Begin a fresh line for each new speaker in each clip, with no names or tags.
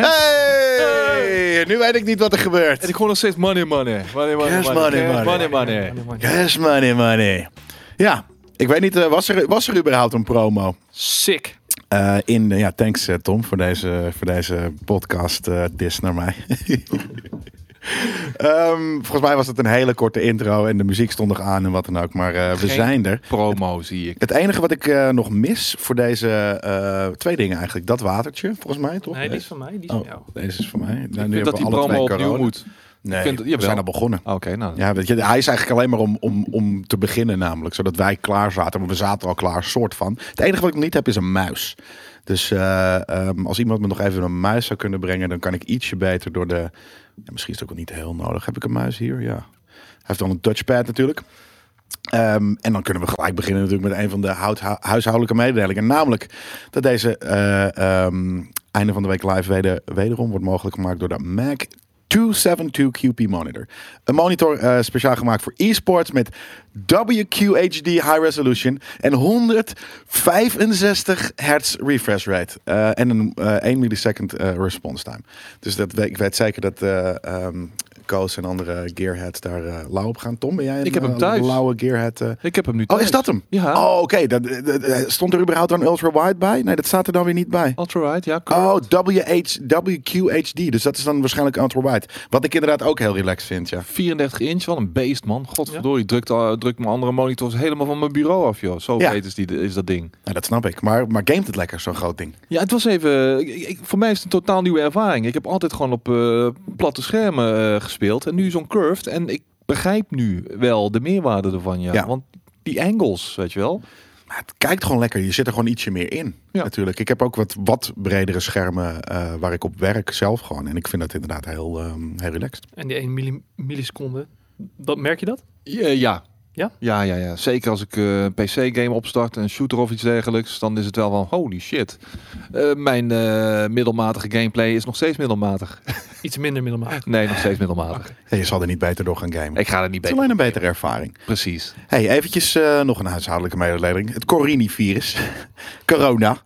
Hey! Nu weet ik niet wat er gebeurt.
En ik hoor nog steeds money, money. Money, money,
Yes,
money.
money,
Cash,
money.
money, money.
Yes, money, money. Ja, ik weet niet, eh, was, er, was er überhaupt een promo?
Sick.
Eh, in, ja, thanks eh, Tom voor deze, voor deze podcast dis naar mij. Ehm, volgens mij was het een hele korte intro en de muziek stond nog aan en wat dan ook. Maar eh, we zijn er.
Promo zie ik.
Het enige wat ik eh, nog mis voor deze eh, twee dingen eigenlijk. Dat watertje, volgens mij toch?
Nee, die is van mij. Die is van
Oh,
jou.
deze is van mij. Nou,
Ik
nu
vind dat
we
die
alle
promo opnieuw
corona.
moet.
Nee,
vind-
we zijn al begonnen.
Oké, nou.
Ja, weet je, hij is eigenlijk alleen maar om, om, om te beginnen namelijk. Zodat wij klaar zaten. Maar we zaten al klaar, soort van. Het enige wat ik nog niet heb is een muis. Dus eh, ehm, als iemand me nog even een muis zou kunnen brengen... dan kan ik ietsje beter door de... Ja, misschien is het ook niet heel nodig. Heb ik een muis hier? Ja. Hij heeft wel een touchpad natuurlijk. Ehm, en dan kunnen we gelijk beginnen natuurlijk met een van de huishoudelijke mededelingen. Namelijk dat deze eh, ehm, einde van de week live weder, wederom wordt mogelijk gemaakt door de Mac 272 QP monitor. Een monitor eh, speciaal gemaakt voor e-sports met WQHD high resolution en 165 hertz refresh rate. Eh, en een eh 1 millisecond response time. Dus dat, ik weet zeker dat eh ehm Koos en andere gearheads daar eh lauw op gaan. Tom, ben jij een
Ik heb hem
eh,
thuis.
lauwe gearhead? eh?
Ik heb hem nu
Oh,
thuis.
is dat hem?
Ja.
Oh, oké. Dat- dat- dat- Stond er überhaupt dan ultra wide bij? Nee, dat staat er dan weer niet bij.
Ultra wide, ja.
Oh,
correct.
WH, WQHD. Dus dat is dan waarschijnlijk ultra wide. Wat ik inderdaad ook heel relaxed vind, ja.
34 inch, wat een beest man. Godverdorie, drukt, al- drukt mijn andere monitors helemaal van mijn bureau af, joh. Zo
Ja.
is, die, is dat ding.
Nou, dat snap ik. Maar, maar gamet het lekker, zo'n groot ding?
Ja, het was even. ik- ik- voor mij is het een totaal nieuwe ervaring. Ik heb altijd gewoon op platte schermen eh, gespeeld. En nu zo'n curved. En ik begrijp nu wel de meerwaarde ervan. Ja.
Ja.
Want die angles, weet je wel.
Maar het kijkt gewoon lekker. Je zit er gewoon ietsje meer in.
Ja.
Natuurlijk. Ik heb ook wat, wat bredere schermen eh, waar ik op werk zelf gewoon. En ik vind dat inderdaad heel, ehm, heel relaxed.
En die 1 milli- milliseconde, dat, merk je dat?
Ja, ja.
Ja?
Ja, ja, ja. Zeker als ik eh, een PC-game opstart, een shooter of iets dergelijks, dan is het wel van holy shit. Eh, mijn eh, middelmatige gameplay is nog steeds middelmatig.
Iets minder middelmatig.
nee, nog steeds middelmatig.
Je zal er niet beter door gaan gamen.
Ik ga er niet
het is
beter.
alleen een betere ervaring.
Precies.
Hey, eventjes eh, nog een huishoudelijke mededeling. Het Corini-virus. Corona.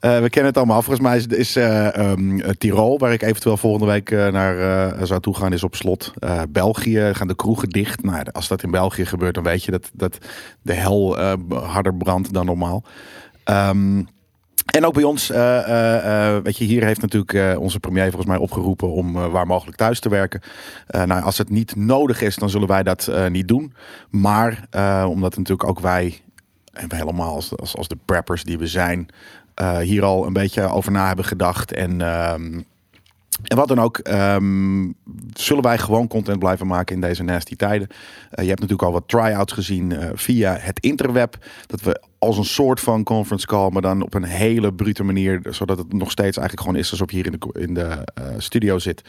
Eh, we kennen het allemaal. Volgens mij is, is eh, Tirol, waar ik eventueel volgende week naar zou toe gaan, is op slot. België gaan de kroegen dicht. Nou, als dat in België gebeurt, dan weet je dat, dat de hel harder brandt dan normaal. Ehm, en ook bij ons, weet je, hier heeft natuurlijk onze premier volgens mij opgeroepen om waar mogelijk thuis te werken. Nou, als het niet nodig is, dan zullen wij dat niet doen. Maar omdat natuurlijk ook wij, en helemaal als, als, als de preppers die we zijn, hier al een beetje over na hebben gedacht. En, ehm, en wat dan ook, ehm, zullen wij gewoon content blijven maken in deze nasty tijden. Eh, je hebt natuurlijk al wat try-outs gezien eh, via het interweb. Dat we als een soort van conference call, maar dan op een hele brute manier, zodat het nog steeds eigenlijk gewoon is alsof je hier in de, in de eh, studio zit.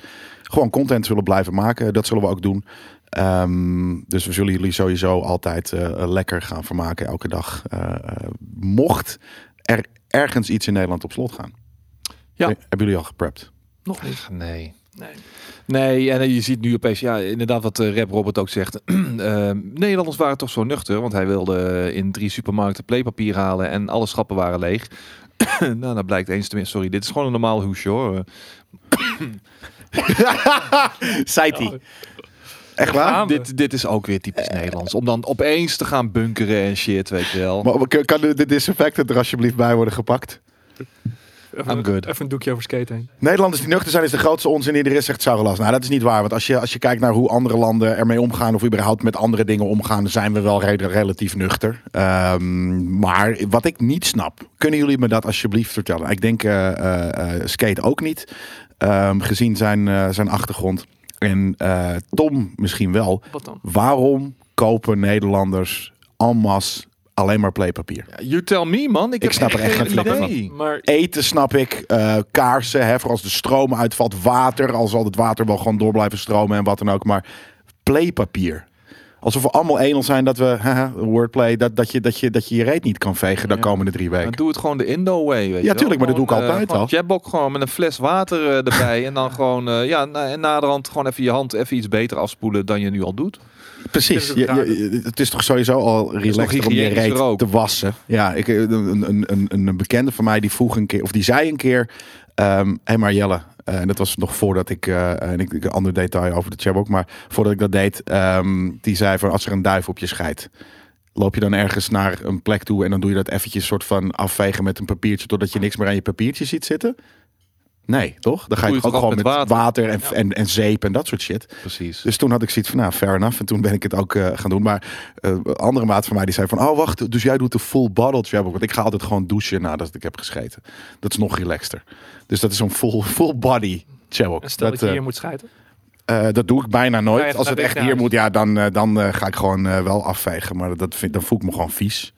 Gewoon content zullen blijven maken. Dat zullen we ook doen. Ehm, dus we zullen jullie sowieso altijd eh, lekker gaan vermaken elke dag. Eh, eh, mocht er ergens iets in Nederland op slot gaan.
Ja.
Eh, Hebben jullie al geprept?
Nog niet.
Nee.
Nee.
Nee, en eh, je ziet nu opeens, ja, inderdaad wat eh, Rap Robert ook zegt. Eh, Nederlanders waren toch zo nuchter, want hij wilde in drie supermarkten playpapier halen en alle schappen waren leeg. nou, dat blijkt eens tenminste. Sorry, dit is gewoon een normaal hoesje hoor.
Zei hij. Echt waar?
Dit, dit is ook weer typisch Nederlands. Om dan opeens te gaan bunkeren en shit, weet je wel.
Maar kan- de, disinfectant er alsjeblieft bij worden gepakt?
Even,
I'm good.
even een doekje over skate heen.
Nederlanders die nuchter zijn is de grootste onzin die er is, zegt Sauerlas. Nou, dat is niet waar. Want als je, als je kijkt naar hoe andere landen ermee omgaan... of überhaupt met andere dingen omgaan... zijn we wel re- relatief nuchter. Ehm, maar wat ik niet snap... kunnen jullie me dat alsjeblieft vertellen? Ik denk eh, eh, eh, Skate ook niet. Ehm, gezien zijn, eh, zijn achtergrond. En eh, Tom misschien wel.
Wat dan?
Waarom kopen Nederlanders en masse alleen maar playpapier?
You tell me, man. Ik,
snap er echt geen flikker van.
idee.
Maar
Eten snap ik, eh, kaarsen, hè, voor als de stroom uitvalt, water, al zal het water wel gewoon door blijven stromen en wat dan ook, maar playpapier. Alsof we allemaal enel zijn dat we, haha, wordplay, dat, dat, je, dat, je, dat je je reet niet kan vegen de
Ja.
komende drie weken.
doe het gewoon de Indo-way, weet je wel.
tuurlijk, maar dat doe ik altijd
gewoon
al.
Jabok gewoon met een fles water eh, erbij. en dan gewoon, eh, ja, na, en naderhand gewoon even je hand even iets beter afspoelen dan je nu al doet.
Precies.
Het
Je, het is toch sowieso al relaxed om je reet
ook.
te wassen. Ja, ik, een, een, een, een, bekende van mij die vroeg een keer, of die zei een keer, Ehm hey maar Jelle, eh, en dat was nog voordat ik, eh, en ik, ik een ander detail over de chat ook, maar voordat ik dat deed, ehm, die zei van als er een duif op je scheidt, loop je dan ergens naar een plek toe en dan doe je dat eventjes soort van afvegen met een papiertje totdat je niks meer aan je papiertje ziet zitten? Nee, toch? Dan ga je ook gewoon met water,
water?
en, en, en zeep en dat soort shit.
Precies.
Dus toen had ik zoiets van, nou, fair enough. En toen ben ik het ook eh, gaan doen. Maar eh, andere maat van mij die zei van, oh wacht, dus jij doet de full bottle jab. Want ik ga altijd gewoon douchen nadat ik heb gescheten. Dat is nog relaxter. Dus dat is zo'n full, full body.
En stel dat,
Dat,
je
eh,
hier moet schijten.
eh, dat doe ik bijna nooit. Als het echt hier moet, ja, dan, dan eh, ga ik gewoon eh, wel afvegen. Maar dat vind, dan voel ik me gewoon vies.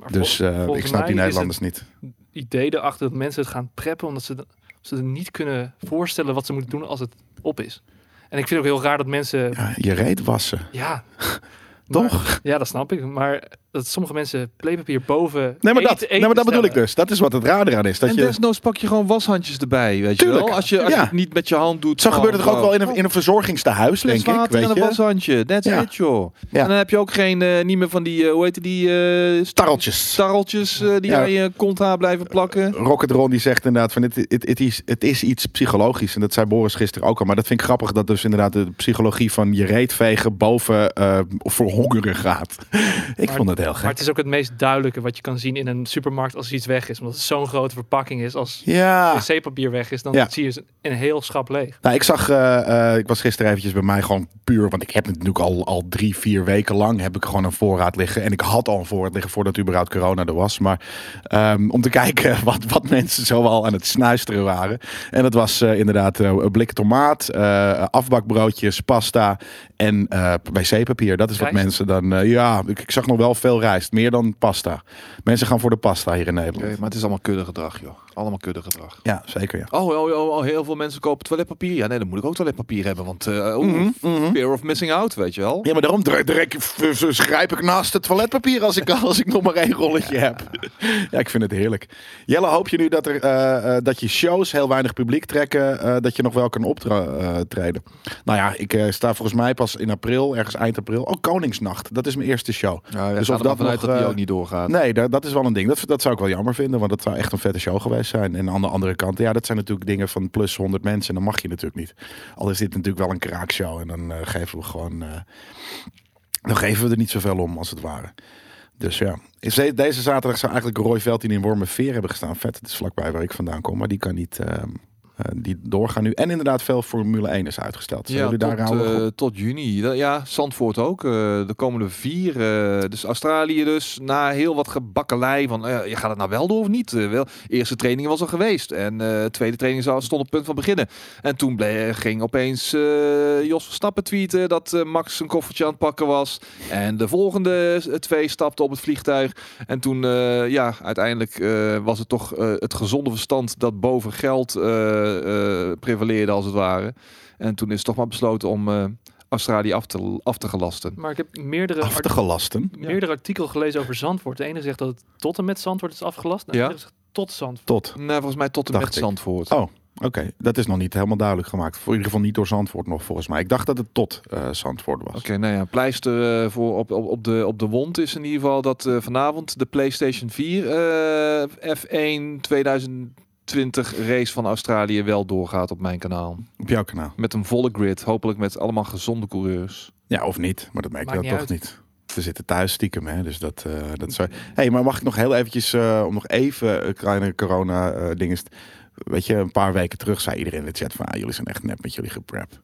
Maar
Dus eh, ik snap die
is
Nederlanders niet.
idee erachter dat mensen het gaan preppen omdat ze, ze niet kunnen voorstellen wat ze moeten doen als het op is. En ik vind het ook heel raar dat mensen
Ja, je reet wassen.
Ja.
Toch?
Maar- ja, dat snap ik. Maar dat sommige mensen playpapier boven.
Nee, maar dat,
eten-
nee, maar dat bedoel ik dus. Dat is wat het raar eraan is. Dat
en
je,
desnoods pak je gewoon washandjes erbij, weet je
Tuurlijk,
wel. Als je, als
ja.
je het niet met je hand doet.
zo gebeurt het toch ook wel in een, in een verzorgingstehuis, denk ik.
water en
Weet
een
je?
washandje. That's
Ja.
it, joh.
Ja.
En dan heb je ook geen, eh, niet meer van die, eh, hoe heet die, eh
Starreltjes.
starreltjes eh, die
Ja.
aan je kont haar blijven plakken.
Rocket Ron die zegt inderdaad van het, het, het, is, het is iets psychologisch. En dat zei Boris gisteren ook al. Maar dat vind ik grappig dat dus inderdaad de psychologie van je reet vegen boven eh verhongeren gaat. ik
Maar-
vond het heel
Maar het is ook het meest duidelijke wat je kan zien in een supermarkt als iets weg is. Omdat het zo'n grote verpakking is. Als
Ja.
wc-papier weg is, dan
Ja.
zie je een heel schap leeg.
Nou, ik zag, eh, eh, ik was gisteren eventjes bij mij gewoon puur, want ik heb het natuurlijk al, al drie, vier weken lang heb ik gewoon een voorraad liggen. En ik had al een voorraad liggen voordat überhaupt corona er was. Maar ehm, om te kijken wat, wat mensen zo al aan het snuisteren waren. En dat was eh, inderdaad eh, een blik tomaat, afbakbroodjes, pasta en eh, wc-papier. Dat is wat
Rijst?
mensen dan, eh, ja, ik, ik zag nog wel veel rijst, meer dan pasta. Mensen gaan voor de pasta hier in Nederland.
Oké, maar het is allemaal kuddegedrag, joh. Allemaal kuddegedrag.
Ja, zeker ja.
Oh, oh, oh, oh, heel veel mensen kopen toiletpapier. Ja, nee, dan moet ik ook toiletpapier hebben. Want uh, fear of missing out, weet je wel.
Ja, maar daarom grijp ik naast het toiletpapier als ik, als ik nog maar één rolletje heb. Ja, ik vind het heerlijk. Jelle, hoop je nu dat, er, eh, eh, dat je shows heel weinig publiek trekken, dat je nog wel kan optreden? nou ja, ik sta volgens mij pas in april, ergens eind april. Oh, Koningsnacht, dat is mijn eerste show.
Ja,
Dus of dat nog,
dat die ook niet doorgaat.
Nee, dat, dat is wel een ding. Dat, dat zou ik wel jammer vinden, want dat zou echt een vette show geweest zijn. En aan de andere kant, ja, dat zijn natuurlijk dingen van plus 100 mensen. En dan mag je natuurlijk niet. Al is dit natuurlijk wel een kraakshow. En dan eh, geven we gewoon. eh, dan geven we er niet zoveel om, als het ware. Dus ja. Deze zaterdag zou eigenlijk Roy Veldin in Wormerveer hebben gestaan. Vet, het is vlakbij waar ik vandaan kom. Maar die kan niet. ehm, eh, die doorgaan nu. En inderdaad, veel Formule 1 is uitgesteld. Zijn
Ja,
jullie daar
tot,
aan nog
eh, tot juni. Ja, Zandvoort ook. eh, de komende vier. eh, dus Australië dus. Na heel wat gebakkelei van... eh, je gaat het nou wel door of niet? Eh, wel, eerste training was al geweest. En eh tweede training zou- stond op punt van beginnen. En toen ging opeens eh, Jos Verstappen tweeten... dat eh, Max een koffertje aan het pakken was. En de volgende eh, twee stapten op het vliegtuig. En toen, eh, ja, uiteindelijk eh, was het toch eh, het gezonde verstand... dat boven geld eh, eh, prevaleerde als het ware. En toen is toch maar besloten om eh, Australië af te, af te gelasten.
Maar ik heb meerdere,
Af te
art-
gelasten.
meerdere artikelen gelezen over Zandvoort. De ene zegt dat het tot en met Zandvoort is afgelast. En de
Ja.
andere zegt tot Zandvoort.
Tot.
Nou, volgens mij tot en
Dacht
met
ik.
Zandvoort.
Oh, Oké, dat is nog niet helemaal duidelijk gemaakt. Voor in ieder geval niet door Zandvoort nog, volgens mij. Ik dacht dat het tot eh Zandvoort was.
Oké, nou ja, pleister eh, voor op, op, op, de, op de wond is in ieder geval dat eh, vanavond de PlayStation 4 eh, F1 2020 race van Australië wel doorgaat op mijn kanaal.
Op jouw kanaal.
Met een volle grid, hopelijk met allemaal gezonde coureurs.
Ja, of niet. Maar dat merk je dan toch
uit.
niet. We zitten thuis stiekem, hè. Dus dat, eh dat zou... hey, maar mag ik nog heel eventjes, eh, om nog even een kleine corona eh dingen... Weet je, een paar weken terug zei iedereen in de chat van... Ah, jullie zijn echt net met jullie geprep.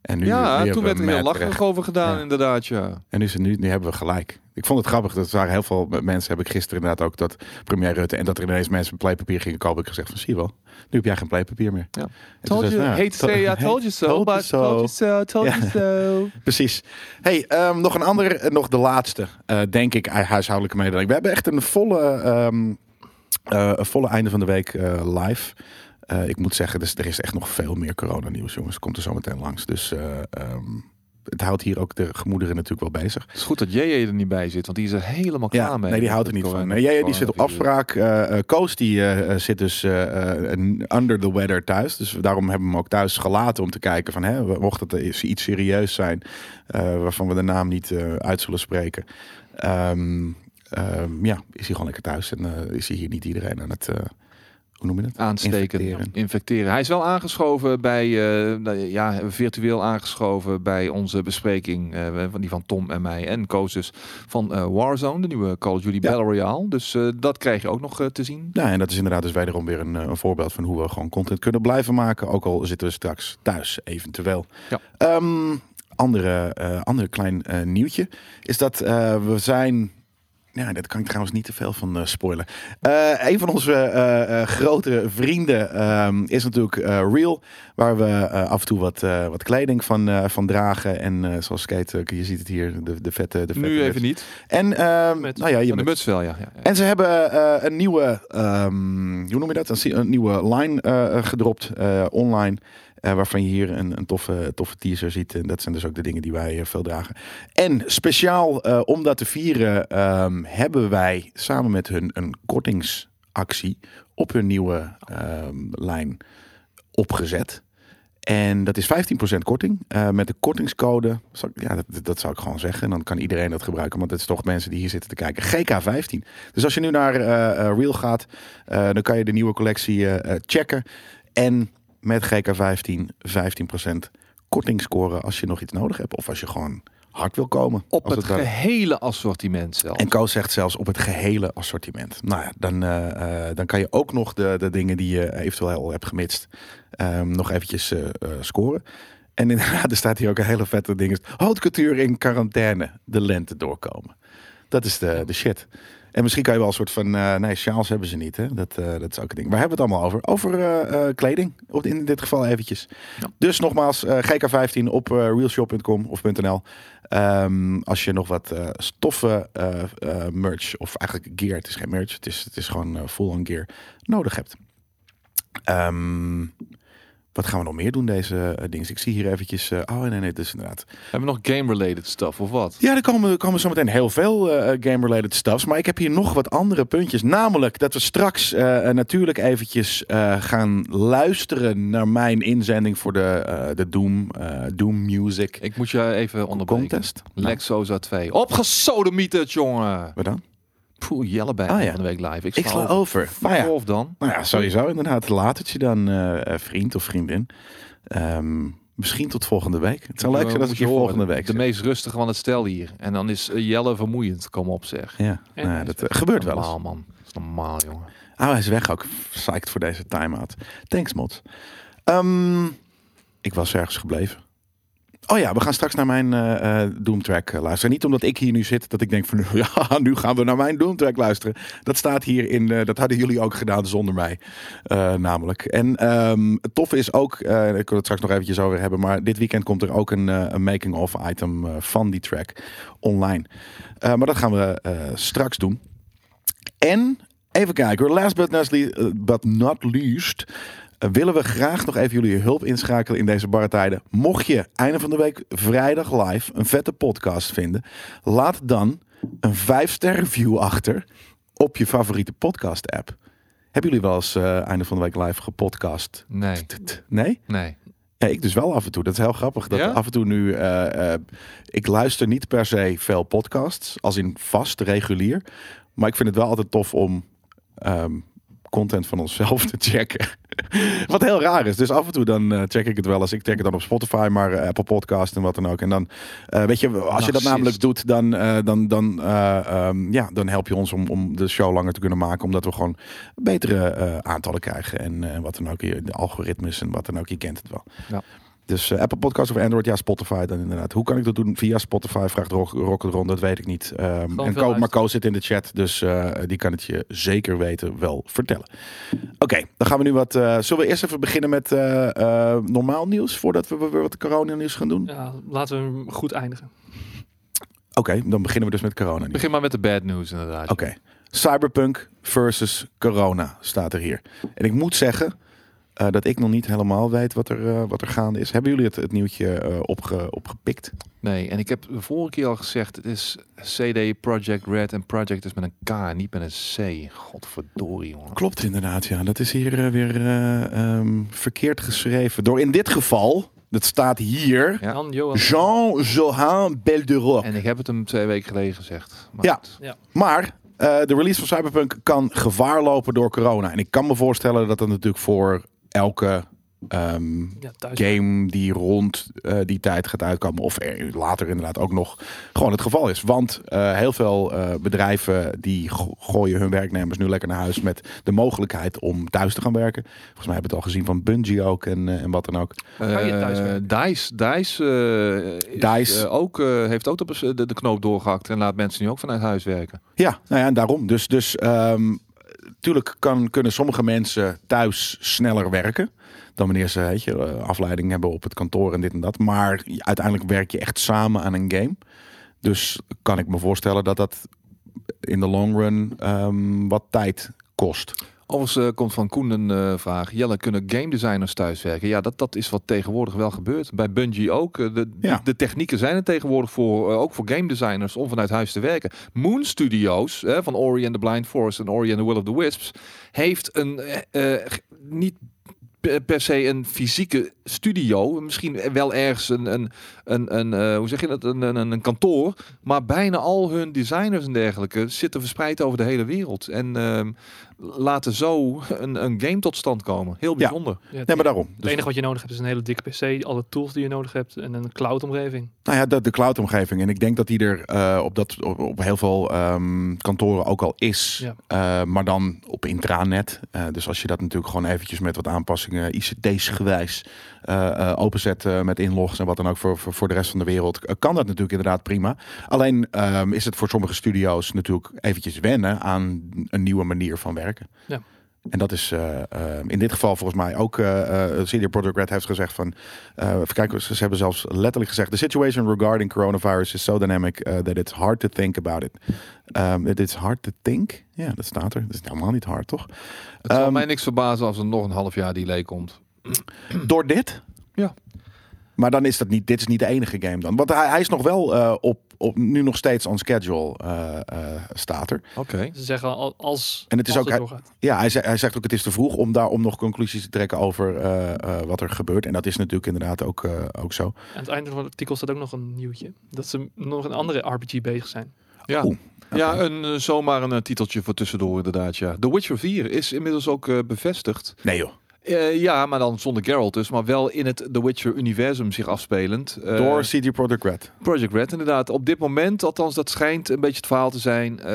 En nu,
ja, toen
we
werd er heel lacherig
recht.
over gedaan,
Ja.
inderdaad, ja.
En nu, nu hebben we gelijk. Ik vond het grappig. Dat waren heel veel mensen. Heb ik gisteren inderdaad ook dat premier Rutte en dat er ineens mensen playpapier gingen kopen. Heb ik gezegd van zie je wel. Nu heb jij geen playpapier meer.
Ja. Told you,
ze, nou ja,
hate to say, I
to-
told you so,
told
but
so.
told you so, told
Ja.
you so.
Precies. Hey, ehm, nog een andere, eh, nog de laatste, eh, denk ik, hu- huishoudelijke mededeling. We hebben echt een volle, ehm, eh, een volle einde van de week eh, live. Eh, ik moet zeggen, dus er is echt nog veel meer coronanieuws, jongens. Komt er zo meteen langs. Dus eh, ehm, het houdt hier ook de gemoederen natuurlijk wel bezig.
Het is goed dat JJ er niet bij zit, want die is er helemaal klaar
Ja,
mee.
nee, die houdt er
het
niet van. Nee, die zit op afspraak. Eh, Koos die eh, zit dus under the weather thuis. Dus daarom hebben we hem ook thuis gelaten om te kijken van, hè, mocht het iets serieus zijn, waarvan we de naam niet uit zullen spreken. Ehm, ehm, ja, is hij gewoon lekker thuis en is hij hier niet iedereen aan het hoe noem je dat?
aansteken,
Infecteren.
infecteren. Hij is wel aangeschoven bij, eh, nou ja, virtueel aangeschoven bij onze bespreking eh, van die van Tom en mij en dus van eh, Warzone, de nieuwe Call of Duty
Ja.
Battle Royale. Dus dat krijg je ook nog te zien.
Ja, en dat is inderdaad dus wederom weer een, een voorbeeld van hoe we gewoon content kunnen blijven maken. Ook al zitten we straks thuis, eventueel.
Ja.
Ehm, andere, andere klein nieuwtje is dat we zijn. Ja, dat kan ik trouwens niet te veel van eh, spoilen. Eh, een van onze eh, grote vrienden ehm, is natuurlijk Real, waar we af en toe wat, wat kleding van, van dragen. En zoals Kate, je ziet het hier, de, de vette. De vette
Nu even niet.
En ehm,
Met-
nou ja, je
de
muts.
wel, ja. ja, ja.
En ze hebben een nieuwe, ehm, hoe noem je dat? Een, een nieuwe line gedropt online. Eh, waarvan je hier een, een toffe, toffe teaser ziet. En dat zijn dus ook de dingen die wij eh, veel dragen. En speciaal eh, om dat te vieren, ehm, hebben wij samen met hun een kortingsactie op hun nieuwe ehm, lijn opgezet. En dat is 15% korting. Met de kortingscode, ja, dat, dat zou ik gewoon zeggen. En dan kan iedereen dat gebruiken. Want het is toch mensen die hier zitten te kijken. GK15. Dus als je nu naar Real gaat, dan kan je de nieuwe collectie checken. En met GK15 15% korting scoren als je nog iets nodig hebt. Of als je gewoon hard wil komen.
Op het gehele assortiment zelf.
en Koos zegt zelfs op het gehele assortiment. Nou ja, dan, eh, eh, dan kan je ook nog de, de dingen die je eventueel al hebt gemist, ehm, nog eventjes eh, scoren. En inderdaad, er staat hier ook een hele vette ding. Haute couture in quarantaine, de lente doorkomen. Dat is de, de shit. En misschien kan je wel een soort van, eh, nee, sjaals hebben ze niet. Hè? Dat, eh, dat is ook een ding. Waar hebben we het allemaal over? Over eh, kleding, Op- in dit geval eventjes.
Ja.
Dus nogmaals, eh, GK15 op realshop.com of .nl. Ehm, als je nog wat stoffen merch, of eigenlijk gear, het is geen merch, het is, het is gewoon full-on gear, nodig hebt. Ehm, wat gaan we nog meer doen deze dingen? Ik zie hier eventjes, eh, oh nee, nee, dus inderdaad.
Hebben we nog game-related stuff of wat?
Ja, er komen, komen zometeen heel veel eh, game-related stuffs. Maar ik heb hier nog wat andere puntjes. Namelijk dat we straks natuurlijk eventjes gaan luisteren naar mijn inzending voor de, de Doom, Doom Music
Ik moet je even onderbreken.
Contest. Nou,
Lexosa 2. Opgesodemieterd, jongen.
wat dan?
Poeh, Jelle bij
Ah, ja.
van de week live. Ik,
Ik sla over. Nou ja,
Of dan?
nou ja, sowieso inderdaad. Laat het je dan, eh, eh, vriend of vriendin. Ehm, misschien tot volgende week. Het zou leuk zijn ik je volgende week
De meest rustige van het stel hier. En dan is eh, Jelle vermoeiend. Kom op zeg.
Ja,
En
nou dat gebeurt wel eens.
Normaal man. Dat is normaal jongen.
Ah, hij is weg ook. Psyched voor deze time-out. Thanks, Mods. Ehm, ik was ergens gebleven. Oh ja, we gaan straks naar mijn eh eh Doomtrack eh, luisteren. Niet omdat ik hier nu zit, dat ik denk van... ja, nu gaan we naar mijn Doomtrack luisteren. Dat staat hier in... dat hadden jullie ook gedaan zonder mij, namelijk. En ehm, het toffe is ook... ik wil het straks nog eventjes over hebben... maar dit weekend komt er ook een, een making-of item van die track online. Maar dat gaan we straks doen. En Even kijken, last but not least. Willen we graag nog even jullie hulp inschakelen in deze barre tijden. Mocht je einde van de week vrijdag live een vette podcast vinden, laat dan een 5-ster review achter op je favoriete podcast app. Hebben jullie wel eens eh, einde van de week live gepodcast?
Nee.
Nee?
Nee.
Ja, ik dus wel af en toe. Dat is heel grappig. Dat
Ja?
af en toe nu. eh, ik luister niet per se veel podcasts, als in vast, regulier. Maar ik vind het wel altijd tof om ehm, content van onszelf te checken. wat heel raar is. Dus af en toe dan eh, check ik het wel eens. Ik check het dan op Spotify, maar eh, Apple Podcast en wat dan ook. En dan, eh, weet je, als je dat namelijk doet, dan, dan, dan, eh, ehm, ja, dan help je ons om, om de show langer te kunnen maken. Omdat we gewoon betere aantallen krijgen. En wat dan ook, de algoritmes en wat dan ook. Je kent het wel.
Ja.
Dus eh, Apple Podcast of Android, ja, Spotify dan inderdaad. Hoe kan ik dat doen? Via Spotify, vraagt Rock, Rock het rond, dat weet ik niet. Ehm, en maar
luisteren.
Ko zit in de chat, dus eh, die kan het je zeker weten wel vertellen. Oké, dan gaan we nu wat... eh, zullen we eerst even beginnen met eh, eh, normaal nieuws, voordat we weer wat corona nieuws gaan doen?
Ja, laten we hem goed eindigen.
Oké, dan beginnen we dus met corona nieuws.
Begin maar met de bad news inderdaad.
Oké, Cyberpunk versus corona staat er hier. En ik moet zeggen eh, dat ik nog niet helemaal weet wat er, eh, wat er gaande is. Hebben jullie het, het nieuwtje eh, opge, opgepikt?
Nee, en ik heb de vorige keer al gezegd, het is CD Project Red en Project is met een K, niet met een C. Godverdorie, jongen.
Klopt inderdaad, ja. Dat is hier weer eh, ehm, verkeerd geschreven. Door in dit geval, dat staat hier,
Ja.
Jean-Johan Belderot.
En ik heb het hem twee weken geleden gezegd. Maar
Ja.
goed.
Maar Eh, de release van Cyberpunk kan gevaar lopen door corona. En ik kan me voorstellen dat dat natuurlijk voor elke ehm,
Ja,
game die rond eh, die tijd gaat uitkomen, of er later inderdaad ook nog, gewoon het geval is. Want eh, heel veel eh, bedrijven die go- gooien hun werknemers nu lekker naar huis met de mogelijkheid om thuis te gaan werken. Volgens mij hebben we het al gezien van Bungie ook en, en wat dan ook.
Kan je thuis
Eh,
werken?
Dice, Dice, eh, is,
Dice.
ook, eh, heeft ook de, de, de knoop doorgehakt en laat mensen nu ook vanuit huis werken.
Ja, nou ja, en daarom. Dus, dus ehm, tuurlijk kan, kunnen sommige mensen thuis sneller werken. Dan wanneer ze weet je, eh, afleiding hebben op het kantoor en dit en dat. Maar uiteindelijk werk je echt samen aan een game. Dus kan ik me voorstellen dat dat in de long run ehm, wat tijd kost.
Overigens eh, komt van Koen een eh, vraag. Jelle, kunnen game designers thuiswerken? Ja, dat, dat is wat tegenwoordig wel gebeurt. Bij Bungie ook. Eh, De,
Ja.
de technieken zijn er tegenwoordig voor, ook voor game designers, om vanuit huis te werken. Moon Studios, hè, van Ori and the Blind Forest en Ori and the Will of the Wisps, heeft een niet per se een fysieke studio. Misschien wel ergens een, een, een, een hoe zeg je dat, een, een, een kantoor. Maar bijna al hun designers en dergelijke zitten verspreid over de hele wereld. En ehm, laten zo een, een game tot stand komen. Heel bijzonder.
Ja,
Nee, maar daarom.
het
Dus,
enige wat je nodig hebt is een hele dikke PC, alle tools die je nodig hebt en een cloud omgeving.
nou ja, de, de cloud-omgeving. En ik denk dat die er eh, op, dat, op, op heel veel ehm, kantoren ook al is.
Ja.
Eh, maar dan op intranet. Eh, dus als je dat natuurlijk gewoon eventjes met wat aanpassingen, ICT's gewijs, eh, eh, openzet eh, met inlogs en wat dan ook voor, voor, voor de rest van de wereld, eh, kan dat natuurlijk inderdaad prima. Alleen ehm, is het voor sommige studio's natuurlijk eventjes wennen aan een nieuwe manier van werken.
Ja.
En dat is eh, eh, in dit geval volgens mij ook uh, CD Projekt Red heeft gezegd van, eh even kijken, ze, hebben zelfs letterlijk gezegd, the situation regarding coronavirus is so dynamic uh, that it's hard to think about it. Um, it is hard to think. Ja, dat staat er. Dat is helemaal niet hard, toch?
Het zal
Ehm,
mij niks verbazen als er nog een half jaar delay komt.
Door dit?
Ja.
Maar dan is dat niet, dit is niet de enige game dan. Want hij, hij is nog wel eh, op, op, nu nog steeds on schedule, eh, eh, staat er.
Oké.
Ze zeggen al, als,
En het is
als
ook- hij-. Ja, hij, zegt, hij zegt ook het is te vroeg om daar om nog conclusies te trekken over eh, eh, wat er gebeurt. En dat is natuurlijk inderdaad ook, eh, ook zo.
Aan het einde van het artikel staat ook nog een nieuwtje. Dat ze nog een andere RPG bezig zijn.
Ja.
Oeh,
Ja, een, zomaar een titeltje voor tussendoor inderdaad, ja. The Witcher 4 is inmiddels ook eh, bevestigd.
Nee joh.
Eh, ja, maar dan zonder Geralt dus, maar wel in het The Witcher-universum zich afspelend. Eh,
Door CD Projekt Red.
Project Red inderdaad. Op dit moment, althans dat schijnt een beetje het verhaal te zijn, eh,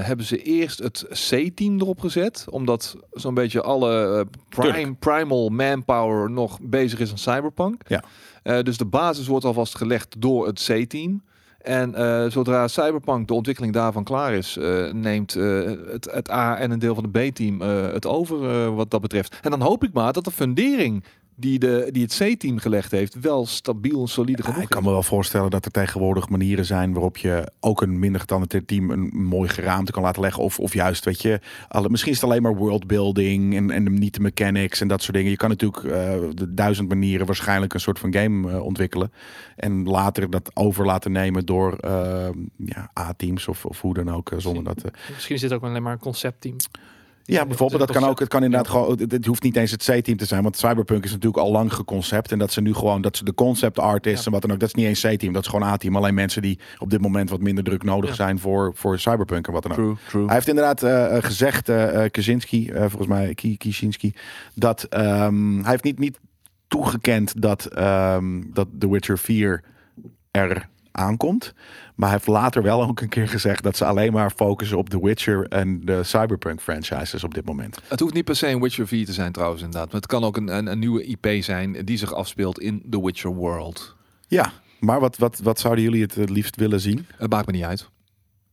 hebben ze eerst het C-team erop gezet. Omdat zo'n beetje alle prime, primal manpower nog bezig is aan Cyberpunk.
Ja.
Dus de basis wordt alvast gelegd door het C-team. En eh, zodra Cyberpunk, de ontwikkeling daarvan klaar is, eh, neemt eh, het, het A en een deel van de B-team het over wat dat betreft. En dan hoop ik maar dat de fundering die, de, die het C-team gelegd heeft, wel stabiel en solide
Ja,
genoeg
ik kan me wel voorstellen dat er tegenwoordig manieren zijn waarop je ook een minder getalenteerd team een mooi geraamte kan laten leggen. Of, of juist, weet je, alle, misschien is het alleen maar worldbuilding en, en niet de mechanics en dat soort dingen. Je kan natuurlijk eh, de duizend manieren waarschijnlijk een soort van game eh, ontwikkelen. En later dat over laten nemen door eh, ja, A-teams of, of hoe dan ook. zonder dat.
Misschien is dit ook alleen maar een conceptteam.
Ja, bijvoorbeeld, dat kan ook. Het kan inderdaad gewoon. Het, hoeft niet eens het C-team te zijn, want Cyberpunk is natuurlijk al lang geconcept. En dat ze nu gewoon, dat ze de concept artists
Ja.
en wat dan ook, dat is niet eens C-team, dat is gewoon A-team. Alleen mensen die op dit moment wat minder druk nodig
Ja.
zijn voor, voor Cyberpunk en wat dan ook.
True, true.
Hij heeft inderdaad eh, eh, gezegd, eh, Kaczynski, volgens mij Ki- Kicinski, dat ehm, hij heeft niet, niet toegekend dat, ehm, dat The Witcher 4 er aankomt. Maar hij heeft later wel ook een keer gezegd dat ze alleen maar focussen op The Witcher en de Cyberpunk franchises op dit moment.
Het hoeft niet per se een Witcher 4 te zijn trouwens inderdaad. Maar het kan ook een, een, een nieuwe IP zijn die zich afspeelt in The Witcher World.
Ja, maar wat, wat, wat zouden jullie het, het liefst willen zien?
Het maakt me niet uit.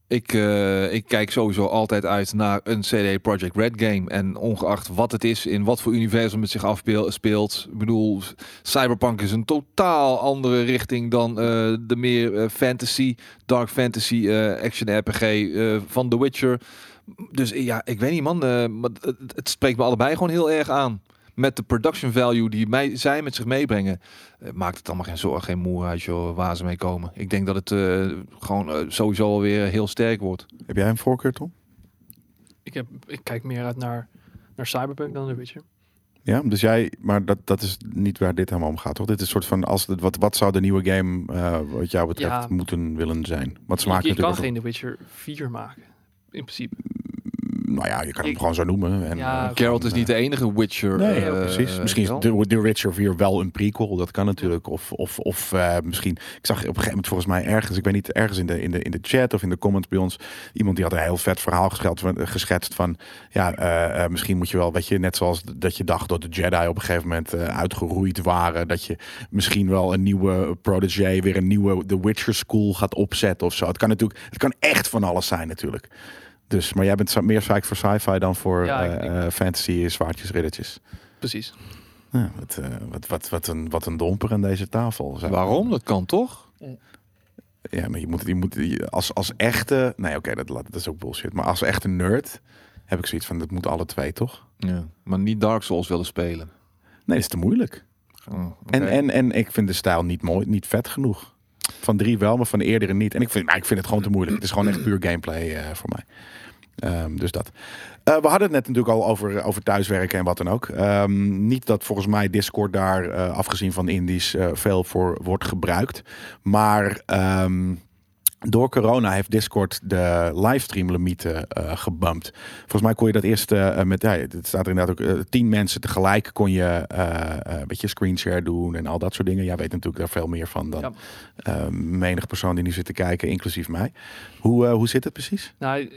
Ik, eh, ik kijk sowieso altijd uit naar een CD Projekt Red game. En ongeacht wat het is, in wat voor universum het zich afspeelt. Ik bedoel, Cyberpunk is een totaal andere richting dan eh, de meer eh, fantasy, dark fantasy, action RPG van The Witcher. Dus ja, ik weet niet man, maar het spreekt me allebei gewoon heel erg aan. Met de production value die mij, zij met zich meebrengen, eh, maakt het allemaal geen zorg, geen moer uit joh, waar ze mee komen. Ik denk dat het eh, gewoon eh, sowieso alweer heel sterk wordt.
Heb jij een voorkeur, Tom?
Ik, heb, ik kijk meer uit naar, naar Cyberpunk dan The Witcher.
Ja, dus jij, maar dat, dat is niet waar dit helemaal om gaat, toch? Dit is een soort van, als wat, wat zou de nieuwe game, eh, wat jou betreft,
Ja.
moeten willen zijn? Wat ze
Je,
maken
je kan geen The Witcher 4 maken. in principe.
Nou ja, je kan hem
Ik-
gewoon zo noemen. En,
Ja,
eh,
Geralt is niet de enige Witcher.
Nee,
eh,
ja, precies.
eh,
Misschien is. The, The Witcher 4 wel een prequel. Dat kan natuurlijk. Of, of, of eh, misschien... Ik zag op een gegeven moment volgens mij ergens... Ik weet niet, ergens in de, in, de, in de chat of in de comments bij ons... Iemand die had een heel vet verhaal geschetst van, geschetst van... Ja, eh, eh, misschien moet je wel... Weet je, net zoals dat je dacht dat de Jedi op een gegeven moment eh, uitgeroeid waren. Dat je misschien wel een nieuwe protégé... Weer een nieuwe The Witcher School gaat opzetten of zo. Het kan natuurlijk... Het kan echt van alles zijn natuurlijk. Dus, maar jij bent meer psyched voor sci-fi dan voor
Ja,
eh, eh, fantasy, zwaardjes, riddertjes.
Precies.
Ja, wat, eh, wat, wat, wat, een, wat een domper aan deze tafel.
Waarom? Dat kan toch?
Ja, maar je moet, je moet je- als, als echte... Nee, oké, dat, dat is ook bullshit. Maar als echte nerd heb ik zoiets van, dat moeten alle twee, toch?
Ja. Maar niet Dark Souls willen spelen.
Nee, dat is te moeilijk.
Oh.
En, en, en ik vind de stijl niet mooi, niet vet genoeg. Van drie wel, maar van de eerdere niet. En ik vind, ik vind het gewoon te moeilijk. Het is gewoon echt puur gameplay eh, voor mij. Ehm, dus dat. Eh, we hadden het net natuurlijk al over, over thuiswerken en wat dan ook. Ehm, niet dat volgens mij Discord daar, eh, afgezien van indies, eh, veel voor wordt gebruikt. Maar ehm, door corona heeft Discord de livestream limieten eh gebumpt. Volgens mij kon je dat eerst eh, met, ja, het staat er inderdaad ook, eh, tien mensen tegelijk kon je eh, eh, een beetje screenshare doen en al dat soort dingen. Jij weet natuurlijk daar veel meer van dan
Ja.
eh, menig persoon die nu zit te kijken, inclusief mij. Hoe, eh, hoe zit het precies?
Nou,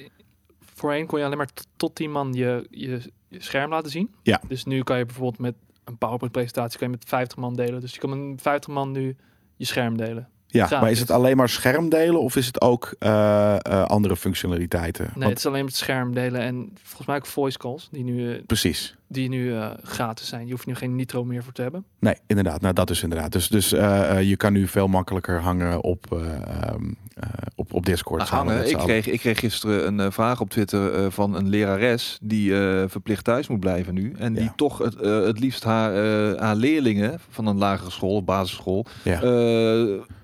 voorheen kon je alleen maar tot 10 man je, je, je scherm laten zien.
Ja.
Dus nu kan je bijvoorbeeld met een PowerPoint-presentatie kan je met 50 man delen. Dus je kan met 50 man nu je scherm delen.
Ja,
Gratis.
maar is het alleen maar schermdelen of is het ook eh, eh, andere functionaliteiten?
Nee,
Want-
het is alleen met scherm delen en volgens mij ook voice calls die nu, eh,
Precies.
Die nu eh, gratis zijn. Je hoeft nu geen nitro meer voor te hebben.
Nee, inderdaad. Nou, dat is inderdaad. Dus, dus eh, eh, je kan nu veel makkelijker hangen op, eh, ehm, eh, op, op Discord.
Nou,
samen
hangen. ik, kreeg, ik kreeg gisteren een eh, vraag op Twitter eh, van een lerares die eh, verplicht thuis moet blijven nu. En die
Ja.
toch het, eh, het liefst haar, eh, haar leerlingen van een lagere school, of basisschool,
Ja.
eh,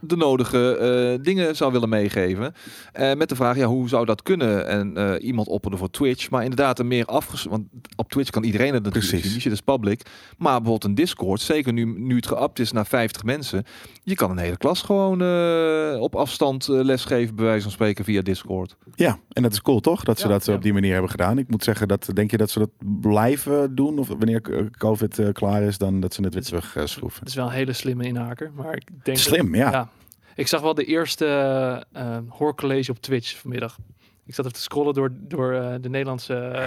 de nodige eh, dingen zou willen meegeven. Eh, met de vraag, ja, hoe zou dat kunnen? En eh, iemand opperde voor Twitch, maar inderdaad een meer afges... Want op Twitch kan iedereen het natuurlijk
Precies.
zien, die shit is public. Maar bijvoorbeeld een Discord, zeker nu, nu het geapt is naar 50 mensen, je kan een hele klas gewoon eh, op afstand eh, lesgeven, bij wijze van spreken, via Discord.
Ja, en dat is cool toch? Dat ze
Ja,
dat
ja.
op die manier hebben gedaan. Ik moet zeggen, dat, denk je dat ze dat blijven doen? Of wanneer eh, COVID eh, klaar is, dan dat ze het weer terug eh, schroeven?
Het is wel een hele slimme inhaker. Maar ik denk dat-
Slim, ja.
Ja. Ik zag wel de eerste eh, eh, hoorcollege op Twitch vanmiddag. Ik zat even te scrollen door, door eh, de Nederlandse eh,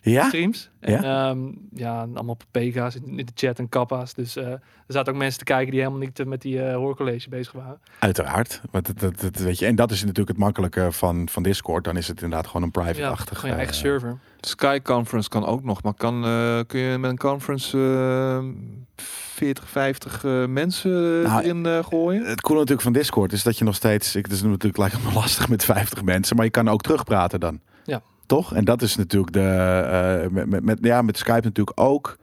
Ja?
streams. En, ja? ja, allemaal PK's in, in de chat en kappa's. Dus eh, er zaten ook mensen te kijken die helemaal niet eh, met die eh, hoorcollege bezig waren.
Uiteraard. Want dat, dat, dat weet je. En dat is natuurlijk het makkelijke van, van Discord. Dan is het inderdaad gewoon een
Ja,
private-achtig.
gewoon je eigen server.
Sky Conference kan ook nog, maar kan, eh, kun je met een conference eh 40, 50 eh, mensen
Nou,
erin eh, gooien?
Het coole natuurlijk van Discord is dat je nog steeds... Ik, het is natuurlijk lijkt me lastig met 50 mensen. Maar je kan ook terugpraten dan.
Ja.
Toch? En dat is natuurlijk de... eh, met, met, met, ja, met Skype natuurlijk ook.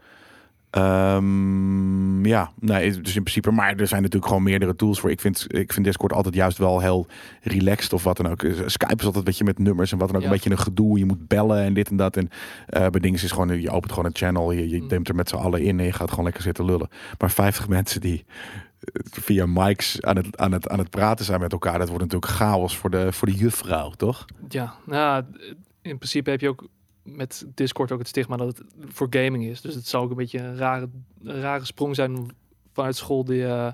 Ehm, ja, nee, dus in principe. Maar er zijn natuurlijk gewoon meerdere tools voor. Ik vind, ik vind Discord altijd juist wel heel relaxed of wat dan ook. Skype is altijd een beetje met nummers en wat dan ook.
Ja.
Een beetje een gedoe. Je moet bellen en dit en dat. En eh bij dingen is gewoon, je opent gewoon een channel. Je, je
Mm.
er met z'n allen in en je gaat gewoon lekker zitten lullen. Maar 50 mensen die eh, via mics aan het, aan, het, aan het praten zijn met elkaar. Dat wordt natuurlijk chaos voor de, voor de juffrouw, toch?
Ja, nou, in principe heb je ook met Discord ook het stigma dat het voor gaming is. Dus het zou ook een beetje een rare, rare sprong zijn vanuit school die, eh,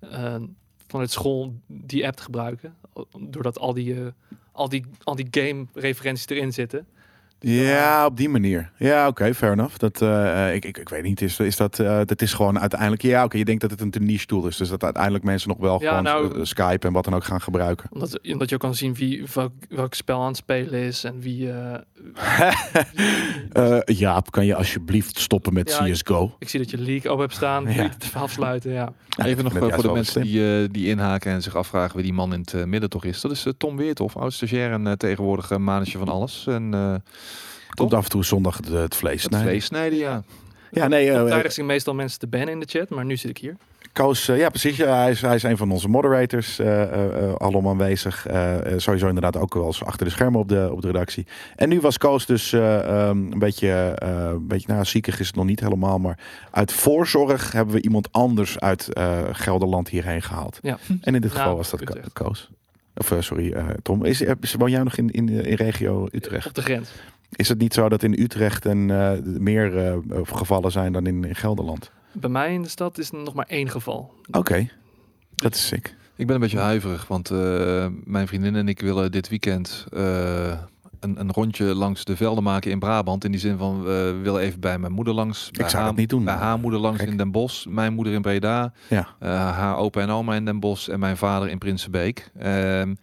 eh, school die app te gebruiken. Doordat al die, eh, al die, al die game referenties erin zitten.
Ja, op die manier. Ja, oké, fair enough. Dat, eh, ik, ik, ik weet niet, is, is dat, eh, dat is gewoon uiteindelijk... Ja, oké, je denkt dat het een niche tool is. Dus dat uiteindelijk mensen nog wel
Ja,
gewoon
nou-
eh, Skype en wat dan ook gaan gebruiken.
Omdat, omdat je ook kan zien wie, welk, welk spel aan het spelen is en wie... eh,
Eh Jaap, kan je alsjeblieft stoppen met
Ja,
CSGO?
ik zie dat je League open hebt staan.
Ja.
Je het afsluiten, ja.
Even nog eh, voor de mensen die, eh, die inhaken en zich afvragen wie die man in het eh, midden toch is. Dat is eh, Tom Weertof, oud stagiair en eh, tegenwoordig manetje van alles. En eh
Komt af en toe zondag het, het vlees
het
snijden.
vlees snijden, ja.
Ja, nee, eh,
Tijdig zien meestal mensen te bannen in de chat, maar nu zit ik hier.
Koos, eh, ja precies. Ja, hij, is, hij is een van onze moderators, eh eh, eh, alom aanwezig. Eh, eh, sowieso inderdaad ook wel eens achter de schermen op de, op de redactie. En nu was Koos dus eh, ehm, een beetje, eh, een beetje nou, ziekig is het nog niet helemaal. Maar uit voorzorg hebben we iemand anders uit eh, Gelderland hierheen gehaald.
Ja.
En in dit geval
Nou,
was dat
Utrecht.
Koos. Of eh, sorry, eh, Tom. Is, eh, is- woon jij nog in, in, in regio Utrecht?
Op de grens.
Is het niet zo dat in Utrecht en, eh, meer eh, gevallen zijn dan in, in Gelderland?
Bij mij in de stad is er nog maar één geval.
Oké, dat is sick.
Ik ben een beetje huiverig, want eh, mijn vriendin en ik willen dit weekend eh, een, een rondje langs de velden maken in Brabant. In die zin van, eh, we willen even bij mijn moeder langs. Bij
Ik zou
haar,
dat niet doen.
Bij haar moeder langs in Den Bosch, mijn moeder in Breda,
Ja.
eh, haar opa en oma in Den Bosch en mijn vader in Prinsenbeek. Ehm,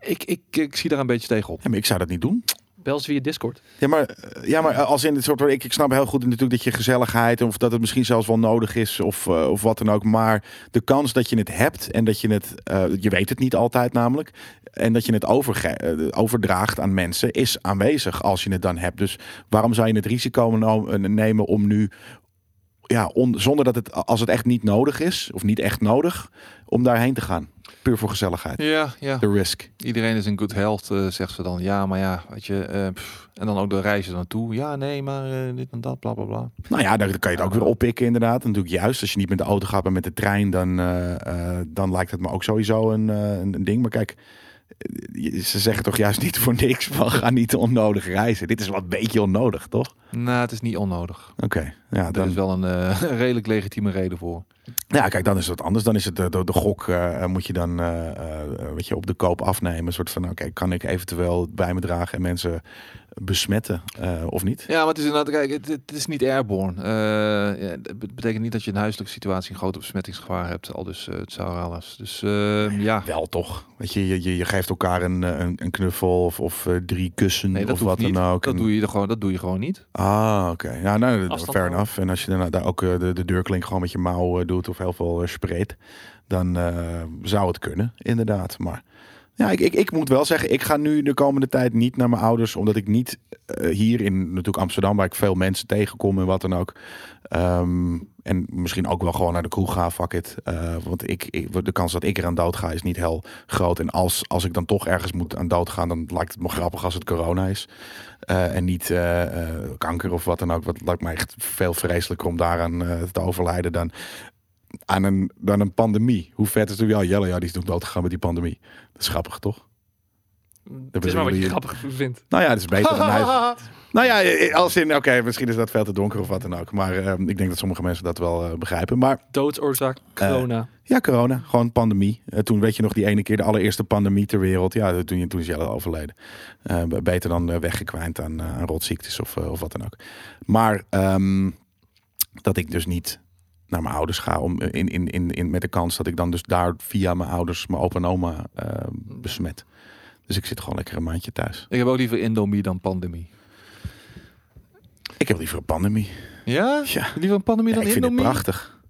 ik, ik, ik zie daar een beetje tegenop.
Ja, maar ik zou dat niet doen.
Bel ze via Discord.
Ja, maar, ja, maar als in het soort. Ik, ik snap heel goed natuurlijk dat je gezelligheid. of dat het misschien zelfs wel nodig is. of, eh, of wat dan ook. Maar de kans dat je het hebt. en dat je het. eh, je weet het niet altijd namelijk. en dat je het eh, overdraagt aan mensen. is aanwezig als je het dan hebt. Dus waarom zou je het risico nemen om nu. Ja, on- zonder dat het. als het echt niet nodig is. of niet echt nodig. om daarheen te gaan. Puur voor gezelligheid.
Ja, ja.
De risk.
Iedereen is in good health, eh, zegt ze dan. Ja, maar ja, weet je. eh, pff. en dan ook de reizen naartoe. Ja, nee, maar eh, dit en dat, bla bla bla.
Nou ja, daar kan je het ook weer oppikken inderdaad. Natuurlijk juist, als je niet met de auto gaat, maar met de trein, dan, dan lijkt het me ook sowieso een, een, ding. Maar kijk, ze zeggen toch juist niet voor niks van ga niet onnodig reizen. Dit is wel een beetje onnodig, toch?
Nou, het is niet onnodig.
Oké, ja,
Er
dan,
is wel een eh, redelijk legitieme reden voor.
ja, kijk, dan is het anders. Dan is het de, de, de gok, eh, moet je dan eh, eh, weet je, op de koop afnemen. Een soort van, oké, kan ik eventueel bij me dragen en mensen besmetten eh, of niet?
Ja, maar het is inderdaad, kijk, het, het is niet airborne. Eh, ja, betekent niet dat je in een huiselijke situatie een grote besmettingsgevaar hebt. Al dus eh, het zou alles. Dus eh, ja.
Wel toch? Weet je, je, je, je geeft elkaar een, een, een knuffel of, of eh, drie kussen
Nee,
of wat
niet.
dan ook.
Dat
En-
doe je er gewoon, dat doe je gewoon niet.
Ah, oké. Ja, nou, fair
houden.
En als je daarna daar ook eh, de, de deurklink gewoon met je mouw eh, doet of heel veel uh, spreekt, dan eh, zou het kunnen, inderdaad. Maar ja, ik, ik, ik moet wel zeggen, ik ga nu de komende tijd niet naar mijn ouders, omdat ik niet eh, hier in natuurlijk Amsterdam, waar ik veel mensen tegenkom en wat dan ook. ehm, en misschien ook wel gewoon naar de kroeg ga, fuck it. Eh, want ik, ik, de kans dat ik eraan dood ga is niet heel groot. En als, als ik dan toch ergens moet aan dood gaan, dan lijkt het me grappig als het corona is. Eh, en niet kanker of wat dan ook. Wat lijkt mij echt veel vreselijker om daaraan te overlijden dan aan een, dan een pandemie. Hoe vet is het? Ja, Jelle, ja, die is ook dood gegaan met die pandemie. Dat is grappig, toch?
Het is maar wat je grappig vindt.
Nou ja, dat is beter dan hij. Nou ja, eh, als in, oké, misschien is dat veel te donker of wat dan ook. Maar eh, ik denk dat sommige mensen dat wel eh, begrijpen. Maar
Doodsoorzaak, corona.
ja, corona, gewoon pandemie. Eh, toen weet je nog die ene keer, de allereerste pandemie ter wereld. Ja, toen, toen is Jelle overleden. Eh, beter dan eh, weggekwijnd aan, eh, aan rotziektes of, eh, of wat dan ook. Maar ehm, dat ik dus niet naar mijn ouders ga om, in, in, in, in, met de kans dat ik dan dus daar via mijn ouders, mijn opa en oma eh, besmet. Dus ik zit gewoon lekker een maandje thuis.
Ik heb ook liever Indomie dan pandemie.
Ik heb liever een pandemie.
Ja?
Ja,
Liever een pandemie
ja
dan
ik vind het
Indomie?
prachtig.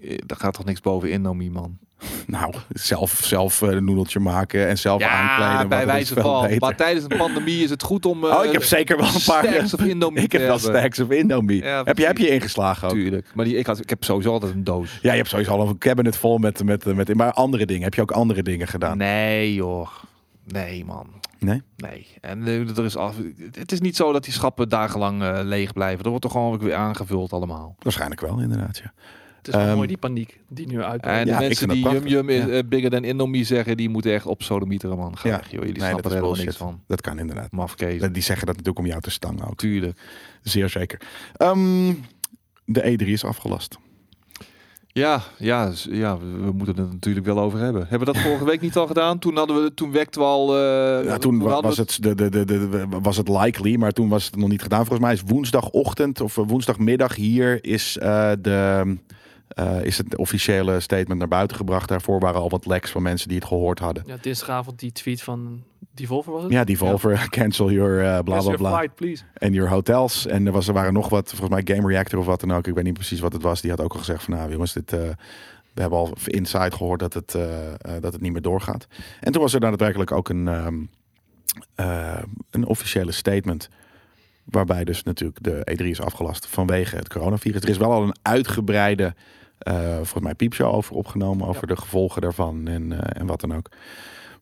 Eh, Daar gaat toch niks boven Indomie, man.
Nou, zelf, zelf eh, een noedeltje maken en zelf aankleden. wat
bij wijze van.
beter.
Maar tijdens een pandemie is het goed om... eh,
Oh, ik heb zeker wel een paar.
stacks of Indomie
Ik heb wel stacks of Indomie.
Ja,
heb, je, heb je ingeslagen ook?
Tuurlijk. Maar die, ik, had, ik heb sowieso altijd een doos.
Ja, je hebt sowieso al een cabinet vol met, met, met... Maar andere dingen. Heb je ook andere dingen gedaan?
Nee, joh. Nee, man.
Nee?
Nee. En eh, er is af, het is niet zo dat die schappen dagenlang eh, leeg blijven. Er wordt toch gewoon weer aangevuld allemaal.
Waarschijnlijk wel, inderdaad. Ja.
Het is wel
Ehm,
mooi die paniek die nu uit.
En de
Ja,
mensen die Yum. Yum is
Ja.
eh, bigger than Indomie zeggen, die moeten echt op sodemieteren, man. Ga
Ja.
joh. Jullie
Nee,
snappen er helemaal niks van.
Dat kan inderdaad.
Mafkees.
Die zeggen dat natuurlijk om jou te stangen ook.
Tuurlijk.
Zeer zeker. Ehm, de E3 is afgelast.
Ja, ja, ja, we moeten het natuurlijk wel over hebben. Hebben we dat vorige week niet al gedaan? Toen, hadden we, toen wekten we al... eh,
Ja, toen wa- was
we
het, de, de, de, de, was het likely, maar toen was het nog niet gedaan. Volgens mij is woensdagochtend of woensdagmiddag hier is, eh, de, eh, is het officiële statement naar buiten gebracht. Daarvoor waren al wat leaks van mensen die het gehoord hadden.
Ja, dinsdagavond die tweet van Devolver was het?
Ja, Devolver, cancel your uh, bla
Cancel
bla
your
bla. En your hotels. En er, was, er waren nog wat, volgens mij Game Reactor of wat dan ook. Ik weet niet precies wat het was. Die had ook al gezegd van nou jongens, dit, eh, we hebben al inside gehoord dat het, eh, eh, dat het niet meer doorgaat. En toen was er daadwerkelijk ook een, ehm, eh, een officiële statement. Waarbij dus natuurlijk de E3 is afgelast vanwege het coronavirus. Er is wel al een uitgebreide, eh volgens mij, piepshow over opgenomen. Over de gevolgen daarvan en, eh, en wat dan ook.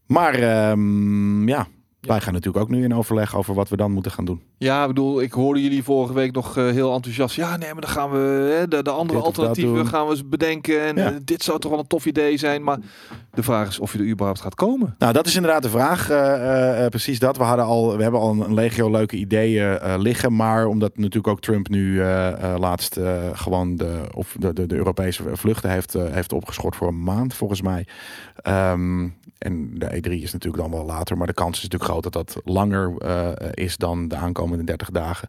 Maar ehm, ja, wij gaan natuurlijk ook nu in overleg over wat we dan moeten gaan doen.
Ja, ik bedoel, ik hoorde jullie vorige week nog eh, heel enthousiast. Ja, nee, maar dan gaan we hè, de, de andere
Dit
alternatieven gaan we eens bedenken. En
Ja.
eh, dit zou toch wel een tof idee zijn. Maar De vraag is of je er überhaupt gaat komen.
Nou, dat is inderdaad de vraag. eh, precies dat. We, hadden al, we hebben al een legio leuke ideeën liggen. Maar omdat natuurlijk ook Trump nu laatst gewoon de, of de, de, de Europese vluchten heeft, heeft opgeschort voor een maand, volgens mij. Ehm, en de E3 is natuurlijk dan wel later. Maar de kans is natuurlijk groot dat dat langer eh, is dan de aankomende 30 dagen.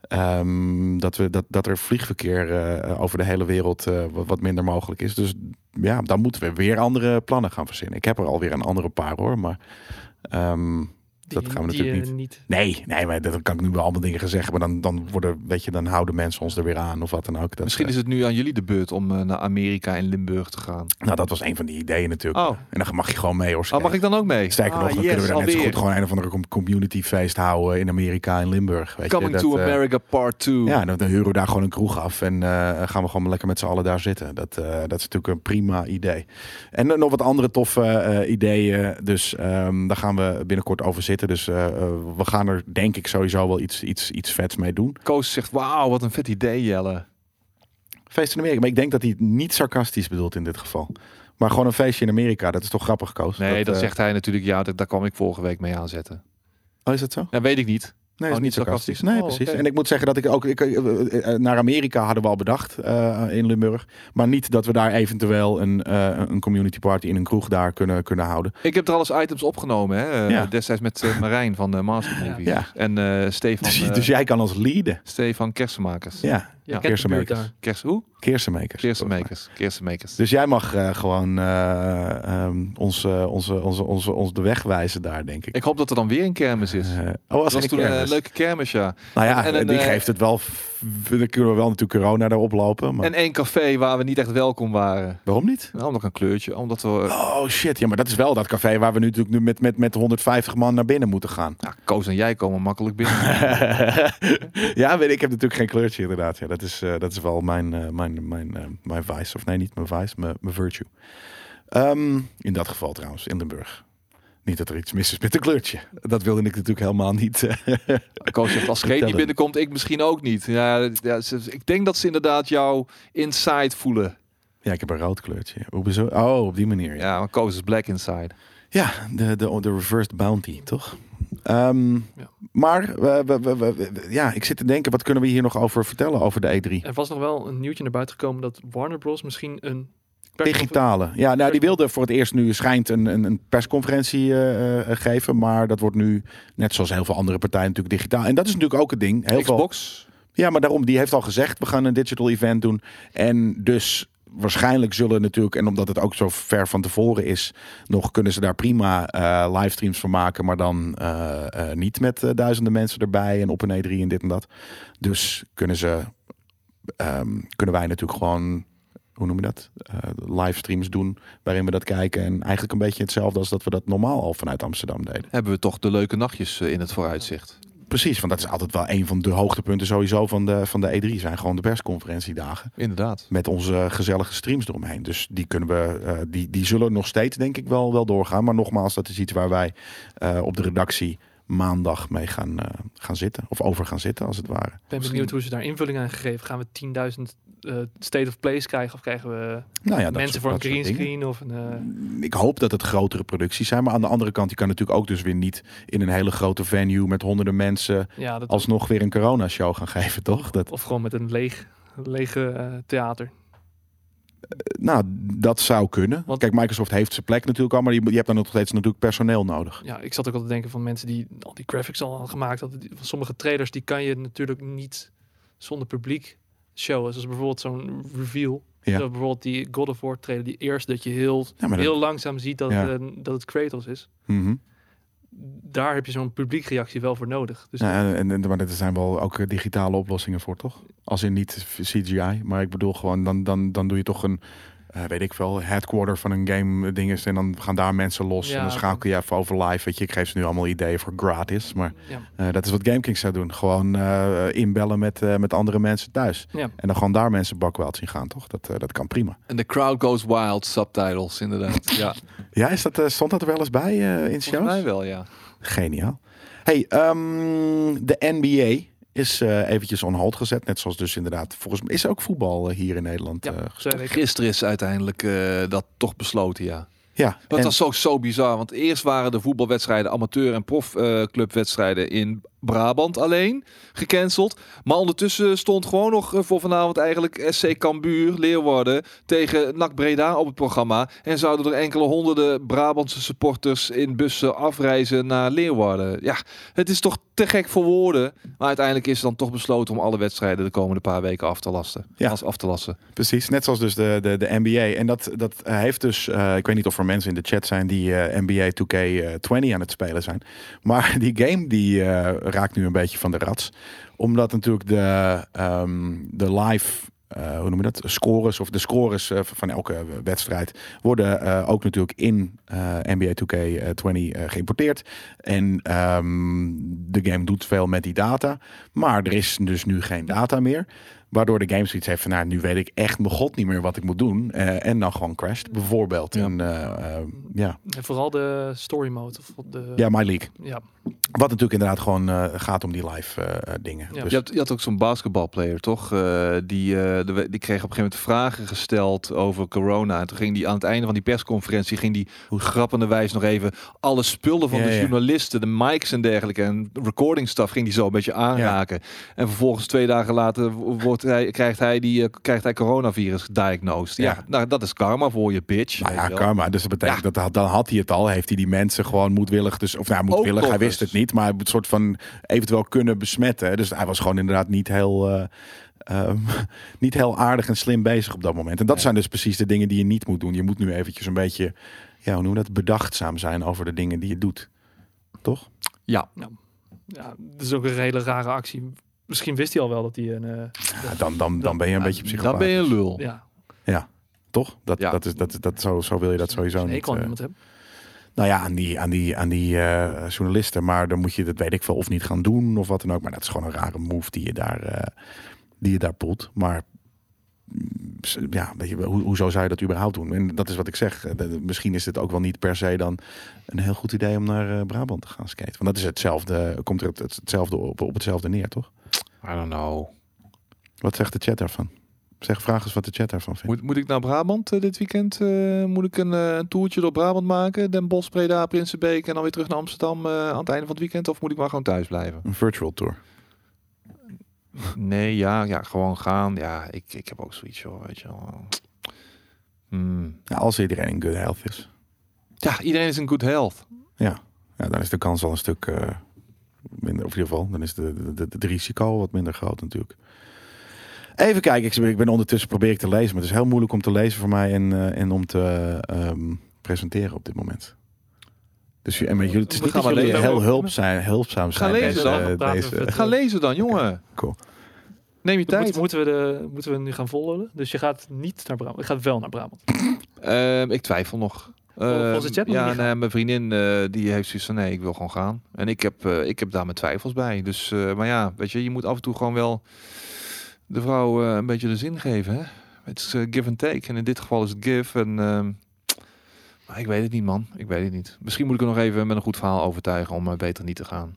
Ehm, dat, we, dat, dat er vliegverkeer eh, over de hele wereld eh, wat, wat minder mogelijk is. Dus ja, dan moeten we weer andere plannen gaan verzinnen. Ik heb er alweer een andere paar hoor, maar dat gaan we
die,
natuurlijk
eh,
niet. Nee, nee, maar dat kan ik nu wel allemaal dingen gaan zeggen. Maar dan, dan worden, weet je, dan houden mensen ons er weer aan of wat dan ook. Dat,
Misschien
eh,
is het nu aan jullie de beurt om eh, naar Amerika en Limburg te gaan.
nou, dat was een van die ideeën natuurlijk.
Oh,
En dan mag je gewoon mee hoor.
oh mag ik dan ook mee?
Sterker
Ah,
nog, dan
yes,
kunnen we daar net zo goed gewoon een of andere com- community feest houden in Amerika in Limburg. Weet
Coming
je,
to
dat, eh,
America Part 2.
Ja, dan, dan huren we daar gewoon een kroeg af en eh, gaan we gewoon lekker met z'n allen daar zitten. Dat, eh, dat is natuurlijk een prima idee. En nog wat andere toffe eh, ideeën. Dus ehm, daar gaan we binnenkort over zitten. Dus eh, eh, we gaan er denk ik sowieso wel iets, iets, iets vets mee doen.
Koos zegt, wauw, wat een vet idee, Jelle.
Feest in Amerika. Maar ik denk dat hij het niet sarcastisch bedoelt in dit geval. Maar gewoon een feestje in Amerika. Dat is toch grappig, Koos?
Nee, dan
eh,
zegt hij natuurlijk, ja, dat, daar kwam ik vorige week mee aanzetten.
Oh, is dat zo?
Ja, weet ik niet.
Nee,
Oh,
is niet
niet
sarcastisch.
sarcastisch.
Nee,
Oh,
precies. En ik moet zeggen dat ik ook ik, eh, eh, eh, naar Amerika hadden we al bedacht eh, in Limburg, maar niet dat we daar eventueel een, eh, een community party in een kroeg daar kunnen kunnen houden.
Ik heb er alles items opgenomen, hè.
Ja.
Destijds met Marijn van de Master Movies.
Ja.
En eh, Stefan,
Dus, dus jij kan ons leaden.
Stefan Kersenmakers.
Ja,
Ja,
Ja,
kent de buurt
Keersenmakers.
daar.
Kers, hoe?
Keersenmakers.
Kersenmakers. Kersenmakers.
Dus jij mag eh, gewoon eh, ehm, ons, eh, onze, onze, onze, ons de weg wijzen daar, denk ik.
Ik hoop dat er dan weer een kermis is.
Oh,
dat
als
was
een
toen een leuke kermis, ja.
Nou ja,
en
die geeft het wel. Dan kunnen we wel natuurlijk corona erop lopen. Maar
En één café waar we niet echt welkom waren.
waarom niet?
Nou, nog een kleurtje. Omdat we...
Oh shit, ja, maar dat is wel dat café waar we nu natuurlijk nu met, met, met 150 man naar binnen moeten gaan.
Koos en jij komen makkelijk binnen.
ja, weet ik, ik heb natuurlijk geen kleurtje inderdaad. Ja, dat is, eh, dat is wel mijn, eh, mijn, mijn, eh, mijn vice. Of nee, niet mijn vice, mijn, mijn virtue. Ehm, in dat geval trouwens, in Limburg. Niet dat er iets mis is met een kleurtje. Dat wilde ik natuurlijk helemaal niet. eh,
Koos zegt, als Greet niet binnenkomt, ik misschien ook niet. Ja, ja, ze- ik denk dat ze inderdaad jouw inside voelen.
ja, ik heb een rood kleurtje. Oh, op die manier. Ja,
Ja, maar Koos is black inside.
ja de, de, de reversed bounty, toch? Ehm,
Ja.
Maar we, we, we- we- we- ja, ik zit te denken, wat kunnen we hier nog over vertellen over de E3?
Er was nog wel een nieuwtje naar buiten gekomen dat Warner Bros. misschien een
Digitale. Ja, nou, die wilde voor het eerst nu schijnt een, een, een persconferentie eh, eh, geven. Maar dat wordt nu, net zoals heel veel andere partijen, natuurlijk digitaal. En dat is natuurlijk ook het ding. Heel veel,
Xbox.
ja, maar daarom, die heeft al gezegd, we gaan een digital event doen. En dus waarschijnlijk zullen natuurlijk, en omdat het ook zo ver van tevoren is, nog kunnen ze daar prima eh, livestreams van maken. Maar dan niet met duizenden mensen erbij en op een E3 en dit en dat. Dus kunnen ze, ehm, kunnen wij natuurlijk gewoon hoe noem je dat? Eh, livestreams doen waarin we dat kijken. En eigenlijk een beetje hetzelfde als dat we dat normaal al vanuit Amsterdam deden.
Hebben we toch de leuke nachtjes eh, in het vooruitzicht.
Precies, want dat is altijd wel een van de hoogtepunten sowieso van de, van de E3. Zijn gewoon de persconferentiedagen.
Inderdaad.
Met onze gezellige streams eromheen. Dus die kunnen we, eh, die, die zullen nog steeds denk ik wel, wel doorgaan. Maar nogmaals, dat is iets waar wij op de redactie maandag mee gaan, eh, gaan zitten. Of over gaan zitten als het ware.
Ik ben benieuwd hoe ze daar invulling aan gegeven. Gaan we 10.000 eh, state of plays krijgen? Of krijgen we
Nou ja,
mensen
soort-
voor een
dat soort
green
dingen.
screen? Of een, eh,
Ik hoop dat het grotere producties zijn. Maar aan de andere kant, je kan natuurlijk ook dus weer niet in een hele grote venue met honderden mensen
ja, dat,
alsnog weer een corona-show gaan geven, toch? Dat,
of gewoon met een leeg, lege theater.
Nou, dat zou kunnen.
Want-
Kijk, Microsoft heeft zijn plek natuurlijk al, maar je, je hebt dan nog steeds natuurlijk personeel nodig.
Ja, ik zat ook al te denken van mensen die al die graphics al hadden gemaakt Van sommige trailers die kan je natuurlijk niet zonder publiek showen. Zoals bijvoorbeeld zo'n reveal.
Ja.
Zo bijvoorbeeld die God of War trailer, die eerst dat je heel,
Ja, maar dat-
heel langzaam ziet dat,
Ja.
eh, dat het Kratos is.
Mhm.
Daar heb je zo'n publiekreactie wel voor nodig. Dus
en, en, maar er zijn wel ook eh, digitale oplossingen voor, toch? Als in niet CGI, maar ik bedoel gewoon, dan, dan, dan doe je toch een, eh, weet ik veel, headquarter van een game ding is en dan gaan daar mensen los
Ja,
en dan schakel je even over live. Weet je, ik geef ze nu allemaal ideeën voor gratis, maar
ja,
eh, dat is wat GameKing zou doen. Gewoon eh, inbellen met, eh, met andere mensen thuis.
ja.
En dan gewoon daar mensen bakwild zien gaan, toch? Dat, eh, dat kan prima.
En de crowd goes wild subtitles, inderdaad. Ja,
Ja, is dat, eh, stond dat er wel eens bij eh, in
volgens
shows?
mij wel, ja.
Geniaal. Hey, ehm, de NBA is eh, eventjes on hold gezet. Net zoals dus inderdaad, volgens mij is er ook voetbal eh, hier in Nederland.
Ja,
eh.
Gisteren is uiteindelijk eh, dat toch besloten, ja.
Ja,
Dat
en-
was zo, zo bizar. Want eerst waren de voetbalwedstrijden, amateur- en profclubwedstrijden in Brabant alleen gecanceld. Maar ondertussen stond gewoon nog eh, voor vanavond eigenlijk SC Cambuur, Leeuwarden tegen NAC Breda op het programma. En zouden er enkele honderden Brabantse supporters in bussen afreizen naar Leeuwarden. Ja, het is toch te gek voor woorden. Maar uiteindelijk is dan toch besloten om alle wedstrijden de komende paar weken af te lasten.
Ja.
Als af te lassen.
Precies, net zoals dus de, de, de NBA. En dat, dat heeft dus, eh, ik weet niet of er mensen in de chat zijn die eh, NBA 2K20 aan het spelen zijn. Maar die game die raakt nu een beetje van de rats. Omdat natuurlijk de, ehm, de live, eh, hoe noem je dat, scores of de scores eh, van elke wedstrijd worden eh, ook natuurlijk in NBA 2K20 eh, geïmporteerd. En ehm, de game doet veel met die data. Maar er is dus nu geen data meer. Waardoor de game zoiets heeft van, nou, nu weet ik echt mijn god niet meer wat ik moet doen. Eh, en dan gewoon crasht, bijvoorbeeld.
Ja.
En, eh, eh, ja.
En vooral de story mode. Of de,
ja, My League.
ja.
Wat natuurlijk inderdaad gewoon eh, gaat om die live dingen.
Ja.
Dus,
Je, had, je had ook zo'n basketbalplayer, toch? Eh, die, eh, de, die kreeg op een gegeven moment vragen gesteld over corona. En toen ging die aan het einde van die persconferentie... ging die hoe grappenderwijs nog even alle spullen van
Ja,
de
ja.
journalisten... de mics en dergelijke en recording stuff... ging die zo een beetje aanraken. En vervolgens twee dagen later wordt hij, krijgt, hij die, eh, krijgt hij coronavirus gediagnosed. Ja,
Ja.
nou, dat is karma voor je, bitch.
Nou ja, karma. Dus dat betekent dat dat dan had hij het al. Heeft hij die mensen gewoon moedwillig, dus of nou moedwillig, hij wist het niet, maar het soort van eventueel kunnen besmetten. Dus hij was gewoon inderdaad niet heel, eh, ehm, niet heel aardig en slim bezig op dat moment. En dat zijn dus precies de dingen die je niet moet doen. Je moet nu eventjes een beetje, ja, hoe noem je dat, bedachtzaam zijn over de dingen die je doet. Toch?
Ja,
ja, dat is ook een hele rare actie. Misschien wist hij al wel dat hij een... eh,
Ja, dan, dan, dan ben je een beetje psychopaat.
dan ben je een lul.
ja,
Toch? Dat,
Ja.
dat is, dat, dat, zo, zo wil je dat sowieso niet.
hekel aan
eh,
iemand hebben.
Nou ja, aan die, aan die, aan die eh, journalisten. Maar dan moet je, dat weet ik veel, of niet gaan doen of wat dan ook. Maar dat is gewoon een rare move die je daar, eh, die je daar poelt. Maar mm, ja, weet je, hoe, hoezo zou je dat überhaupt doen? En dat is wat ik zeg. Eh, de- misschien is het ook wel niet per se dan een heel goed idee om naar eh, Brabant te gaan skaten. Want dat is hetzelfde, komt er het, het- hetzelfde op, op hetzelfde neer, toch?
I don't know.
Wat zegt de chat daarvan? Zeg, vraag eens wat de chat daarvan vindt.
Moet, moet ik naar Brabant eh, dit weekend? eh, moet ik een, eh, een toertje door Brabant maken? Den Bosch, Breda, Prinsenbeek en dan weer terug naar Amsterdam eh, aan het einde van het weekend? Of moet ik maar gewoon thuis blijven?
Een virtual tour.
Nee, ja, ja gewoon gaan. Ja, ik, ik heb ook zoiets, joh, weet je wel. Hmm.
Ja, als iedereen in good health is.
Ja, iedereen is in good health.
Ja, dan is de kans al een stuk eh, minder. Of in ieder geval, dan is het risico wat minder groot natuurlijk. Even kijken, ik, ben- ik ben ondertussen probeer ik te lezen, maar het is heel moeilijk om te lezen voor mij en, eh, en om te ehm, presenteren op dit moment. Dus en met jullie, het is
We
niet
gaan
dat
maar
jullie
lezen.
heel hulp zijn, hulpzaam
Ga
zijn.
lezen
deze-
dan.
Deze.
Ga lezen dan, jongen.
cool.
Neem je tijd.
Moet- moeten, we de, moeten we nu gaan volgen? Dus je gaat niet naar Brabant. Je gaat wel naar Brabant.
Ehm, ik twijfel nog.
Volgens de
Ehm,
chat nog
ja,
niet
nee,
gaan.
mijn vriendin eh, die heeft zoiets van nee, ik wil gewoon gaan. En ik heb, eh, ik heb daar mijn twijfels bij. Dus, eh, maar ja, weet je, je moet af en toe gewoon wel de vrouw eh, een beetje de zin geven. Hè? Het is eh, give and take. En in dit geval is het give. En ehm, maar ik weet het niet, man. Ik weet het niet. Misschien moet ik er nog even met een goed verhaal overtuigen om eh, beter niet te gaan.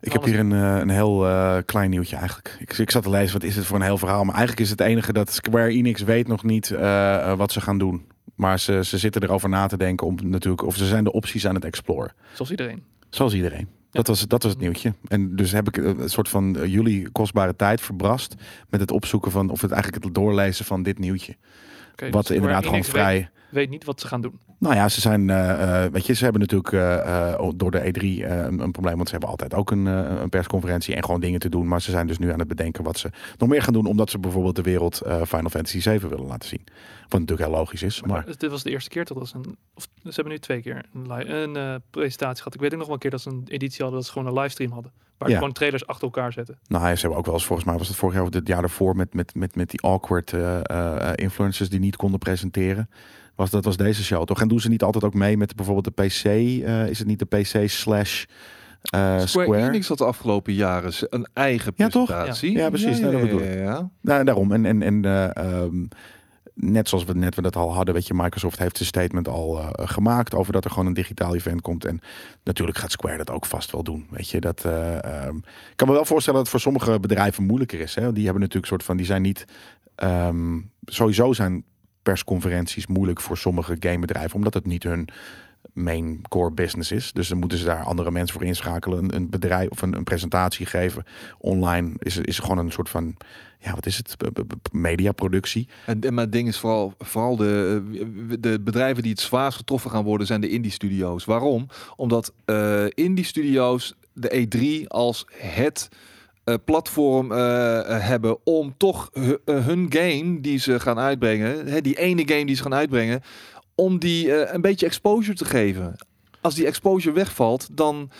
Ik heb hier een, eh, een heel eh, klein nieuwtje eigenlijk. Ik, ik zat te lezen, wat is het voor een heel verhaal? Maar eigenlijk is het enige dat Square Enix weet nog niet eh, eh, wat ze gaan doen. Maar ze, ze zitten erover na te denken om natuurlijk, of ze zijn de opties aan het exploren.
Zoals iedereen.
Zoals iedereen. Dat, was, dat was het nieuwtje. En dus heb ik eh, een soort van eh, jullie kostbare tijd verbrast met het opzoeken van, of het eigenlijk het doorlezen van dit nieuwtje. Wat
dus
inderdaad gewoon vrij.
Weet, niet wat ze gaan doen.
Nou ja, ze zijn, eh, eh, weet je, ze hebben natuurlijk eh, eh, door de E3 eh, een, een probleem, want ze hebben altijd ook een, een persconferentie en gewoon dingen te doen. Maar ze zijn dus nu aan het bedenken wat ze nog meer gaan doen, omdat ze bijvoorbeeld de wereld Final Fantasy 7 willen laten zien. Wat natuurlijk heel logisch is, maar
Dit was de eerste keer? Dat ze, een, of, ze hebben nu twee keer een, een presentatie gehad. Ik weet ook nog wel een keer dat ze een editie hadden dat ze gewoon een livestream hadden. Waar
Ja.
gewoon trailers achter elkaar zetten.
nou, ze hebben ook wel eens, volgens mij was het vorig jaar of het jaar daarvoor, met, met, met, met die awkward influencers die niet konden presenteren. Was, dat was deze show toch? En doen ze niet altijd ook mee met bijvoorbeeld de PC? eh, is het niet de PC slash eh,
Square,
Square?
Enix had de afgelopen jaren een eigen
Ja, toch?
presentatie.
Ja. Ja, precies. Nou, bedoel ik.
ja, ja.
Nou, daarom. En, en, en eh, ehm, net zoals we net we dat al hadden, weet je, Microsoft heeft zijn statement al gemaakt over dat er gewoon een digitaal event komt. En natuurlijk gaat Square dat ook vast wel doen. Weet je, dat ehm, ik kan me wel voorstellen dat het voor sommige bedrijven moeilijker is. Hè? Die hebben natuurlijk soort van, die zijn niet ehm, sowieso zijn persconferenties moeilijk voor sommige gamebedrijven, omdat het niet hun main core business is. Dus dan moeten ze daar andere mensen voor inschakelen, een, bedrijf of een, een presentatie geven. Online is, is gewoon een soort van, ja, wat is het, mediaproductie.
En, maar ding is vooral, vooral de, de bedrijven die het zwaarst getroffen gaan worden, zijn de indie studio's. Waarom? Omdat eh, indie studio's de E3 als het eh, platform eh, hebben om toch hu- eh, hun game die ze gaan uitbrengen, hè, die ene game die ze gaan uitbrengen, om die eh, een beetje exposure te geven. Als die exposure wegvalt, dan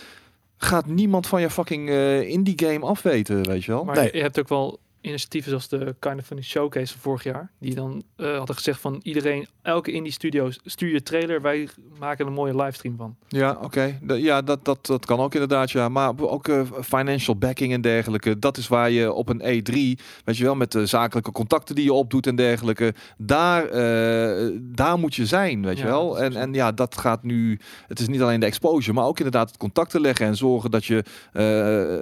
gaat niemand van je fucking eh, indie game afweten, weet je wel.
Maar
Nee.
je hebt ook wel initiatieven zoals de Kind of Funny Showcase van vorig jaar. Die dan eh, hadden gezegd van iedereen, elke indie studio's, stuur je trailer. Wij maken een mooie livestream van.
Ja, oké. Ja, dat, dat, dat kan ook inderdaad, ja. Maar ook eh, financial backing en dergelijke. Dat is waar je op een E3, weet je wel, met de zakelijke contacten die je opdoet en dergelijke. Daar, eh, daar moet je zijn, weet je wel. En, en ja, dat gaat nu... Het is niet alleen de exposure, maar ook inderdaad het contacten leggen en zorgen dat je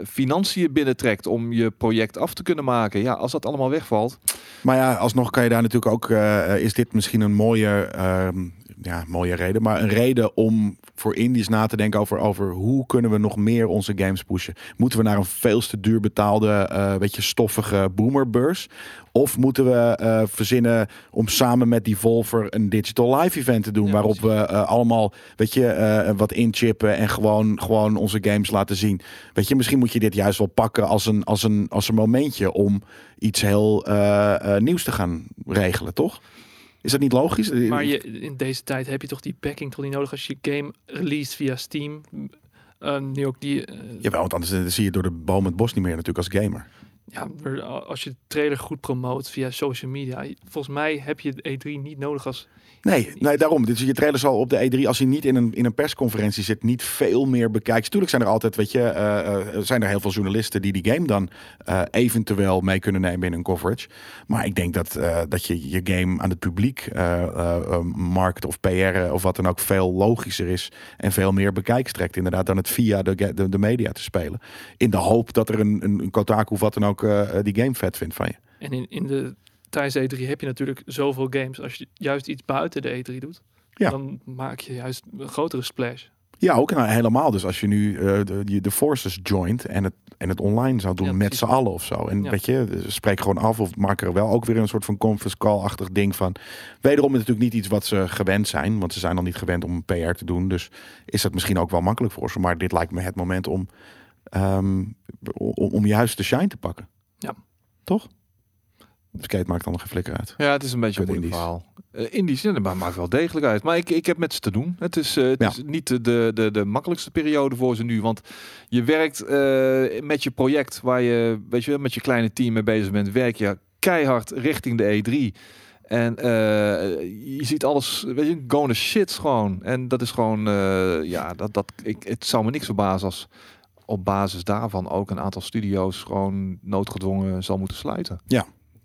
financiën binnentrekt om je project af te kunnen maken. Ja, als dat allemaal wegvalt.
Maar ja, alsnog kan je daar natuurlijk ook, eh, is dit misschien een mooie, ehm, ja, mooie reden, maar een reden om voor indies na te denken over, over hoe kunnen we nog meer onze games pushen. Moeten we naar een veel te duur betaalde, eh beetje stoffige boomerbeurs? Of moeten we eh, verzinnen om samen met Devolver een digital live event te doen,
Ja,
waarop we eh, allemaal, weet je, eh, wat inchippen en gewoon, gewoon onze games laten zien. Weet je, misschien moet je dit juist wel pakken als een, als een, als een momentje om iets heel eh, eh, nieuws te gaan regelen, toch? Is dat niet logisch?
Maar je, in deze tijd heb je toch die backing toch niet nodig als je game release via Steam. Eh, nu ook die, eh,
Jawel, want anders eh, zie je door de boom het bos niet meer natuurlijk als gamer.
ja, als je de trailer goed promoot via social media. Volgens mij heb je de E3 niet nodig als
Nee, nee, daarom. Dus je trailer zal op de E3, als hij niet in een, in een persconferentie zit, niet veel meer bekijkt. Tuurlijk zijn er altijd, weet je, eh, eh, zijn er heel veel journalisten die die game dan eh, eventueel mee kunnen nemen in hun coverage. Maar ik denk dat, dat je je game aan het publiek markt of PR of wat dan ook veel logischer is en veel meer bekijks trekt inderdaad dan het via de, de, de media te spelen. In de hoop dat er een, een, een Kotaku of wat dan ook die game vet vindt van je.
En in, in de, tijdens de E3 heb je natuurlijk zoveel games. Als je juist iets buiten de E3 doet,
Ja.
dan maak je juist een grotere splash.
Ja, ook nou, helemaal. Dus als je nu eh, de, forces joint en het, en het online zou doen
Ja,
met z'n allen of zo. En
Ja.
weet je, spreek gewoon af of maak er wel ook weer een soort van conference call-achtig ding van. Wederom is het natuurlijk niet iets wat ze gewend zijn, want ze zijn al niet gewend om PR te doen. Dus is dat misschien ook wel makkelijk voor ze. Maar dit lijkt me het moment om, ehm, om, om juist de shine te pakken.
Ja.
Toch? Skate maakt dan nog geen flikker uit.
Ja, het is een beetje een moeilijk verhaal. Uh, ja, dat maakt wel degelijk uit. Maar ik, ik heb met ze te doen. Het is, eh, het
Ja.
is niet de, de, de, makkelijkste periode voor ze nu. Want je werkt eh, met je project waar je, weet je, met je kleine team mee bezig bent. Werk je keihard richting de E3. En je ziet alles, weet je, going to shit gewoon. En dat is gewoon, ja, dat, dat, ik, het zou me niks verbazen als op basis daarvan ook een aantal studio's gewoon noodgedwongen zal moeten sluiten.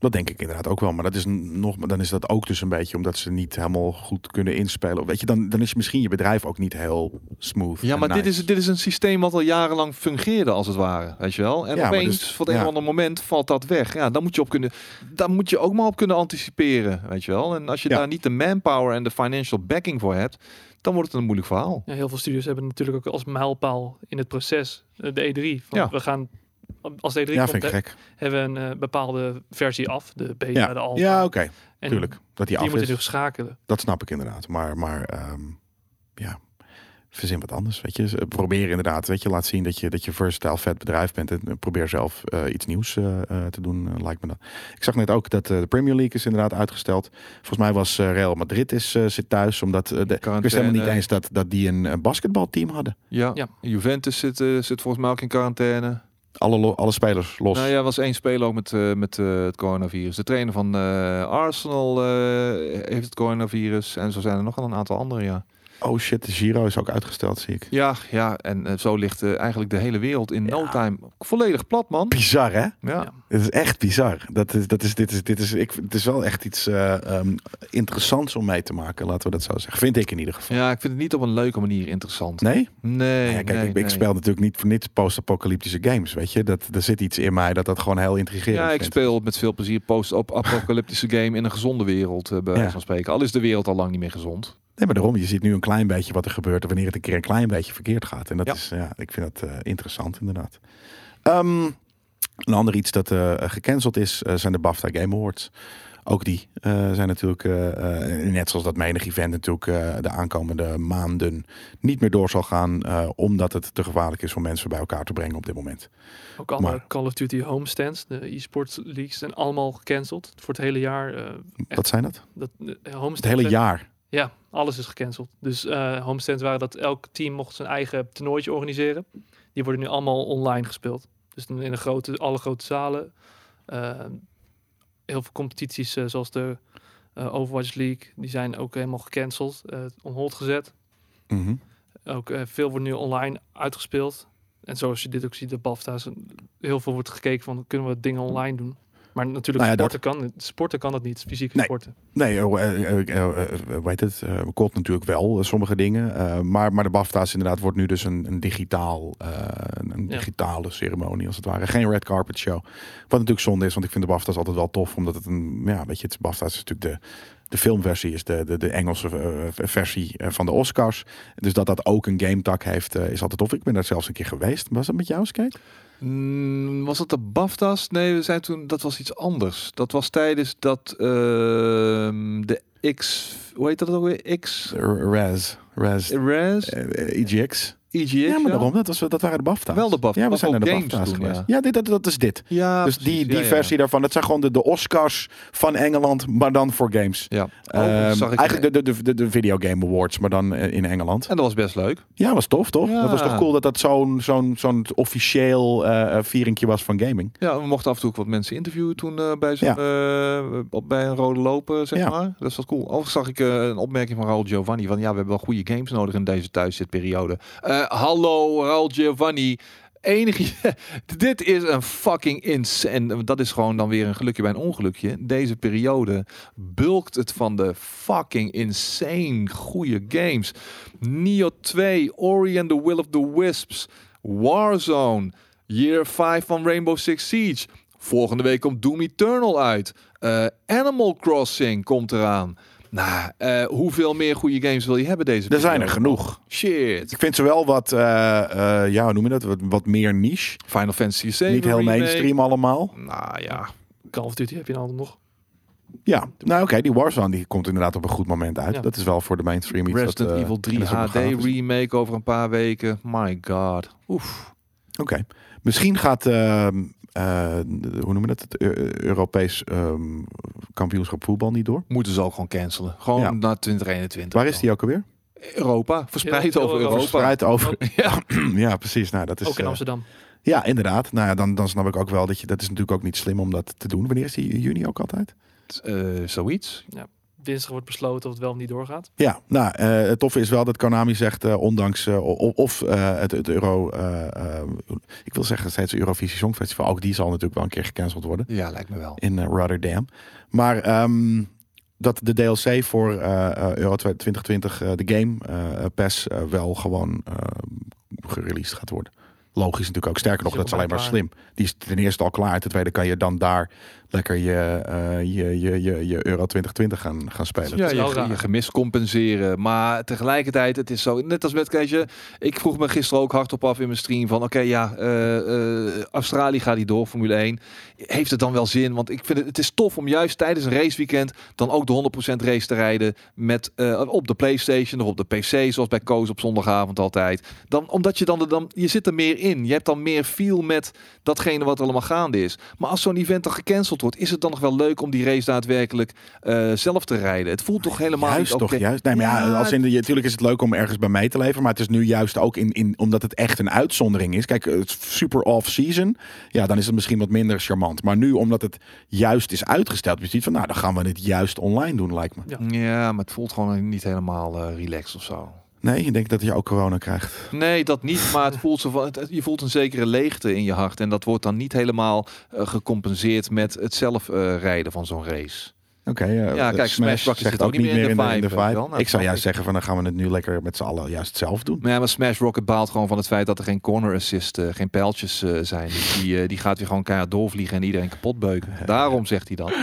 Dat denk ik inderdaad ook wel. Maar dat is nog, dan is dat ook dus een beetje omdat ze niet helemaal goed kunnen inspelen. Weet je, dan, dan is misschien je bedrijf ook niet heel smooth.
Ja, maar dit, is, dit is een systeem wat al jarenlang fungeerde, als het ware. Weet je wel? En
Ja,
opeens,
dus-
van het een of ander moment, valt dat weg. Ja, dan moet je op kunnen. Daar moet je ook maar op kunnen anticiperen. Weet je wel? En als je
Ja.
daar niet de manpower en de financial backing voor hebt, dan wordt het een moeilijk verhaal.
Ja, heel veel studios hebben natuurlijk ook als mijlpaal in het proces eh, de E3. Van
Ja.
We gaan, als de E3
Ja,
komt, he- hebben we een eh, bepaalde versie af. De beta,
Ja,
de alpha.
ja oké. Tuurlijk. Dat die
die
af
moeten
is.
nu schakelen.
Dat snap ik inderdaad. Maar, maar ehm, ja, verzin wat anders. Weet je, Z- probeer inderdaad. Weet je, laat zien dat je, dat je versatile vet bedrijf bent. En probeer zelf eh, iets nieuws eh, eh, te doen, eh, lijkt me dat. Ik zag net ook dat eh, de Premier League is inderdaad uitgesteld. Volgens mij was eh, Real Madrid is, eh, zit thuis. Omdat eh, de, ik wist helemaal niet eens dat, dat die een eh, basketbalteam hadden.
Ja.
Ja.
Juventus zit, eh, zit volgens mij ook in quarantaine.
Alle, alle spelers los.
Nou ja, er was één speler ook met, eh, met eh, het coronavirus. De trainer van eh, Arsenal heeft het coronavirus. En zo zijn er nog wel een aantal andere, ja.
Oh shit, de Giro is ook uitgesteld, zie ik.
Ja, ja, en eh, zo ligt eh, eigenlijk de hele wereld in no time volledig plat, man.
Bizar, hè?
Ja.
Ja.
Het is echt bizar. Dat is, dat is, dit is, dit is, ik, het is wel echt iets eh, ehm, interessants om mee te maken, laten we dat zo zeggen. Vind ik in ieder geval.
ja, ik vind het niet op een leuke manier interessant.
Nee?
Nee,
Ja, kijk,
nee,
ik, ik
nee.
speel natuurlijk niet voor niets post-apocalyptische games, weet je. Dat, er zit iets in mij dat dat gewoon heel intrigerend
Ja, ik
vindt.
speel met veel plezier post-apocalyptische game in een gezonde wereld, bij wijze van spreken. Al is de wereld al lang niet meer gezond.
Nee, maar daarom, je ziet nu een klein beetje wat er gebeurt wanneer het een keer een klein beetje verkeerd gaat. En dat
Ja.
is, ja, ik vind dat eh, interessant inderdaad. Ehm, een ander iets dat eh, gecanceld is, eh, zijn de BAFTA Game Awards. Ook die zijn natuurlijk, net zoals dat menig event natuurlijk de aankomende maanden niet meer door zal gaan. omdat het te gevaarlijk is om mensen bij elkaar te brengen op dit moment.
Ook alle
Maar-
Call of Duty homestands, de e-sports leagues, zijn allemaal gecanceld voor het hele jaar. Echt.
Wat zijn dat?
dat,
Het hele jaar.
Ja, alles is gecanceld. Dus eh homestands waren dat elk team mocht zijn eigen toernooitje organiseren. Die worden nu allemaal online gespeeld. Dus in de grote, alle grote zalen. Eh, heel veel competities eh, zoals de Overwatch League, die zijn ook helemaal gecanceld, eh on hold gezet.
Mhm.
Ook veel wordt nu online uitgespeeld. En zoals je dit ook ziet, de BAFTA's, heel veel wordt gekeken van, kunnen we dingen online doen? Maar natuurlijk,
Nou ja,
sporten, kan, sporten kan dat niet, fysieke
Nee.
sporten.
Nee, eh, eh, eh, eh, eh, het? Kot natuurlijk wel, sommige dingen. Maar, maar de BAFTA's inderdaad wordt nu dus een, een digitaal, een
Ja.
digitale ceremonie als het ware. Geen red carpet show. Wat natuurlijk zonde is, want ik vind de BAFTA's altijd wel tof. Omdat het een, ja, weet je, het BAFTA's is natuurlijk de, de filmversie, is de, de, de Engelse versie van de Oscars. Dus dat dat ook een game tak heeft, is altijd tof. Ik ben daar zelfs een keer geweest. Was dat met jou, Skate?
Mm, was dat de BAFTA's? Nee, we zijn toen, dat was iets anders. Dat was tijdens dat ehm, de X, hoe heet dat ook weer? X,
Raz. Raz.
Res,
eh, EGX.
EGX.
Ja, maar daarom. Dat, was, dat waren de BAFTA's.
Wel de BAFTA.
Ja, we zijn naar de
games
BAFTA's
toen,
geweest.
ja.
Ja, dit, dat, dat is dit.
Ja,
dus die,
precies.
die
Ja, ja.
versie daarvan, dat zijn gewoon de, de Oscars van Engeland, maar dan voor games.
Ja.
Ehm,
zag ik-
eigenlijk de, de, de, de, de Video Game Awards, maar dan eh, in Engeland.
En dat was best leuk.
Ja, was tof, toch?
Ja.
Dat was toch cool dat dat zo'n zo'n zo'n officieel eh vieringje was van gaming.
Ja, we mochten af en toe ook wat mensen interviewen toen eh, bij, zo'n, eh, bij een rode lopen, zeg
Ja.
maar. Dat is wat cool. Overigens zag ik eh, een opmerking van Raul Giovanni van ja, we hebben wel goede games nodig in deze thuiszitperiode. Eh hallo Raul Giovanni. Enige, dit is een fucking insane. Dat is gewoon dan weer een gelukje bij een ongelukje. Deze periode bulkt het van de fucking insane goede games. Neo 2, Ori and the Will of the Wisps, Warzone, Year 5 van Rainbow Six Siege. Volgende week komt Doom Eternal uit. Eh, Animal Crossing komt eraan. Nou, eh, hoeveel meer goede games wil je hebben deze
Er zijn er genoeg.
Shit.
Ik vind ze wel wat, eh, eh, ja, hoe noem je dat? Wat, wat meer niche.
Final Fantasy 7
Niet heel
remake.
mainstream allemaal.
Nou ja,
Call of Duty heb je dan nog.
Ja, nou oké, die Warzone die komt inderdaad op een goed moment uit.
Ja.
Dat is wel voor de mainstream iets.
Resident
dat, eh,
Evil 3
en dat is ook
HD remake over een paar weken. My god. Oef.
Oké. Misschien gaat, eh, hoe noem je dat, het Eu- Europees ehm, kampioenschap voetbal niet door.
Moeten ze ook gewoon cancelen. Gewoon
Ja.
naar 2021.
Waar is die ook alweer?
Europa. Verspreid
Heel- heel
over
Europa.
Europa.
Verspreid over.
Ja.
ja, precies. Nou, dat is,
ook in
eh,
Amsterdam.
ja, inderdaad. Nou ja, dan, dan snap ik ook wel dat je, dat is natuurlijk ook niet slim om dat te doen. Wanneer is die? Juni ook altijd?
Eh, zoiets.
Dinsdag wordt besloten of het wel of niet doorgaat.
Ja, nou, eh, het toffe is wel dat Konami zegt, eh, ondanks eh, of eh, het, het Euro, ik wil zeggen steeds Eurovisie Songfestival, ook die zal natuurlijk wel een keer gecanceld worden.
Ja, lijkt me wel.
in Rotterdam. Maar ehm, dat de DLC voor eh, eh, Euro 2020, eh, de game eh, pass, eh, wel gewoon eh, gereleased gaat worden. Logisch natuurlijk ook. Sterker nog, dat
is
alleen
al
maar slim. Die is ten eerste al klaar. Ten tweede kan je dan daar lekker je, eh, je, je, je, je Euro 2020 gaan, gaan spelen.
Ja, je, gemis compenseren. Maar tegelijkertijd, het is zo, net als met Keesje. Ik vroeg me gisteren ook hardop af in mijn stream van, oké, ja, eh, eh, Australië gaat die door, Formule 1. Heeft het dan wel zin? Want ik vind het, het is tof om juist tijdens een raceweekend dan ook de 100% race te rijden met eh, op de PlayStation of op de PC, zoals bij Koos op zondagavond altijd. Dan, omdat je dan, de- dan, je zit er meer in. Je hebt dan meer feel met datgene wat er allemaal gaande is. Maar als zo'n event dan gecanceld wordt, is het dan nog wel leuk om die race daadwerkelijk eh, zelf te rijden? Het voelt toch helemaal
Juist
niet
toch, juist. Nee, maar ja,
Ja,
als in de, natuurlijk is het leuk om ergens bij mee te leven, maar het is nu juist ook in, in omdat het echt een uitzondering is. Kijk, het is super off-season, ja, dan is het misschien wat minder charmant. Maar nu, omdat het juist is uitgesteld, je ziet van, nou, dan gaan we het juist online doen, lijkt me.
Ja.
Ja, maar het voelt gewoon niet helemaal eh, relaxed of zo.
Nee, je denkt dat je ook corona krijgt.
Nee, dat niet. Maar het voelt zo van, het- je voelt een zekere leegte in je hart. En dat wordt dan niet helemaal eh, gecompenseerd met het zelf eh, rijden van zo'n race.
Oké, eh,
Ja, kijk, Smash Rock
zegt
zit ook niet meer in de vibe. Nou,
ik zou juist zeggen van dan gaan we het nu lekker met z'n allen juist zelf doen.
Maar ja, maar Smash Rocket baalt gewoon van het feit dat er geen corner assist, geen pijltjes zijn. Dus die, die gaat weer gewoon keihard doorvliegen en iedereen kapot beuken. Daarom zegt hij dat.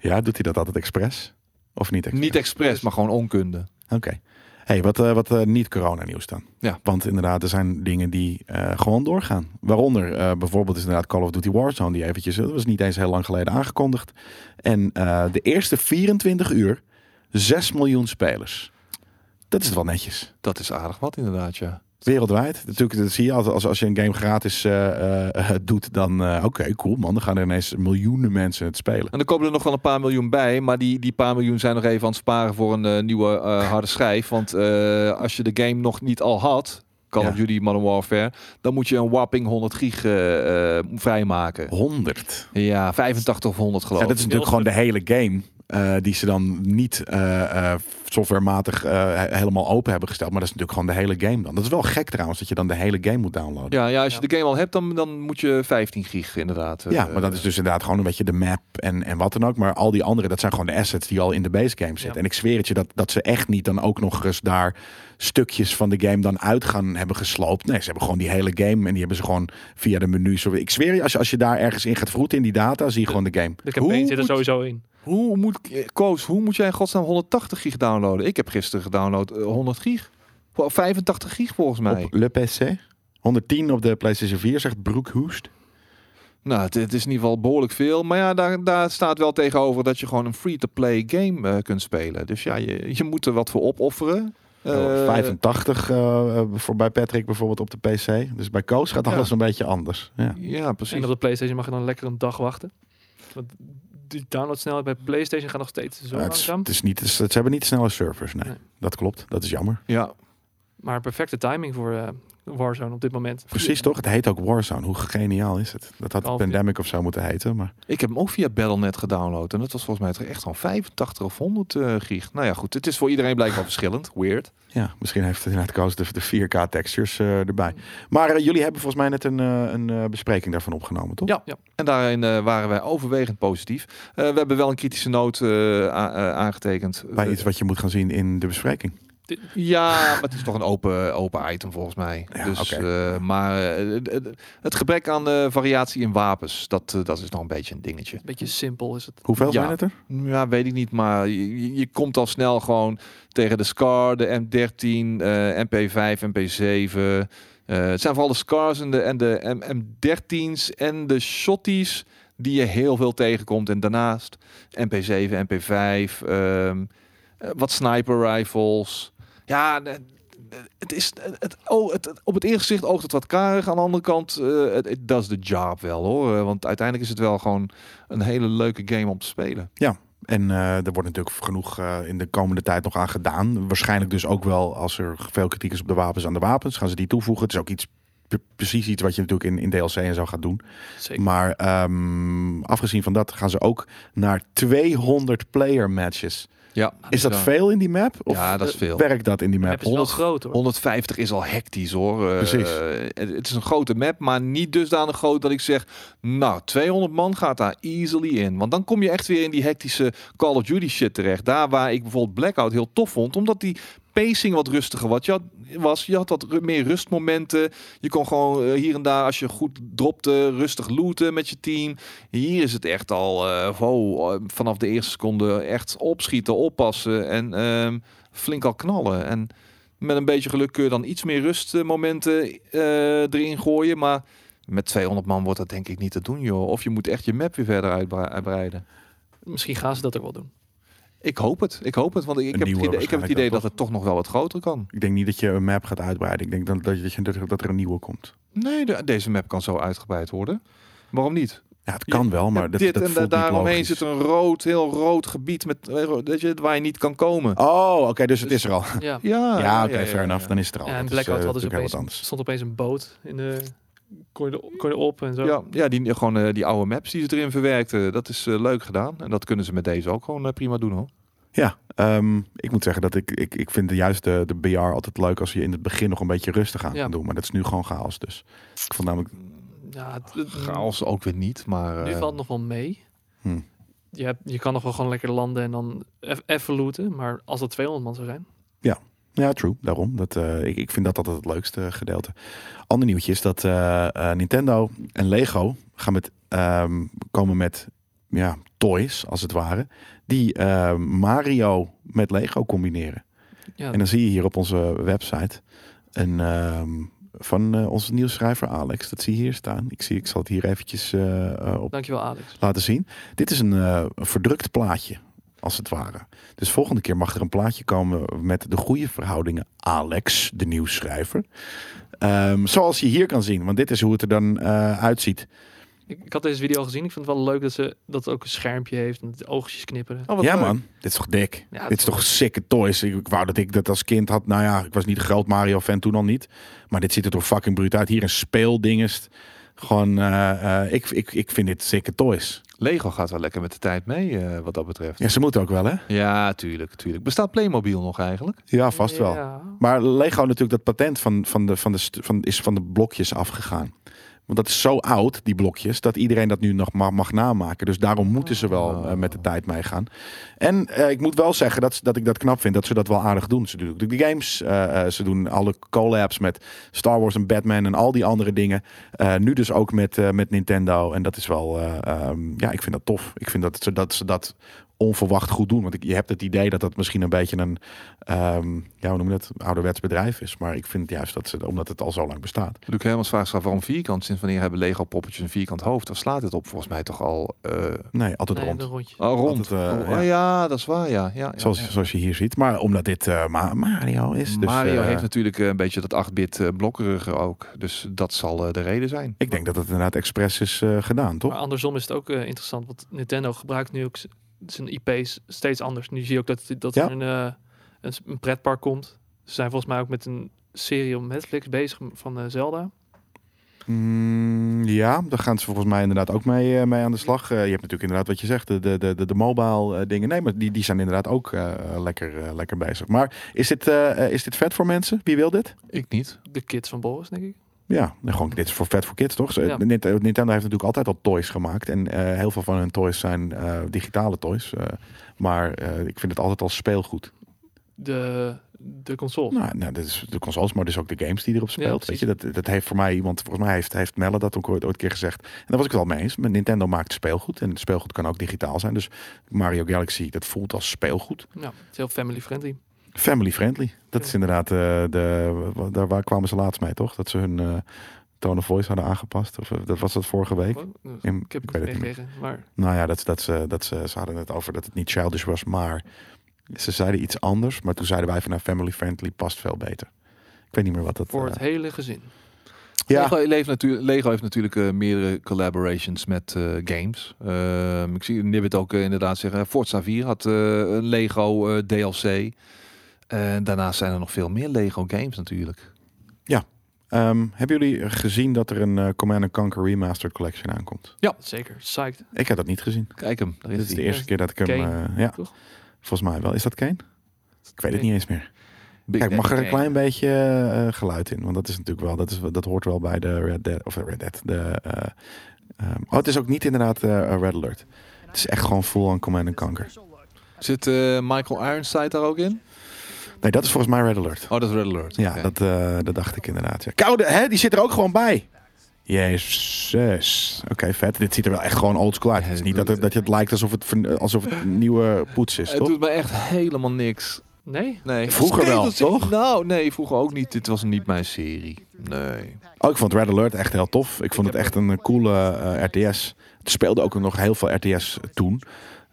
Ja, doet hij dat altijd expres? Of niet expres?
Niet expres, maar gewoon onkunde.
Oké. Hey, wat, eh, wat eh, niet corona nieuws dan?
Ja.
Want inderdaad, er zijn dingen die eh, gewoon doorgaan. Waaronder bijvoorbeeld is inderdaad Call of Duty Warzone die eventjes, dat was niet eens heel lang geleden aangekondigd. En de eerste 24 uur 6 miljoen spelers. Dat is wel netjes.
Dat is aardig wat inderdaad, ja.
Wereldwijd. Natuurlijk, dat zie je als, als, als je een game gratis eh, eh, doet, dan eh, oké, cool man. Dan gaan er ineens miljoenen mensen het spelen.
En er komen er nog wel een paar miljoen bij. Maar die, die paar miljoen zijn nog even aan het sparen voor een eh, nieuwe eh, harde schijf. Want eh, als je de game nog niet al had, Call
Ja.
of Duty Modern Warfare, dan moet je een whopping 100 gig eh, eh, vrijmaken.
100.
Ja, 85 of 100 geloof
Ja,
ik.
dat is natuurlijk gewoon de hele game. Eh, die ze dan niet eh, eh, softwarematig eh, he- helemaal open hebben gesteld. Maar dat is natuurlijk gewoon de hele game dan. Dat is wel gek trouwens, dat je dan de hele game moet downloaden.
Ja, ja, als je
Ja.
de game al hebt, dan, dan moet je 15 gig inderdaad.
Ja, maar dat is dus inderdaad gewoon een beetje de map en, en wat dan ook. Maar al die andere, dat zijn gewoon de assets die al in de base game zitten.
Ja.
En ik zweer het je dat, dat ze echt niet dan ook nog eens daar stukjes van de game dan uit gaan hebben gesloopt. Nee, ze hebben gewoon die hele game en die hebben ze gewoon via de menus. Ik zweer je, als je, als je daar ergens in gaat vroeten in die data, zie je gewoon de game.
De campaign
Hoe
zit er
moet-
sowieso in.
Hoe moet, eh, Koos, hoe moet jij in godsnaam 180 gig downloaden? Ik heb gisteren gedownload eh, 100 gig. Wel 85 gig volgens mij.
Op Le PC. 110 op de PlayStation 4, zegt Broekhoest.
Nou, het, het is in ieder geval behoorlijk veel. Maar ja, daar, daar staat wel tegenover dat je gewoon een free-to-play game eh, kunt spelen. Dus ja, je, je moet er wat voor opofferen. Eh,
85 eh, voor bij Patrick bijvoorbeeld op de PC. Dus bij Koos gaat
Ja.
alles een beetje anders. Ja.
Ja, precies.
En op de PlayStation mag je dan lekker een dag wachten. Want die downloadsnelheid bij PlayStation gaat nog steeds zo
Ja, het, is,
langzaam.
het is niet, het ze hebben niet snelle servers. Nee,
Nee.
dat klopt. Dat is jammer.
Ja,
Maar perfecte timing voor eh, Warzone op dit moment.
Precies toch? Het heet ook Warzone. Hoe geniaal is het? Dat had
Half-
Pandemic of zo moeten heten. Maar
ik heb hem ook via Battle.net gedownload. En dat was volgens mij echt al 85 of 100 eh, gig. Nou ja, goed. Het is voor iedereen blijkbaar verschillend. Weird.
ja, misschien heeft het inderdaad Koos de, de 4K textures eh, erbij. Maar eh, jullie hebben volgens mij net een, eh, een eh, bespreking daarvan opgenomen, toch?
Ja, en daarin eh, waren wij overwegend positief. Eh, we hebben wel een kritische noot eh, eh, aangetekend.
Bij iets wat je moet gaan zien in de bespreking.
Ja, maar het is toch een open, open item volgens mij.
Ja,
dus, eh, maar eh, het- gebrek aan eh, variatie in wapens, dat, dat is nog een beetje een dingetje.
Een beetje simpel is het.
Hoeveel
Ja.
zijn het er?
Ja, weet ik niet, maar je, je- komt al snel gewoon tegen de SCAR, de M13, eh, MP5, MP7. Eh, het zijn vooral de SCARs en de, en de M- M13's en de shotties die je heel veel tegenkomt. En daarnaast MP7, MP5, ehm, eh, wat sniper rifles. Ja, de- de- het is het, oh, het, op het eerste zicht oogt het wat karig. Aan de andere kant, eh, het it does the job wel hoor. Eh, Want uiteindelijk is het wel gewoon een hele leuke game om te spelen.
En eh, er wordt natuurlijk genoeg eh, in de komende tijd nog aan gedaan. Waarschijnlijk dus ook wel als er veel kritiek is op de wapens aan de wapens, gaan ze die toevoegen. Het is ook iets pre- precies iets wat je natuurlijk in, in DLC en zo gaat doen.
Zeker.
Maar ehm, afgezien van dat gaan ze ook naar 200 player matches.
Ja,
Is dat veel in die map? Of
Ja, dat is
eh,
veel.
werkt dat in die map?
map is wel groot hoor.
150 is al hectisch hoor. Eh,
Precies.
eh, het, het is een grote map, maar niet dusdanig groot dat ik zeg, nou, 200 man gaat daar easily in. Want dan kom je echt weer in die hectische Call of Duty shit terecht. Daar waar ik bijvoorbeeld Blackout heel tof vond, omdat die pacing wat rustiger was. Je had, was, je had wat meer rustmomenten. Je kon gewoon eh, hier en daar, als je goed dropte, rustig looten met je team. Hier is het echt al eh, eh, vanaf de eerste seconde echt opschieten, oppassen en ehm, flink al knallen. En met een beetje geluk kun je dan iets meer rustmomenten erin gooien. Maar met 200 man wordt dat denk ik niet te doen, joh. Of je moet echt je map weer verder uitbre- uitbreiden.
Misschien gaan ze dat ook wel doen.
Ik hoop het. Ik hoop het. Want ik, heb, het idee, ik heb het idee dat het toch nog wel wat groter kan.
Ik denk niet dat je een map gaat uitbreiden. Ik denk dat, dat, je, dat, er- dat een nieuwe komt.
Nee, de- deze map kan zo uitgebreid worden. Waarom niet?
Ja, het kan wel, maar
Ja,
dat,
dit
dat
en
voelt
daaromheen zit een rood, heel rood gebied met, eh, weet je, waar je niet kan komen.
Oh, oké, dus het is er al.
Ja.
Ja,
Ja, oké, fair enough. Dan is het er al.
Ja, en
Dat is,
Blackout
eh,
hadden ze opeens,
wat anders.
stond opeens een boot in de... Kon je, er- kon je erop en zo.
Ja, ja die, gewoon eh, die oude maps die ze erin verwerkten. Dat is eh, leuk gedaan. En dat kunnen ze met deze ook gewoon eh, prima doen hoor.
Ja, ehm, ik moet zeggen dat ik, ik, ik vind juist de, de BR altijd leuk als je in het begin nog een beetje rustig aan
Ja.
kan doen. Maar dat is nu gewoon chaos dus. Ik vond namelijk,
Ja, het, het-
Chaos ook weer niet, maar...
nu
eh,
valt het nog wel mee.
Hm.
Je, hebt, je kan nog wel gewoon lekker landen en dan eff- even looten. Maar als dat 200 man zou zijn.
ja true, daarom. Dat, eh, ik, ik vind dat altijd het leukste gedeelte. Ander nieuwtje is dat eh, eh, Nintendo en Lego gaan met, ehm, komen met ja, toys, als het ware, die Mario met Lego combineren.
Ja,
En dan zie je hier op onze website een ehm, van eh, onze nieuwsschrijver Alex. Dat zie je hier staan. Ik, zie, ik zal het hier eventjes eh, op
dankjewel Alex.
laten zien. Dit is een, een verdrukt plaatje, als het ware. Dus volgende keer mag er een plaatje komen met de goede verhoudingen. Alex, de nieuwsschrijver. Ehm, zoals je hier kan zien, want dit is hoe het er dan eh, uitziet.
Ik, ik had deze video gezien. Ik vind het wel leuk dat ze dat ook een schermpje heeft en de oogjes knipperen.
oh, wat
ja
leuk.
man, dit is toch dik?
Ja,
dit is toch sikke toys? Ik, ik wou dat ik dat als kind had. Nou ja, ik was niet een groot Mario fan toen al niet. Maar dit ziet er toch fucking bruut uit. Hier een speeldingest. Gewoon, eh, eh, ik, ik, ik vind dit sikke toys.
Lego gaat wel lekker met de tijd mee, eh, wat dat betreft.
Ja, ze moeten ook wel hè?
Ja, tuurlijk, tuurlijk. Bestaat Playmobil nog eigenlijk?
Ja, vast wel.
Ja.
Maar Lego natuurlijk dat patent van, van de, van de, van, is van de blokjes afgegaan. Want dat is zo oud, die blokjes, dat iedereen dat nu nog mag, mag namaken. Dus daarom moeten ze wel
Oh.
eh, met de tijd meegaan. En eh, ik moet wel zeggen dat, dat ik dat knap vind, dat ze dat wel aardig doen. Ze doen de games, eh, ze doen alle collabs met Star Wars en Batman en al die andere dingen. Nu dus ook met, met Nintendo. En dat is wel, eh, ehm, ja, ik vind dat tof. Ik vind dat ze dat, ze dat onverwacht goed doen. Want ik, je hebt het idee dat dat misschien een beetje een, ehm, ja, hoe noem je dat, ouderwets bedrijf is. Maar ik vind juist dat ze, omdat het al zo lang bestaat.
Luc helemaal vraagt zich af waarom vierkant. Sinds wanneer hebben Lego poppetjes een vierkant hoofd? Waar slaat het op? Volgens mij toch al eh,
Nee, altijd
Nee,
rond.
een rondje.
al rond.
Altijd, eh,
oh,
ja.
ja. dat is waar. Ja, ja, ja,
Zoals,
ja.
zoals je hier ziet. Maar omdat dit eh, Ma- Mario is. Dus,
Mario heeft natuurlijk een beetje dat 8-bit eh, blokkerige ook. Dus dat zal de reden zijn.
Ik denk dat het inderdaad expres is eh, gedaan, toch?
Maar andersom is het ook interessant, want Nintendo gebruikt nu ook zijn IP's steeds anders. Nu zie je ook dat, dat
Ja.
er een, eh, een, een pretpark komt. Ze zijn volgens mij ook met een serie op Netflix bezig van eh, Zelda.
Mm, ja, daar gaan ze volgens mij inderdaad ook mee, eh, mee aan de slag. Je hebt natuurlijk inderdaad wat je zegt, de, de, de, de, de mobile eh, dingen. Nee, maar die, die zijn inderdaad ook eh, lekker, lekker bezig. Maar is dit, is dit vet voor mensen? Wie wil dit?
Ik niet.
De kids van Boris, denk ik.
Ja, gewoon, dit is voor vet voor kids, toch?
Ja.
Nintendo heeft natuurlijk altijd al toys gemaakt. En eh, heel veel van hun toys zijn eh, digitale toys. Eh, maar ik vind het altijd al speelgoed.
De, de console.
Nou, nou, dat is de consoles, maar dus ook de games die erop speelt. weet je, dat, dat heeft voor mij iemand, volgens mij heeft, heeft Melle dat ook ooit, ooit een keer gezegd. En daar was ik het wel mee eens. Maar Nintendo maakt speelgoed en het speelgoed kan ook digitaal zijn. Dus Mario Galaxy, dat voelt als speelgoed.
Ja, het is heel family friendly.
Family friendly. Dat is inderdaad, eh, de, daar waar kwamen ze laatst mee, toch? Dat ze hun eh tone of voice hadden aangepast. Of eh, dat was dat vorige week.
Oh,
In-
ik heb
ik
het
weet het niet
meegekregen. Maar
Nou ja, dat, dat, ze, dat ze, ze hadden het over dat het niet childish was, maar ze zeiden iets anders. Maar toen zeiden wij van nou, family friendly past veel beter. Ik weet niet meer wat dat...
voor het hele gezin.
ja,
Lego, heeft natuurlijk, Lego heeft natuurlijk eh, meerdere collaborations met eh, games. Ehm, ik zie Nibbit ook inderdaad zeggen. Forza 4 had eh, een Lego eh, DLC. En daarnaast zijn er nog veel meer Lego games natuurlijk.
Ehm, hebben jullie gezien dat er een eh, Command Conquer Remastered Collection aankomt?
Zeker, psyched.
Ik heb dat niet gezien.
Kijk hem, daar
Dit
is
is de eerste keer dat ik hem...
Kane,
eh, ja,
toch?
volgens mij wel. Is dat Kane? Ik weet het niet eens meer.
Big
Kijk, mag er een
Kane.
klein beetje eh, geluid in? Want dat is natuurlijk wel, dat, is, dat hoort wel bij de Red Dead, of Red Dead. De, eh, ehm, oh, het is ook niet inderdaad eh, Red Alert. Het is echt gewoon full on Command Conquer.
Zit eh, Michael Ironside daar ook in?
Nee, dat is volgens mij Red Alert.
Oh, dat is Red Alert.
Ja, dat, eh, dat dacht ik inderdaad. Ja. Koude, hè? Die zit er ook gewoon bij. Jezus. Oké, vet. Dit ziet er wel echt gewoon oldschool uit. Het is niet dat het, dat het lijkt alsof het, alsof het een nieuwe poets is,
Het
toch?
doet me echt helemaal niks.
Nee?
Nee.
Vroeger wel, toch?
Nou, nee, vroeger ook niet. Dit was niet mijn serie. Nee.
Oh, ik vond Red Alert echt heel tof. Ik vond het echt een coole eh, RTS. Het speelde ook nog heel veel RTS toen.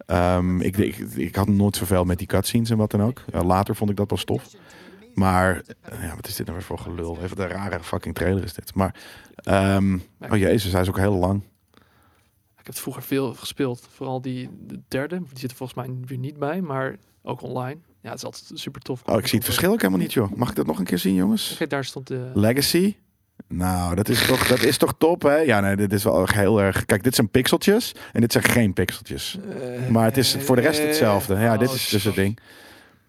Ehm, ik, ik, ik had nooit zoveel met die cutscenes en wat dan ook. Eh, later vond ik dat pas tof. Maar, eh, ja, wat is dit nou weer voor gelul? Even een rare fucking trailer is dit. Maar, ehm, oh jezus, hij is ook heel lang.
Ik heb het vroeger veel gespeeld. Vooral die de derde. Die zit er volgens mij weer niet bij, maar ook online. Ja, het is altijd super tof.
Oh, ik zie het verschil ook helemaal niet, joh. Mag ik dat nog een keer zien, jongens?
Oké, daar stond de...
Legacy, Nou, dat is toch, dat is toch top, hè? Ja, nee, dit is wel heel erg... Kijk, dit zijn pixeltjes en dit zijn geen pixeltjes. Maar het is voor de rest hetzelfde. Ja, dit is dus het ding.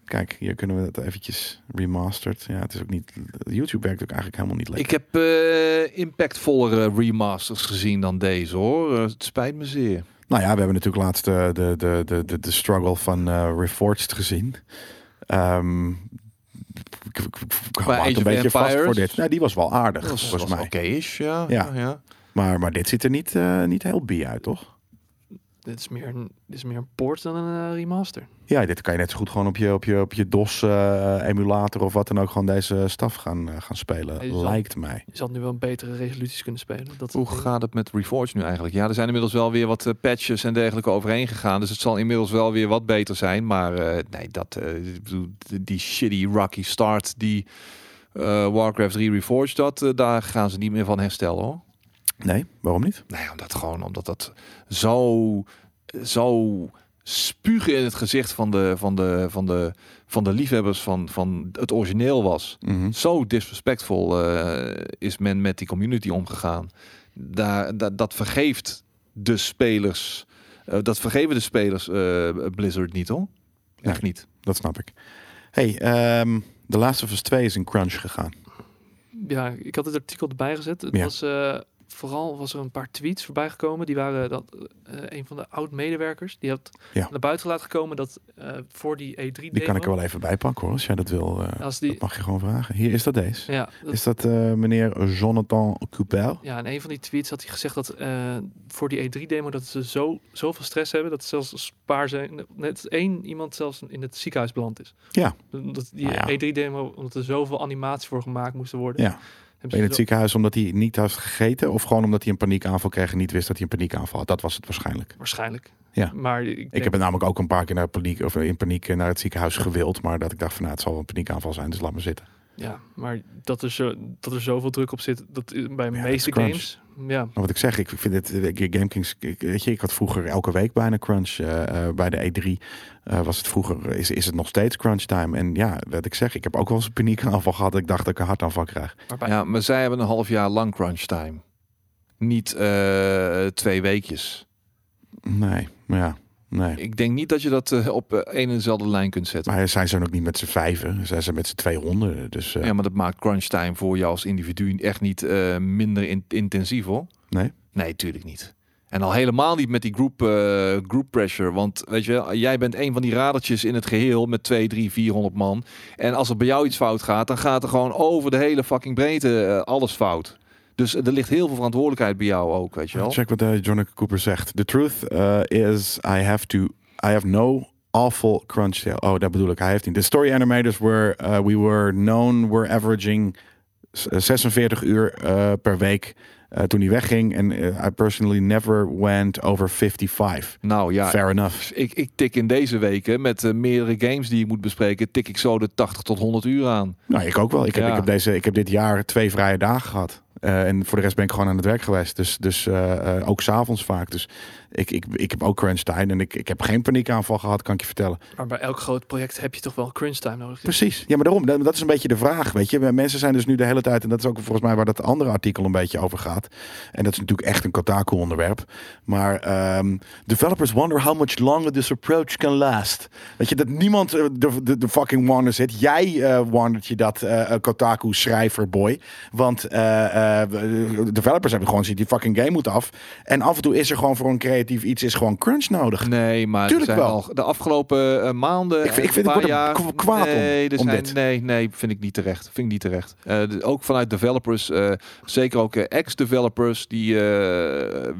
Kijk, hier kunnen we dat eventjes remastered. Ja, het is ook niet... YouTube werkt ook eigenlijk helemaal niet lekker.
Ik heb eh, impactvollere remasters gezien dan deze hoor. Eh, het spijt me zeer.
Nou ja, we hebben natuurlijk laatst de, de, de, de, de, struggle van eh Reforged gezien. Ehm een beetje vast voor dit. Nou, die was wel aardig, volgens mij.
oké-ish, ja.
Ja.
ja. ja.
Maar, maar dit ziet er niet, eh, niet heel bi uit, toch?
Dit is meer een, dit is meer een port dan een eh, remaster.
Ja, dit kan je net zo goed gewoon op je, op je, op je DOS-emulator of wat dan ook gewoon deze staf gaan, eh, gaan spelen.
Je zal-
Lijkt mij.
Je zal nu wel een betere resoluties kunnen spelen. Dat
Hoe gaat het met Reforged nu eigenlijk? Ja, er zijn inmiddels wel weer wat eh, patches en dergelijke overheen gegaan. Dus het zal inmiddels wel weer wat beter zijn. Maar eh, nee, dat, eh, ik bedoel, die- shitty rocky start die eh, Warcraft 3 Reforged, dat, eh, daar gaan ze niet meer van herstellen hoor.
Nee, waarom niet?
Nee, omdat gewoon omdat dat zo, zo spugen in het gezicht van de, van de, van de, van de liefhebbers van, van het origineel was.
Mhm.
Zo disrespectvol eh, is men met die community omgegaan. Daar, dat, dat vergeeft de spelers. eh, dat vergeven de spelers eh, Blizzard niet hoor. Echt niet.
Dat snap ik. Hey, ehm The Last of Us 2 is in crunch gegaan.
Ja, ik had het artikel erbij gezet. Het
Ja.
was eh, vooral was er een paar tweets voorbij gekomen. Die waren dat eh, een van de oud-medewerkers die had
Ja.
naar buiten laten komen dat eh, voor die E3 demo.
Die kan ik er wel even bij pakken hoor, als jij dat wil. eh,
Als die,
dat mag je gewoon vragen. Hier is dat deze.
ja, dat-
Is dat meneer Jonathan Coupel?
ja, in een van die tweets had hij gezegd dat voor die E3-demo dat ze zo, zoveel stress hebben dat zelfs een spaar zijn. Net één iemand zelfs in het ziekenhuis beland is.
Ja.
Dat die
Nou ja.
E3-demo, omdat er zoveel animatie voor gemaakt moesten worden.
Ja. In het ziekenhuis omdat hij niet had gegeten of gewoon omdat hij een paniekaanval kreeg en niet wist dat hij een paniekaanval had. Dat was het waarschijnlijk.
Waarschijnlijk.
Ja.
Maar ik,
Ik heb het namelijk ook een paar keer naar paniek of in paniek naar het ziekenhuis gewild, maar dat ik dacht van nou het zal wel een paniekaanval zijn, dus laat maar zitten.
Ja, maar dat er, zo, dat er zoveel druk op zit, dat i- bij de meeste games. Ja,
Maar wat ik zeg, ik vind het eh, GameKings, ik- weet je, ik had vroeger elke week bijna crunch. eh, eh, bij de E3 eh, was het vroeger, is, is het nog steeds crunch time. En ja, wat ik zeg, ik heb ook wel eens een paniekaanval gehad. Ik dacht dat ik een hartaanval krijg.
Ja, maar zij hebben een half jaar lang crunch time. Niet eh, twee weekjes.
Nee, maar ja, nee.
Ik denk niet dat je dat eh, op eh, één en dezelfde lijn kunt zetten.
Maar zij zijn ook niet met z'n vijven, zij zijn met z'n tweehonderd. Dus eh,
Ja, maar dat maakt crunch time voor jou als individu echt niet minder in- intensief hoor.
nee.
Nee, tuurlijk niet. En al helemaal niet met die group, group pressure. Want weet je, jij bent een van die radertjes in het geheel met 2, 3, 400 man. En als er bij jou iets fout gaat, dan gaat er gewoon over de hele fucking breedte alles fout. Dus er ligt heel veel verantwoordelijkheid bij jou ook, weet je wel.
Check wat uh, John Cooper zegt. The truth uh, is, I have to, I have no awful crunch. sale. Oh, dat bedoel ik. Hij heeft niet. The story animators were, uh, we were known, were averaging s- 46 uur uh, per week uh, toen hij wegging. En uh, I personally never went over 55.
Nou ja,
Fair enough.
ik, ik tik in deze weken met eh, meerdere games die ik moet bespreken, tik ik zo de 80 tot 100 uur aan.
Nou, ik ook wel. Ik heb,
Ja.
ik heb, deze, ik heb dit jaar twee vrije dagen gehad. Uh, en voor de rest ben ik gewoon aan het werk geweest. Dus, dus uh, ook s'avonds vaak. Dus ik, ik, ik heb ook crunch time. En ik, ik heb geen paniekaanval gehad, kan ik je vertellen.
maar bij elk groot project heb je toch wel crunch time nodig.
Precies. Ja, maar daarom. Dat, dat is een beetje de vraag. Weet je, mensen zijn dus nu de hele tijd. En dat is ook volgens mij waar dat andere artikel een beetje over gaat. En dat is natuurlijk echt een Kotaku onderwerp. Maar um, developers wonder how much longer this approach can last. Weet je, dat niemand de, de, de fucking wonder zit. Jij uh, je dat Kotaku schrijver boy. Want developers hebben gewoon die fucking game moet af. En af en toe is er gewoon voor een creatief iets is gewoon crunch nodig.
Nee, maar
Tuurlijk
zijn
wel.
al de afgelopen uh, maanden.
Ik vind, ik vind
een
het
jaar,
kwaad
nee,
om,
er
om
zijn,
dit.
Nee, nee, vind ik niet terecht. Vind ik niet terecht. Uh, de, ook vanuit developers, uh, zeker ook ex-developers die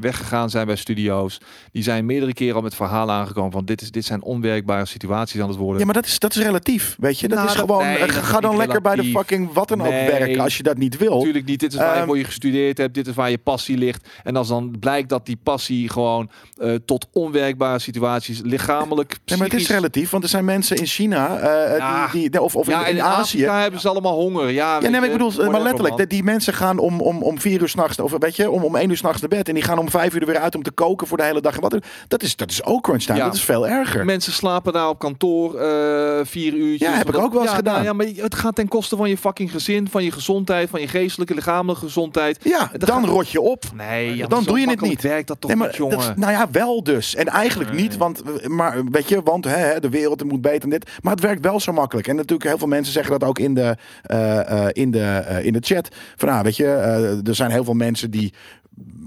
weggegaan zijn bij studio's, die zijn meerdere keren al met verhalen aangekomen van dit, is, dit zijn onwerkbare situaties aan het worden.
Ja, maar dat is, dat is relatief, weet je. Dat
Nou,
is
dat-
gewoon,
nee,
ga dan lekker bij de fucking wat dan ook
Nee.
werken als je dat niet wil.
Natuurlijk niet. Dit is waar je
Ehm,
voor je gestudeerd hebt. Dit is waar je passie ligt. En als dan blijkt dat die passie gewoon uh, tot onwerkbare situaties lichamelijk,
Nee, maar het is
psychisch-
relatief, want er zijn mensen in China uh,
Ja.
die, die, of, of
Ja,
in, Azië.
Hebben ze allemaal honger. Ja,
Ja, nee, maar ik bedoel, maar letterlijk, dat die mensen gaan om, om, om vier uur s'nachts, of weet je, om, om één uur s'nachts naar bed. En die gaan om vijf uur er weer uit om te koken voor de hele dag. En wat, dat, is, dat is ook crunch time, dat is veel erger.
Mensen slapen daar op kantoor eh, vier uurtjes.
Ja, heb ik ook wel eens gedaan.
nou ja, maar het gaat ten koste van je fucking gezin, van je gezondheid, van je geestelijke, lichamelijke gezondheid.
Ja, dan
gaat-
rot je op.
Nee, ja,
Dan doe je het niet.
werkt dat toch
Nee, maar
niet, jongen?
dat- nou ja, wel dus. En eigenlijk
Nee.
niet, want, maar weet je, want hè, hè, de wereld moet beter en dit. Maar het werkt wel zo makkelijk. En natuurlijk, heel veel mensen zeggen dat ook in de, eh, eh, in de, eh, in de chat. Van, ah, weet je, er zijn heel veel mensen die.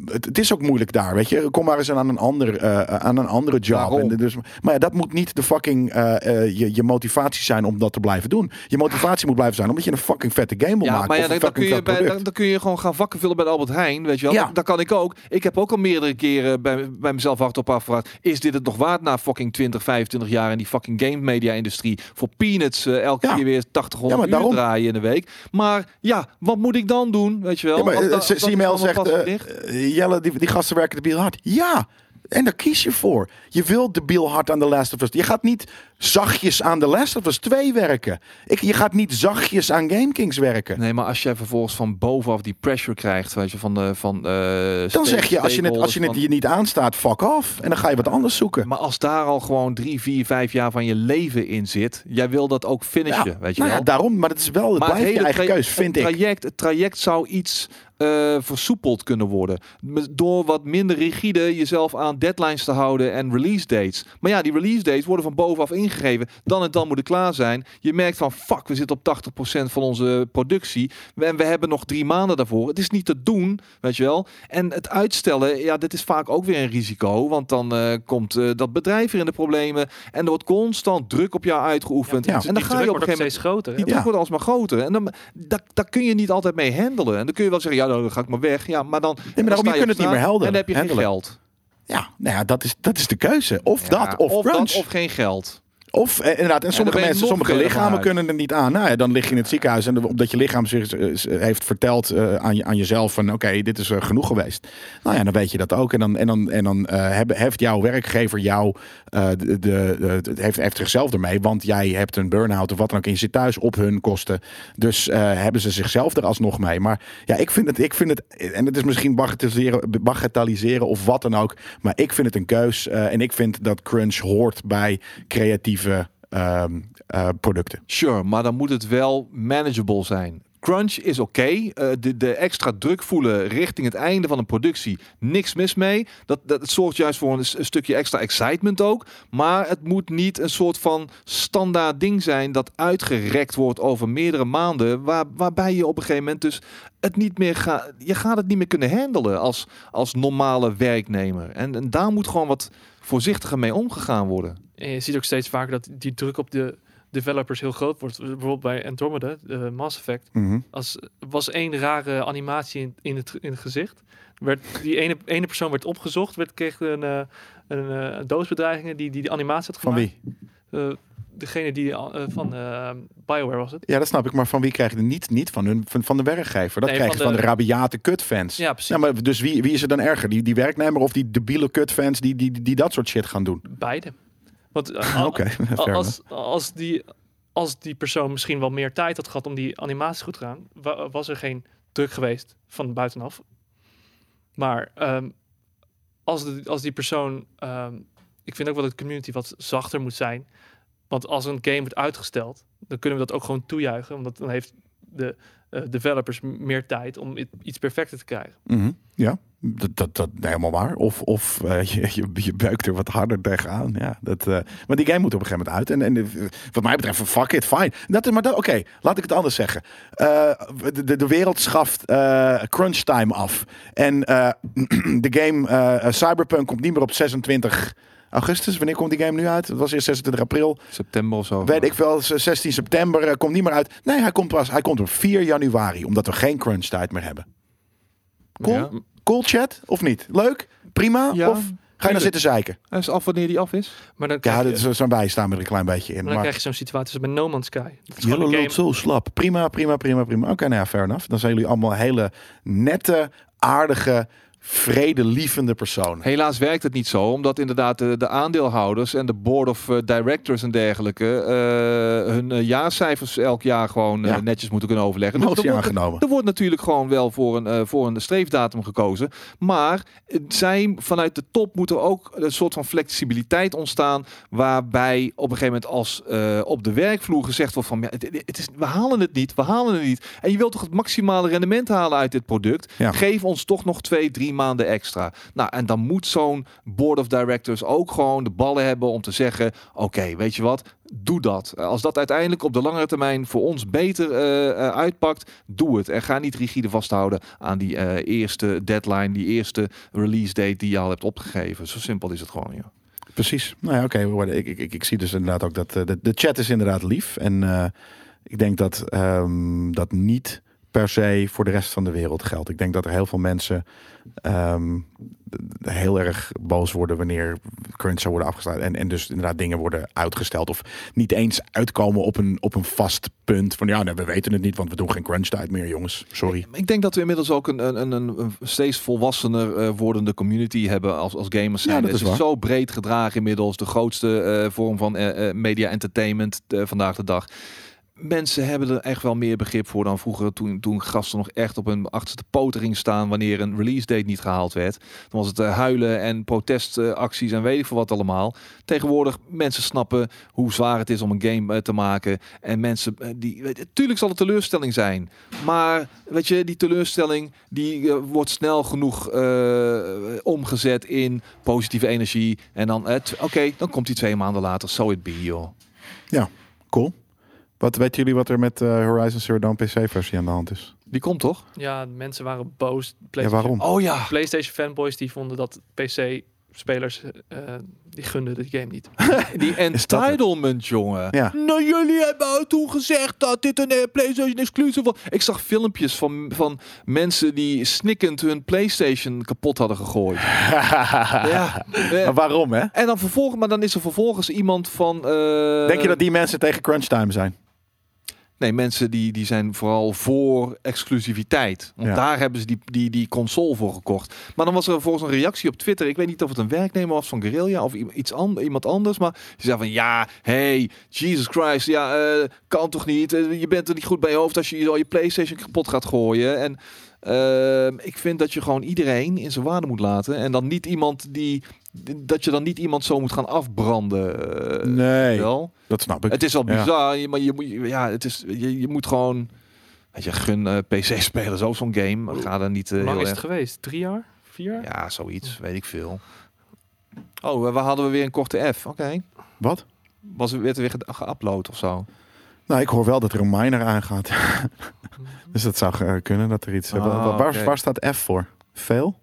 Het, het is ook moeilijk daar, weet je. Kom maar eens aan een, ander, eh, aan een andere job. En dus, maar ja, dat moet niet de fucking eh, eh, je, je motivatie zijn om dat te blijven doen. Je motivatie moet blijven zijn omdat je een fucking vette game wil
Ja,
maken.
maar ja, dan, dan, kun je bij, dan, dan kun je gewoon gaan vakken vullen bij Albert Heijn, weet je wel.
Ja.
Dat, dat kan ik ook. Ik heb ook al meerdere keren bij, bij mezelf hardop afgevraagd, is dit het nog waard na fucking 20, 25 jaar in die fucking game media industrie voor peanuts eh, elke
Ja.
keer weer 80, 100
Ja, maar
uur draaien in de week. Maar ja, wat moet ik dan doen, weet je wel?
Ja, maar
Want
eh, zegt, eh, Jelle, die, gasten werken de hard. Ja, en daar kies je voor. Je wilt de hard aan The Last of Us. Je gaat niet zachtjes aan The Last of Us 2 werken. Ik, je gaat niet zachtjes aan GameKings werken.
Nee, maar als jij vervolgens van bovenaf die pressure krijgt, weet je, van de van eh,
Dan zeg je, als je het, als je het je niet aanstaat, fuck off. En dan ga je wat anders zoeken.
Maar als daar al gewoon drie, vier, vijf jaar van je leven in zit, jij wil dat ook finishen, weet je
nou
wel?
ja, daarom. Maar het is wel, het je
hele
eigen keus, vind
het
ik.
traject, Het traject zou iets eh, versoepeld kunnen worden. Door wat minder rigide jezelf aan deadlines te houden en release dates. Maar ja, die release dates worden van bovenaf ingegeven. Dan en dan moet het klaar zijn. Je merkt van, fuck, we zitten op 80% van onze productie. En we hebben nog drie maanden daarvoor. Het is niet te doen, weet je wel. En het uitstellen, ja, dit is vaak ook weer een risico. Want dan eh, komt eh, dat bedrijf weer in de problemen. En er wordt constant druk op jou uitgeoefend.
Ja.
En dan
die
ga je op een gegeven moment
steeds groter.
die druk
Ja.
wordt alsmaar groter. En dan, dat, daar kun je niet altijd mee handelen. En dan kun je wel zeggen, ja, nou, dan ga ik maar weg. Ja, maar dan, dan
daarom,
sta
je kunt het niet meer helden-
En dan heb je geen geld.
Ja, nou ja, dat is, dat is de keuze. Of
Ja,
dat, of,
of
crunch.
dat, of geen geld.
Of eh, inderdaad, en sommige mensen, sommige lichamen kunnen er niet aan. Nou ja, dan lig je in het ziekenhuis en omdat je lichaam zich eh, heeft verteld eh, aan, je, aan jezelf van oké, dit is eh, genoeg geweest. Nou ja, dan weet je dat ook. En dan, en dan, en dan eh, heft jouw werkgever jou, eh, de, de, de- heeft, heeft zichzelf ermee, want jij hebt een burn-out of wat dan ook en je zit thuis op hun kosten. Dus eh, hebben ze zichzelf er alsnog mee. Maar ja, ik vind het, ik vind het en het is misschien bagatelliseren, bagatelliseren of wat dan ook, maar ik vind het een keus eh, en ik vind dat crunch hoort bij ehm, eh, producten.
Sure, maar dan moet het wel manageable zijn. Crunch is oké. Eh, de, de extra druk voelen richting het einde van een productie. Niks mis mee. Dat, dat het zorgt juist voor een stukje extra excitement ook. Maar het moet niet een soort van standaard ding zijn dat uitgerekt wordt over meerdere maanden. Waar, waarbij je op een gegeven moment dus het niet meer gaat. Je gaat het niet meer kunnen handelen als, als normale werknemer. En, en daar moet gewoon wat voorzichtiger mee omgegaan worden.
En je ziet ook steeds vaker dat die druk op de developers heel groot wordt. Bijvoorbeeld bij Andromeda, uh, Mass Effect.
Mhm.
Als was één rare animatie in, in, het, in het gezicht. Werd, die ene, ene persoon werd opgezocht, werd, kreeg een, uh, een, uh, een doodsbedreigingen die, die de animatie had
Van
gemaakt.
wie?
Uh, degene die uh, van uh, Bioware was het.
Ja, dat snap ik. Maar van wie krijg je het niet? Niet van, hun, van, van de werkgever. Dat
Nee,
krijg je
van
van de,
de-
rabiate kutfans.
Ja, precies.
Ja, maar dus wie, wie is er dan erger? Die, die werknemer of die debiele kutfans die, die, die, die dat soort shit gaan doen?
Beide. Want uh,
enough.
als, als, die, als die persoon misschien wel meer tijd had gehad om die animatie goed te gaan, wa- was er geen druk geweest van buitenaf. Maar ehm, als, de, als die persoon, ehm, ik vind ook wel dat de community wat zachter moet zijn. Want als een game wordt uitgesteld, dan kunnen we dat ook gewoon toejuichen. Want dan heeft de eh, developers meer tijd om iets perfecter te krijgen.
Mhm. Ja, dat, dat, dat helemaal waar. Of, of eh, je, je, buikt er wat harder tegenaan. Ja, dat, eh, maar die game moet op een gegeven moment uit. En, en wat mij betreft, fuck it, fine. Dat is maar dat, oké, laat ik het anders zeggen. De, de, de wereld schaft crunch time af. En de game Cyberpunk komt niet meer op 26 augustus. Wanneer komt die game nu uit? Het was eerst 26 april.
September of zo.
Weet ik wel, 16 september eh, komt niet meer uit. Nee, hij komt pas. Hij komt op 4 januari, omdat we geen crunch tijd meer hebben. Cool?
Ja.
Cool chat of niet? Leuk? Prima?
Ja,
of ga je dan
tuurlijk.
zitten zeiken?
Hij is af wanneer die af is.
Maar dan
Ja,
je,
is, zo'n wij staan er een klein beetje in.
maar dan
Maar
krijg je zo'n situatie als bij No Man's Sky.
Jullie loopt
game.
zo slap. Prima, prima, prima, prima. Oké, nou ja, fair enough. Dan zijn jullie allemaal hele nette, aardige, vredelievende persoon.
Helaas werkt het niet zo, omdat inderdaad de, de aandeelhouders en de board of eh, directors en dergelijke eh, hun eh, jaarcijfers elk jaar gewoon
Ja.
netjes moeten kunnen overleggen.
Motie
er, wordt,
aangenomen.
er wordt natuurlijk gewoon wel voor een, voor een streefdatum gekozen. Maar zij vanuit de top moet er ook een soort van flexibiliteit ontstaan. Waarbij op een gegeven moment als op de werkvloer gezegd wordt van ja, het, het is, we halen het niet, we halen het niet. En je wilt toch het maximale rendement halen uit dit product.
Ja.
Geef ons toch nog twee, drie maanden extra. Nou, en dan moet zo'n board of directors ook gewoon de ballen hebben om te zeggen: oké, weet je wat, doe dat. Als dat uiteindelijk op de langere termijn voor ons beter eh, eh, uitpakt, doe het. En ga niet rigide vasthouden aan die eh, eerste deadline, die eerste release date die je al hebt opgegeven. Zo simpel is het gewoon, joh.
Precies. Nou ja, oké. ik, ik, ik, zie dus inderdaad ook dat de, de chat is inderdaad lief. En ik denk dat ehm, dat niet per se voor de rest van de wereld geldt. Ik denk dat er heel veel mensen ehm, heel erg boos worden wanneer crunch zou worden afgesloten. En, en dus inderdaad dingen worden uitgesteld. Of niet eens uitkomen op een, op een vast punt. Van ja, nee, we weten het niet, want we doen geen crunch tijd meer, jongens. Sorry.
Ik denk dat we inmiddels ook een, een, een, een steeds volwassener eh, wordende community hebben als, als gamers
Ja,
zijn.
dat
Het
is
zo breed gedragen inmiddels. De grootste eh, vorm van eh, media entertainment vandaag de dag. Mensen hebben er echt wel meer begrip voor dan vroeger. Toen, toen gasten nog echt op hun achterste poten staan wanneer een release date niet gehaald werd. Dan was het eh, huilen en protestacties en weet ik veel wat allemaal. Tegenwoordig mensen snappen hoe zwaar het is om een game eh, te maken. En mensen eh, die. Tuurlijk zal het teleurstelling zijn. Maar weet je, die teleurstelling die wordt snel genoeg omgezet in positieve energie. En dan, oké, dan komt die twee maanden later. So it be, joh.
Cool. Wat weten jullie wat er met eh, Horizon Zero Dawn PC-versie aan de hand is?
Die komt toch?
Ja, mensen waren boos.
Ja,
PlayStation,
waarom?
Oh ja.
PlayStation fanboys die vonden dat PC-spelers eh, die gunden de game niet.
Die entitlement, jongen.
Ja.
Nou, jullie hebben toen gezegd dat dit een eh, PlayStation exclusive was. Ik zag filmpjes van, van mensen die snikkend hun PlayStation kapot hadden gegooid. ja.
Maar waarom, hè?
En dan vervolgens, maar dan is er vervolgens iemand van. eh,
Denk je dat die mensen tegen crunch time zijn?
Nee, mensen die, die zijn vooral voor exclusiviteit. Want
Ja.
daar hebben ze die, die, die console voor gekocht. Maar dan was er volgens een reactie op Twitter. Ik weet niet of het een werknemer was van Guerrilla of iets an, iemand anders. Maar die zei van ja, hey, Jesus Christ. Ja, eh, kan toch niet. Eh, je bent er niet goed bij je hoofd als je al je PlayStation kapot gaat gooien. En ehm, ik vind dat je gewoon iedereen in zijn waarde moet laten. En dan niet iemand die. Dat je dan niet iemand zo moet gaan afbranden. eh,
Nee,
Wel.
dat snap ik.
Het is wel
Ja.
bizar, je- maar je moet, ja, het is, je, je moet gewoon, weet je, gun eh, PC-spelers ook zo'n game. Ga er niet eh,
Hoe lang is het
erg.
geweest? Drie jaar? Vier jaar?
Ja, zoiets, weet ik veel. Oh, waar hadden we weer een korte F? Oké.
Wat?
Was er werd er weer ge- geüpload of zo?
Nou, ik hoor wel dat er een miner aangaat. dus dat zou eh, kunnen dat er iets...
Ah,
Wa- waar,
oké.
waar staat F voor? Veel?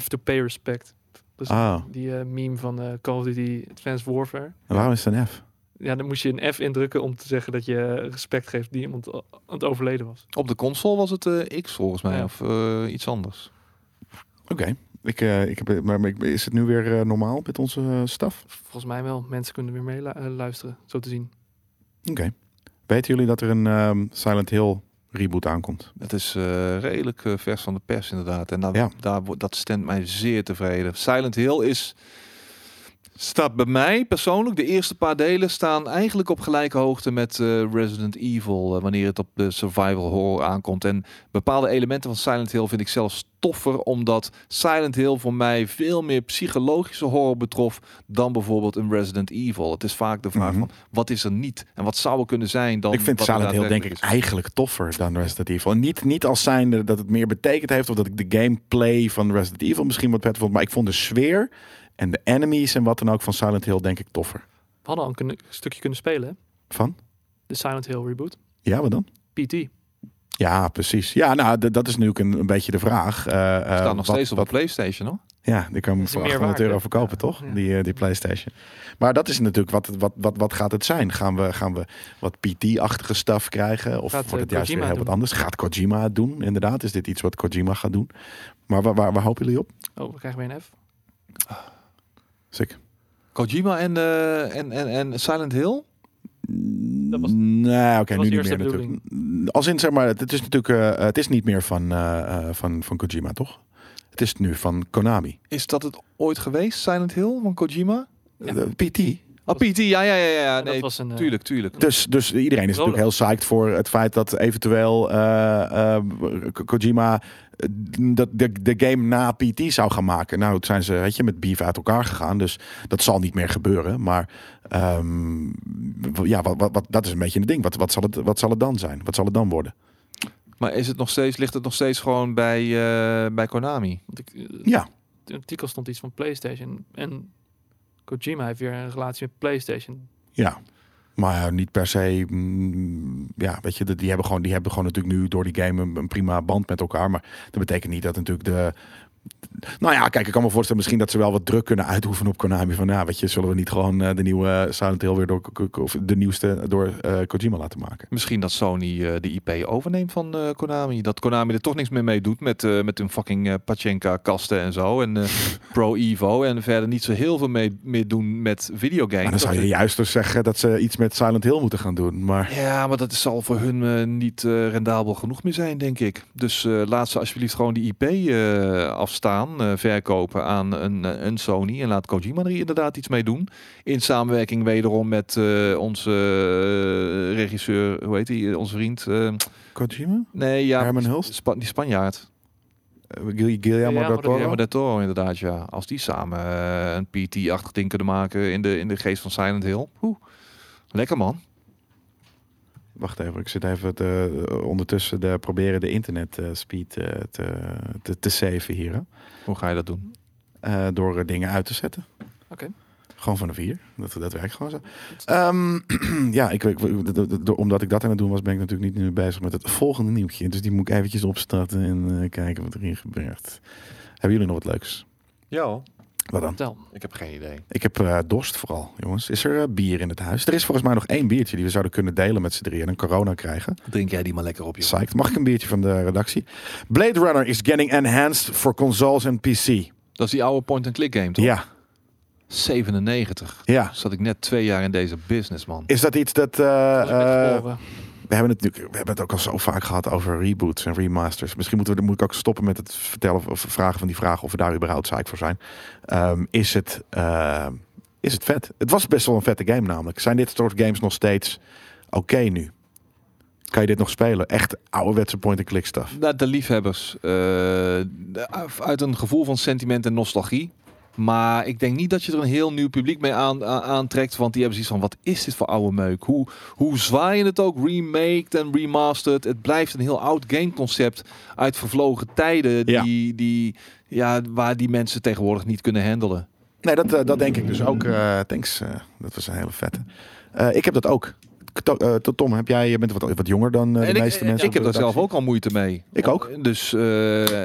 F to pay respect. Dus
Ah,
die eh, meme van eh, Call of Duty Advanced Warfare.
en waarom is het een F?
Ja, dan moest je een F indrukken om te zeggen dat je respect geeft die iemand aan het overleden was.
Op de console was het eh, X volgens mij,
Ja.
of eh, iets anders.
Oké. Ik, eh, ik heb, maar ik- is het nu weer eh, normaal met onze eh, staf?
Volgens mij wel. Mensen kunnen weer mee lu- eh, luisteren, zo te zien.
Oké. Weten jullie dat er een ehm, Silent Hill reboot aankomt?
Het is eh, redelijk eh, vers van de pers inderdaad. En daar,
Ja.
daar, wordt- dat stemt mij zeer tevreden. Silent Hill is... Staat bij mij persoonlijk, de eerste paar delen staan eigenlijk op gelijke hoogte met eh, Resident Evil. eh, wanneer het op de survival horror aankomt. En bepaalde elementen van Silent Hill vind ik zelfs toffer. Omdat Silent Hill voor mij veel meer psychologische horror betrof dan bijvoorbeeld een Resident Evil. Het is vaak de vraag
Mhm.
van wat is er niet? En wat zou er kunnen zijn dan
ik vind Silent Hill denk ik
is?
eigenlijk toffer dan Resident Evil. En niet, niet als zijnde dat het meer betekend heeft of dat ik de gameplay van Resident Evil misschien wat beter vond. Maar ik vond de sfeer en de enemies en wat dan ook van Silent Hill denk ik toffer.
We hadden al een stukje kunnen spelen, hè?
Van?
De Silent Hill reboot.
Ja, wat dan?
PT.
Ja, precies. Ja, nou, dat is nu ook een, een beetje de vraag. Eh, eh,
staat nog
wat-
steeds op
wat-
de PlayStation, hoor.
Ja, die kan je
is
voor
meer
800
waard,
euro verkopen,
Ja,
toch?
ja.
Die, eh, die PlayStation. Maar dat is natuurlijk, wat, wat, wat, wat gaat het zijn? Gaan we, gaan we wat PT-achtige stuff krijgen? Of
Gaat,
wordt het
eh,
juist weer heel wat anders? Gaat Kojima het doen, inderdaad? Is dit iets wat Kojima gaat doen? Maar waar, waar, waar hopen jullie op?
Oh, we krijgen weer een F.
Sick.
Kojima en, eh, en, en, en Silent Hill?
Dat was-
nee, oké, nu niet meer natuurlijk. Als in, zeg maar, het is natuurlijk, eh, het is niet meer van, eh, eh, van, van Kojima, toch? Het is nu van Konami.
Is dat het ooit geweest, Silent Hill van Kojima?
Ja.
PT.
Oh, PT, ja, ja, ja, ja. Nee,
dat was een, eh,
tuurlijk, tuurlijk.
Dus, dus iedereen is natuurlijk heel psyched voor het feit dat eventueel eh, eh, Ko- Kojima dat de, de game na PT zou gaan maken. Nou, het zijn ze weet je, met beef uit elkaar gegaan, dus dat zal niet meer gebeuren. Maar ehm, ja, wat, wat, wat, dat is een beetje een ding. Wat, wat, zal het, wat zal het dan zijn? Wat zal het dan worden?
Maar is het nog steeds, ligt het nog steeds gewoon bij, eh, bij Konami?
Want ik,
Ja,
in het artikel stond iets van PlayStation. En Kojima heeft weer een relatie met PlayStation.
ja. Maar niet per se. mm, ja, weet je, die hebben gewoon, die hebben gewoon natuurlijk nu door die game een prima band met elkaar. Maar dat betekent niet dat natuurlijk de. Nou ja, kijk, ik kan me voorstellen misschien dat ze wel wat druk kunnen uitoefenen op Konami. Van ja, weet je, zullen we niet gewoon eh, de nieuwe Silent Hill weer door of de nieuwste door eh, Kojima laten maken?
Misschien dat Sony eh, de IP overneemt van eh, Konami. Dat Konami er toch niks meer mee doet met, eh, met hun fucking eh Pachinka kasten en zo. En eh, Pro Evo. En verder niet zo heel veel mee, meer doen met videogames.
Maar dan zou je juist dus zeggen dat ze iets met Silent Hill moeten gaan doen. Maar
Ja, maar dat zal voor hun eh, niet eh, rendabel genoeg meer zijn, denk ik. Dus eh, laat ze alsjeblieft gewoon die IP eh, afstaan, eh, verkopen aan een, eh, een Sony. En laat Kojima er inderdaad iets mee doen. In samenwerking wederom met eh, onze regisseur, hoe heet hij, onze vriend? eh,
Kojima?
nee, ja,
Herman Hulst?
Spa- die Spanjaard.
Gil- Guillermo del Toro?
Guillermo del Toro, inderdaad, ja. Als die samen een PT-achtig ding kunnen maken in de, in de geest van Silent Hill. Oeh, lekker man.
Wacht even, ik zit even te, ondertussen de, proberen de internet eh, speed eh, te, te, te saven hier. Hè?
Hoe ga je dat doen?
Eh, door dingen uit te zetten.
Oké.
Gewoon van de vier. Dat, dat werkt gewoon zo. Ehm, ja, ik, ik, omdat ik dat aan het doen was, ben ik natuurlijk niet nu bezig met het volgende nieuwtje. Dus die moet ik eventjes opstarten en eh, kijken wat er hier gebeurt. Hebben jullie nog wat leuks?
Ja,
Wat dan?
Vertel.
ik heb geen idee.
Ik heb eh, dorst vooral, jongens. Is er eh, bier in het huis? Er is volgens mij nog één biertje die we zouden kunnen delen met z'n drieën en een corona krijgen.
Drink jij die maar lekker op, je.
Psyched. Mag ik een biertje van de redactie? Blade Runner is getting enhanced for consoles en PC.
Dat is die oude point-and-click game, toch?
Ja,
97.
ja.
Zat ik net twee jaar in deze business, man.
Is dat iets dat... eh, We, hebben het, natuurlijk- we hebben het ook al zo vaak gehad over reboots en remasters. Misschien moeten we, moet ik ook stoppen met het vertellen of vragen van die vraag of we daar überhaupt psyched voor zijn. Ehm, is, het, eh, is het vet? Het was best wel een vette game namelijk. Zijn dit soort games nog steeds oké nu? Kan je dit nog spelen? Echt ouderwetse point-and-click stuff.
De, de liefhebbers. eh, uit een gevoel van sentiment en nostalgie. Maar ik denk niet dat je er een heel nieuw publiek mee aan, aantrekt. Want die hebben zoiets van, wat is dit voor oude meuk? Hoe, hoe zwaai je het ook? Remaked en remastered. Het blijft een heel oud gameconcept uit vervlogen tijden.
Ja.
Die, die, ja, waar die mensen tegenwoordig niet kunnen handelen.
Nee, dat, eh, dat denk ik dus ook. Eh, thanks. eh, dat was een hele vette. Ik heb dat ook. To- eh, tot Tom, heb jij, je bent wat, wat jonger dan eh, de
ik,
meeste mensen.
ik heb daar zelf ook al moeite mee.
Ik ook.
Dus eh,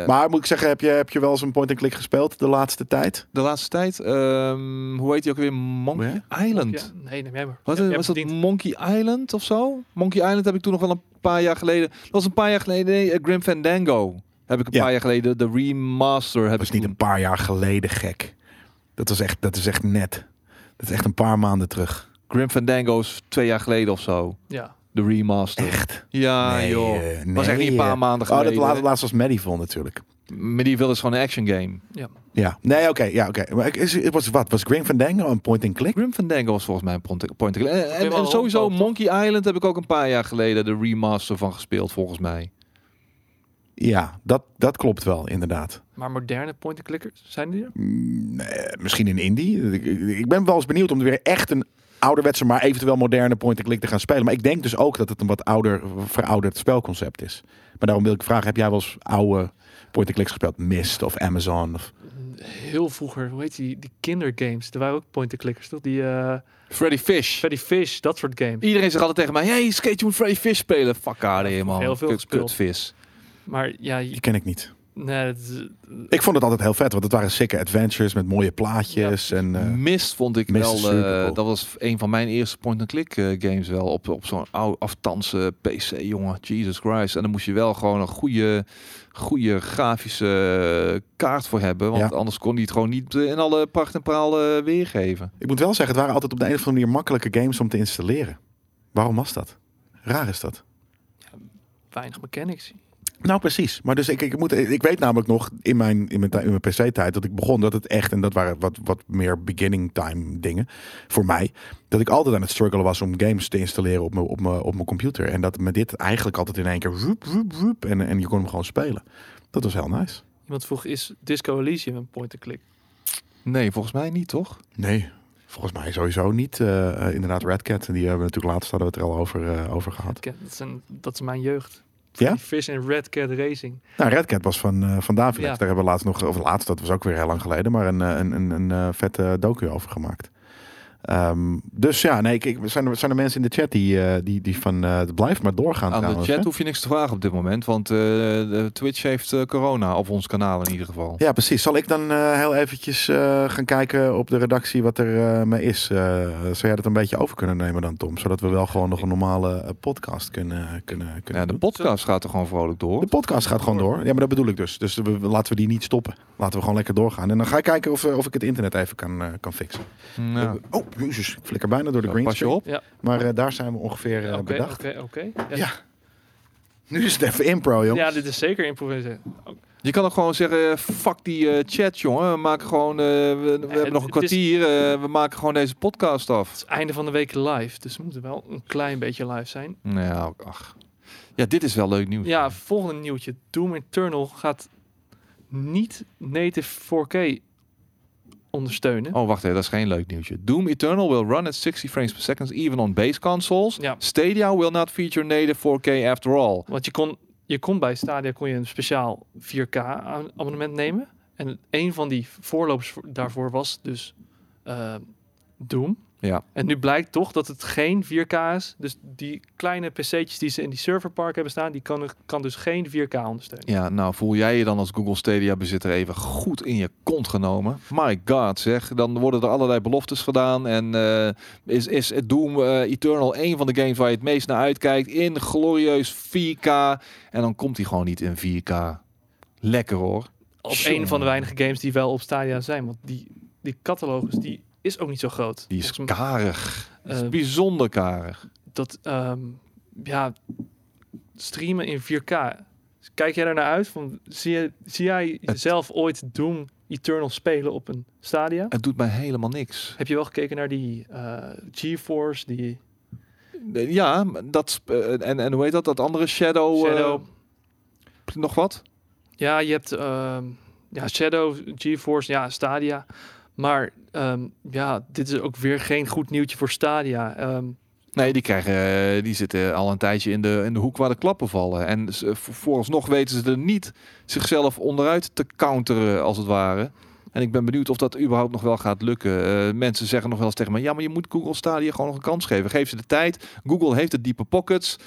Maar moet ik zeggen, heb je, heb je wel eens een point-and-click gespeeld de laatste tijd?
de laatste tijd, ehm, hoe heet die ook weer? Monkey Island.
Ja, nee, neem jij maar.
Wat
Ja,
eh,
jij
was dat? Monkey Island of zo? Monkey Island heb ik toen nog wel een paar jaar geleden. Dat was een paar jaar geleden. Nee, eh, Grim Fandango heb ik een
Ja.
paar jaar geleden. De remaster heb
Dat is
ik
niet
toen.
een paar jaar geleden gek. Dat, was echt, dat is echt net. Dat is echt een paar maanden terug.
Grim Fandango is twee jaar geleden of zo.
Ja.
De remaster.
Echt?
Ja,
Nee,
joh.
eh,
was echt niet een paar maanden
Oh, dat
geleden.
laatste, laatste was Medieval natuurlijk.
Medieval is gewoon een action game.
Ja. Nee, oké. ja, oké. Maar ik- is, het was wat? Was Grim Fandango een point-and-click?
Grim Fandango was volgens mij een point point en, sowieso? Monkey Island heb ik ook een paar jaar geleden de remaster van gespeeld volgens mij.
Ja, dat, dat klopt wel, inderdaad.
Maar moderne point-and-clickers, zijn die er?
Mm, nee, misschien in indie. Ik, ik- ik ben wel eens benieuwd om weer echt een ouderwetse, maar eventueel moderne point-and-click te gaan spelen. Maar ik denk dus ook dat het een wat ouder, verouderd spelconcept is. Maar daarom wil ik vragen, heb jij wel eens oude point-and-clicks gespeeld? Mist of Amazon? Of...
Heel vroeger, hoe heet die, die kindergames? Er waren ook point-and-clickers, toch? Die uh,
Freddy Fish.
Freddy Fish, dat soort games.
Iedereen zegt altijd tegen mij, hey, skate, je moet Freddy Fish spelen. Fuck out man.
Heel veel
Kut-
gespeeld.
kutvis.
Maar ja, je-
Die ken ik niet.
Nee, het is-
Ik vond het altijd heel vet, want het waren sikke adventures met mooie plaatjes. en, eh,
Mist vond ik
Mist
wel, eh,
cool.
dat was een van mijn eerste point-and-click eh, games wel. Op, op zo'n oude aftansen PC, jongen. Jesus Christ. En dan moest je wel gewoon een goede, goede grafische eh, kaart voor hebben. Want
Ja.
anders kon die het gewoon niet eh, in alle pracht en praal eh, weergeven.
ik moet wel zeggen, het waren altijd op de een of andere manier makkelijke games om te installeren. Waarom was dat? Raar is dat.
weinig mechanics.
Nou, precies. Maar dus ik, ik, moet, ik weet namelijk nog in mijn, in mijn, in mijn PC-tijd dat ik begon dat het echt, en dat waren wat, wat meer beginning time dingen voor mij, dat ik altijd aan het struggelen was om games te installeren op mijn, op mijn, op mijn computer. En dat me dit eigenlijk altijd in één keer woep, woep, woep, en, en je kon hem gewoon spelen. Dat was heel nice.
Iemand vroeg, is Disco Elysium een point-and-click?
Nee, volgens mij niet, toch?
Nee, volgens mij sowieso niet. Uh, inderdaad, Red Cat, die hebben we natuurlijk laatst hadden we het er al over, uh, over gehad.
Dat is, een, dat is mijn jeugd.
Ja?
Fish en Red Cat Racing.
Nou, Red Cat was van, uh, van.
Ja.
Daar hebben we laatst nog, of laatst, dat was ook weer heel lang geleden, maar een, een, een, een, een vette docu over gemaakt. Um, dus ja, nee, ik, zijn, er, zijn er mensen in de chat die, uh, die, die van uh, het blijft maar doorgaan.
Aan
trouwens,
de chat
hè?
hoef je niks te vragen op dit moment, want uh, de Twitch heeft corona op ons kanaal in ieder geval.
Ja, precies. Zal ik dan heel eventjes gaan kijken op de redactie wat er mee is? Zou jij dat een beetje over kunnen nemen dan, Tom? Zodat we wel gewoon nog een normale podcast kunnen, kunnen, kunnen
Ja, de
doen.
podcast gaat er gewoon vrolijk door.
De podcast gaat gewoon door. Ja, maar dat bedoel ik dus. Dus we, laten we die niet stoppen. Laten we gewoon lekker doorgaan. En dan ga ik kijken of, of ik het internet even kan, kan fixen. Oh, jezus. Ik flikker bijna door de green
pas je
screen.
op.
Ja.
Maar uh, daar zijn we ongeveer uh,
Oké,
bedacht.
oké, oké.
Ja. Nu is het even impro, jongens.
Ja, dit is zeker improviseren.
Je kan ook gewoon zeggen, fuck die uh, chat, jongen. We maken gewoon, uh, we, we
Ja,
hebben nog een
is-
kwartier. uh, we maken gewoon deze podcast af.
Het is einde van de week live, dus we moeten wel een klein beetje live zijn.
Nou, ach. Ja, dit is wel leuk nieuws.
Ja, volgende nieuwtje. Doom Eternal gaat niet native 4K ondersteunen.
Oh, wacht even, dat is geen leuk nieuwtje. Doom Eternal will run at 60 frames per second even on base consoles.
Ja.
Stadia will not feature native 4K after all.
Want je kon, je kon bij Stadia kon je een speciaal 4K aan- abonnement nemen. En een van die voorlopers voor- daarvoor was dus eh, Doom.
Ja.
En nu blijkt toch dat het geen 4K is. Dus die kleine PC'tjes die ze in die serverpark hebben staan, die kan, kan dus geen 4K ondersteunen.
Ja, nou voel jij je dan als Google Stadia bezitter even goed in je kont genomen. My god zeg, dan worden er allerlei beloftes gedaan. En eh, is, is het Doom eh, Eternal een van de games waar je het meest naar uitkijkt in glorieus 4K. En dan komt hij gewoon niet in 4K. Lekker hoor. Jongen.
een van de weinige games die wel op Stadia zijn. Want die, die catalogus die is ook niet zo groot.
Die is karig. Die is
Eh,
bijzonder karig.
dat ehm, ja, streamen in 4K. Kijk jij daar naar uit? Van, zie, je, zie jij zelf ooit Doom Eternal spelen op een Stadia?
Het doet mij helemaal niks.
Heb je wel gekeken naar die eh, GeForce, die
Eh, Ja, dat eh, en, en hoe heet dat? Dat andere Shadow.
Shadow?
nog wat?
ja, je hebt ehm, ja, Shadow, GeForce, ja, Stadia. Maar ehm, ja, dit is ook weer geen goed nieuwtje voor Stadia. Ehm,
Nee, die, krijgen, eh, die zitten al een tijdje in de, in de hoek waar de klappen vallen. En vo- vooralsnog weten ze er niet zichzelf onderuit te counteren, als het ware. En ik ben benieuwd of dat überhaupt nog wel gaat lukken. Eh, mensen zeggen nog wel eens tegen me... ja, maar je moet Google Stadia gewoon nog een kans geven. Geef ze de tijd. Google heeft de diepe pockets.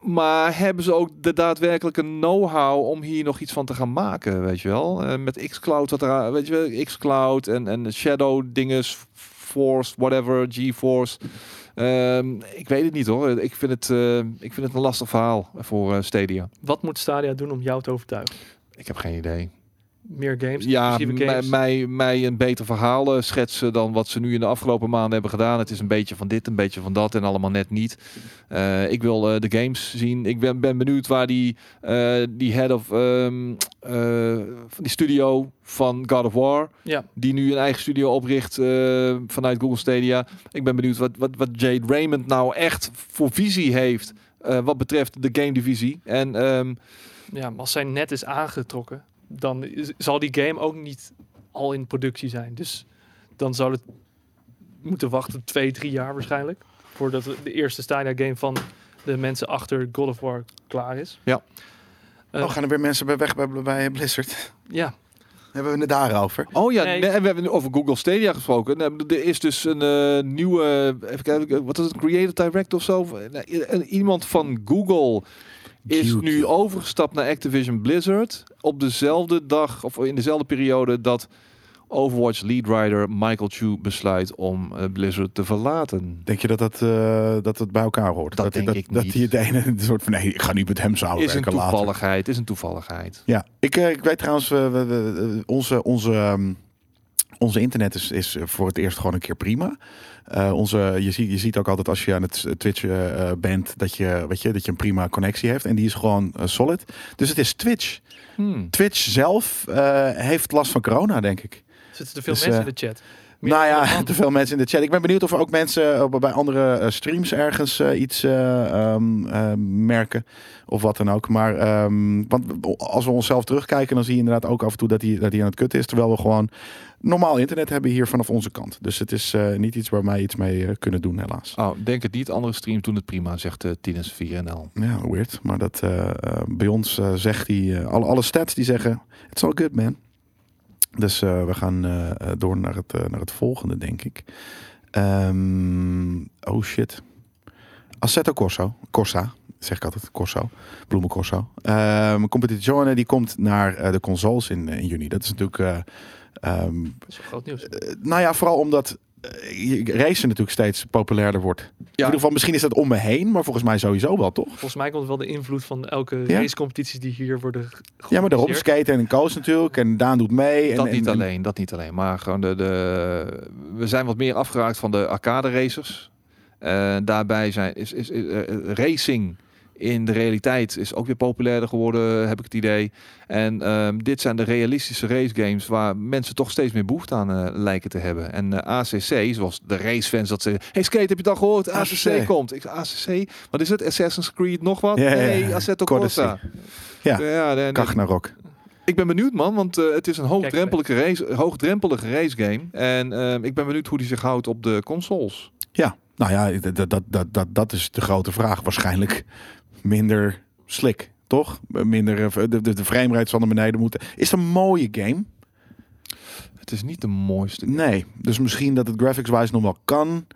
Maar hebben ze ook de daadwerkelijke know-how om hier nog iets van te gaan maken, weet je wel? Eh, met xCloud, wat er, weet je wel, xCloud en, en Shadow dinges, Force, whatever, GeForce. Ehm, ik weet het niet hoor. Ik vind het, eh, ik vind het een lastig verhaal voor eh, Stadia.
wat moet Stadia doen om jou te overtuigen?
Ik heb geen idee.
Meer games,
Ja,
games?
mij, mij een beter verhaal eh, schetsen dan wat ze nu in de afgelopen maanden hebben gedaan. Het is een beetje van dit, een beetje van dat en allemaal net niet. Eh, ik wil eh, de games zien. Ik ben, ben benieuwd waar die, die head of ehm, eh, die studio van God of War,
Ja,
die nu een eigen studio opricht vanuit Google Stadia. Ik ben benieuwd wat, wat, wat Jade Raymond nou echt voor visie heeft wat betreft de game divisie. En ehm,
ja, als zij net is aangetrokken, dan is- zal die game ook niet al in productie zijn. Dus dan zou het moeten wachten twee, drie jaar waarschijnlijk. Voordat de eerste Stadia game van de mensen achter God of War klaar is.
Ja.
Eh,
oh, gaan er weer mensen bij weg bij, bij Blizzard?
Ja,
Hebben we het daarover?
Oh ja,
Nee.
we hebben nu over Google Stadia gesproken. Er is dus een eh, nieuwe, even kijken, wat is het, Creative Direct of zo? Nee, Iemand van Google is nu overgestapt naar Activision Blizzard op dezelfde dag of in dezelfde periode dat Overwatch lead writer Michael Chu besluit om eh, Blizzard te verlaten.
Denk je dat dat, eh, dat het bij elkaar hoort?
Dat denk ik
dat
niet.
hij het ene een soort van nee, ik ga niet met hem
Is
samenwerken
een
later.
toevalligheid, is een toevalligheid.
Ja, ik, eh, ik weet trouwens, we- we- we- onze, onze, ehm, onze internet is, is voor het eerst gewoon een keer prima. Eh, onze, je, ziet, je ziet ook altijd als je aan het Twitch eh, eh, bent dat je, weet je, dat je een prima connectie heeft. En die is gewoon solid. Dus het is Twitch.
Hmm.
Twitch zelf heeft last van corona, denk ik.
Zitten er veel
Dus,
mensen in de chat? Meer
nou ja, te veel mensen in de chat. Ik ben benieuwd of er ook mensen bij andere streams ergens iets eh, ehm, eh, merken. Of wat dan ook. Maar ehm, want als we onszelf terugkijken, dan zie je inderdaad ook af en toe dat hij, dat hij aan het kutten is. Terwijl we gewoon normaal internet hebben hier vanaf onze kant. Dus het is eh, niet iets waar wij iets mee eh, kunnen doen, helaas.
Oh, denk het niet. Andere streams doen het prima, zegt uh, Tines 4NL.
Ja, weird. Maar dat, eh, eh, bij ons eh, zegt hij, eh, alle, alle stats die zeggen, it's all good man. Dus eh, we gaan eh, eh, door naar het, eh, naar het volgende, denk ik. Ehm, oh shit. Assetto Corso. Corsa, zeg ik altijd. Corso. Bloemen Corso. Um, Competizione, die komt naar eh, de consoles in, in juni. Dat is natuurlijk... eh, ehm,
Dat is wel groot nieuws.
eh, nou ja, vooral omdat eh, je- racen natuurlijk steeds populairder wordt. In ieder geval, misschien is dat om me heen, maar volgens mij sowieso wel, toch?
Volgens mij komt wel de invloed van elke
Ja?
racecompetities die hier worden
Ja, maar
georganiseerd.
skaten en coach natuurlijk. En Daan doet mee. En,
dat
en-
niet
en-
alleen, dat niet alleen. Maar gewoon de, de, we zijn wat meer afgeraakt van de arcade racers. Eh, daarbij zijn, is, is, is, racing in de realiteit is ook weer populairder geworden, heb ik het idee. En ehm, dit zijn de realistische race games waar mensen toch steeds meer behoefte aan eh, lijken te hebben. En eh, ACC, zoals de racefans dat zeggen, hey Skate, heb je het al gehoord? ACC,
ACC.
komt. Ik, ACC, wat is het? Assassin's Creed nog wat?
Ja, ja, ja.
Nee, Assetto. Corsa.
Ja.
ja
Kagnarok.
ik ben benieuwd man, want eh, het is een hoogdrempelige race, hoogdrempelige race game. En ehm, ik ben benieuwd hoe die zich houdt op de consoles.
Ja, nou ja, dat, dat, dat, dat, dat is de grote vraag. Waarschijnlijk minder slick, toch? Minder, eh, de, de, de framerate zal naar beneden moeten. Is het een mooie game?
Het is niet de mooiste.
Nee. Dus misschien dat het graphics-wise nog wel kan.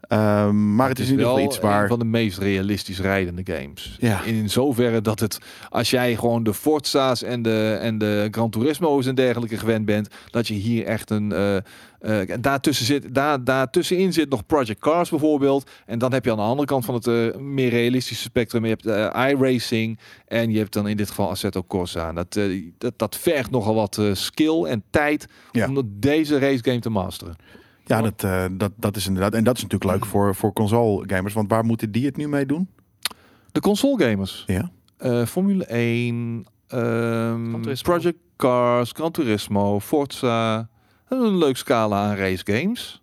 Ehm, maar het, is in ieder geval iets
een
waar...
van de meest realistisch rijdende games.
Ja.
In zoverre dat het, als jij gewoon de Forza's en de, en de Gran Turismo's en dergelijke gewend bent, dat je hier echt een... eh eh, en daartussen zit, daar, daartussenin zit nog Project Cars bijvoorbeeld. En dan heb je aan de andere kant van het eh, meer realistische spectrum, je hebt eh, iRacing en je hebt dan in dit geval Assetto Corsa. Dat, eh, dat, dat vergt nogal wat eh, skill en tijd
Ja.
om deze race game te masteren.
Ja, dat, eh, dat, dat is inderdaad... En dat is natuurlijk leuk voor, voor console-gamers. Want waar moeten die het nu mee doen?
De console gamers.
Ja.
Eh, Formule 1, ehm. Project Cars, Gran Turismo, Forza. Een leuk scala aan race games.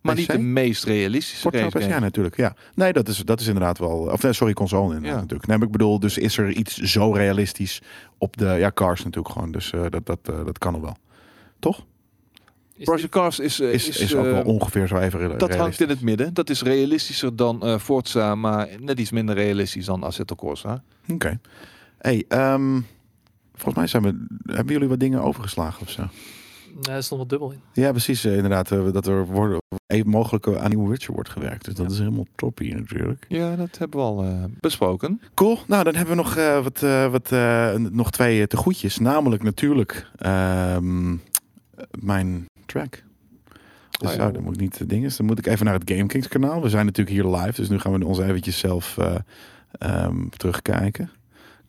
Maar
PC?
niet de meest realistische
Forza
race
PS, ja,
games.
natuurlijk. Ja. Nee, dat is, dat is inderdaad wel... Of nee, sorry, console inderdaad
Ja.
natuurlijk. Nee, maar ik bedoel, dus is er iets zo realistisch op de... Ja, cars natuurlijk gewoon. Dus eh, dat, dat, eh, dat kan nog wel. Toch?
Is
Project Cars is, eh,
Is,
is,
is, ook wel ongeveer zo even re-
dat hangt
realistisch.
in het midden. Dat is realistischer dan eh, Forza, maar net iets minder realistisch dan Assetto Corsa.
Oké. Hey, ehm, volgens mij zijn we... Hebben jullie wat dingen overgeslagen of zo?
Nee, er stond wat dubbel in.
Ja, precies. eh, inderdaad. eh, dat er worden, even mogelijk aan nieuwe Witcher wordt gewerkt. Dus dat
Ja.
is helemaal toppie natuurlijk.
Ja, dat hebben we al eh, besproken.
Cool. Nou, dan hebben we nog, eh, wat, eh, wat, eh, nog twee eh, te goedjes. Namelijk natuurlijk ehm, mijn track. Dus
Oh ja.
oh, dan moet ik niet de dingen. Dan moet ik even naar het GameKings kanaal. We zijn natuurlijk hier live, dus nu gaan we ons eventjes zelf eh, ehm, terugkijken.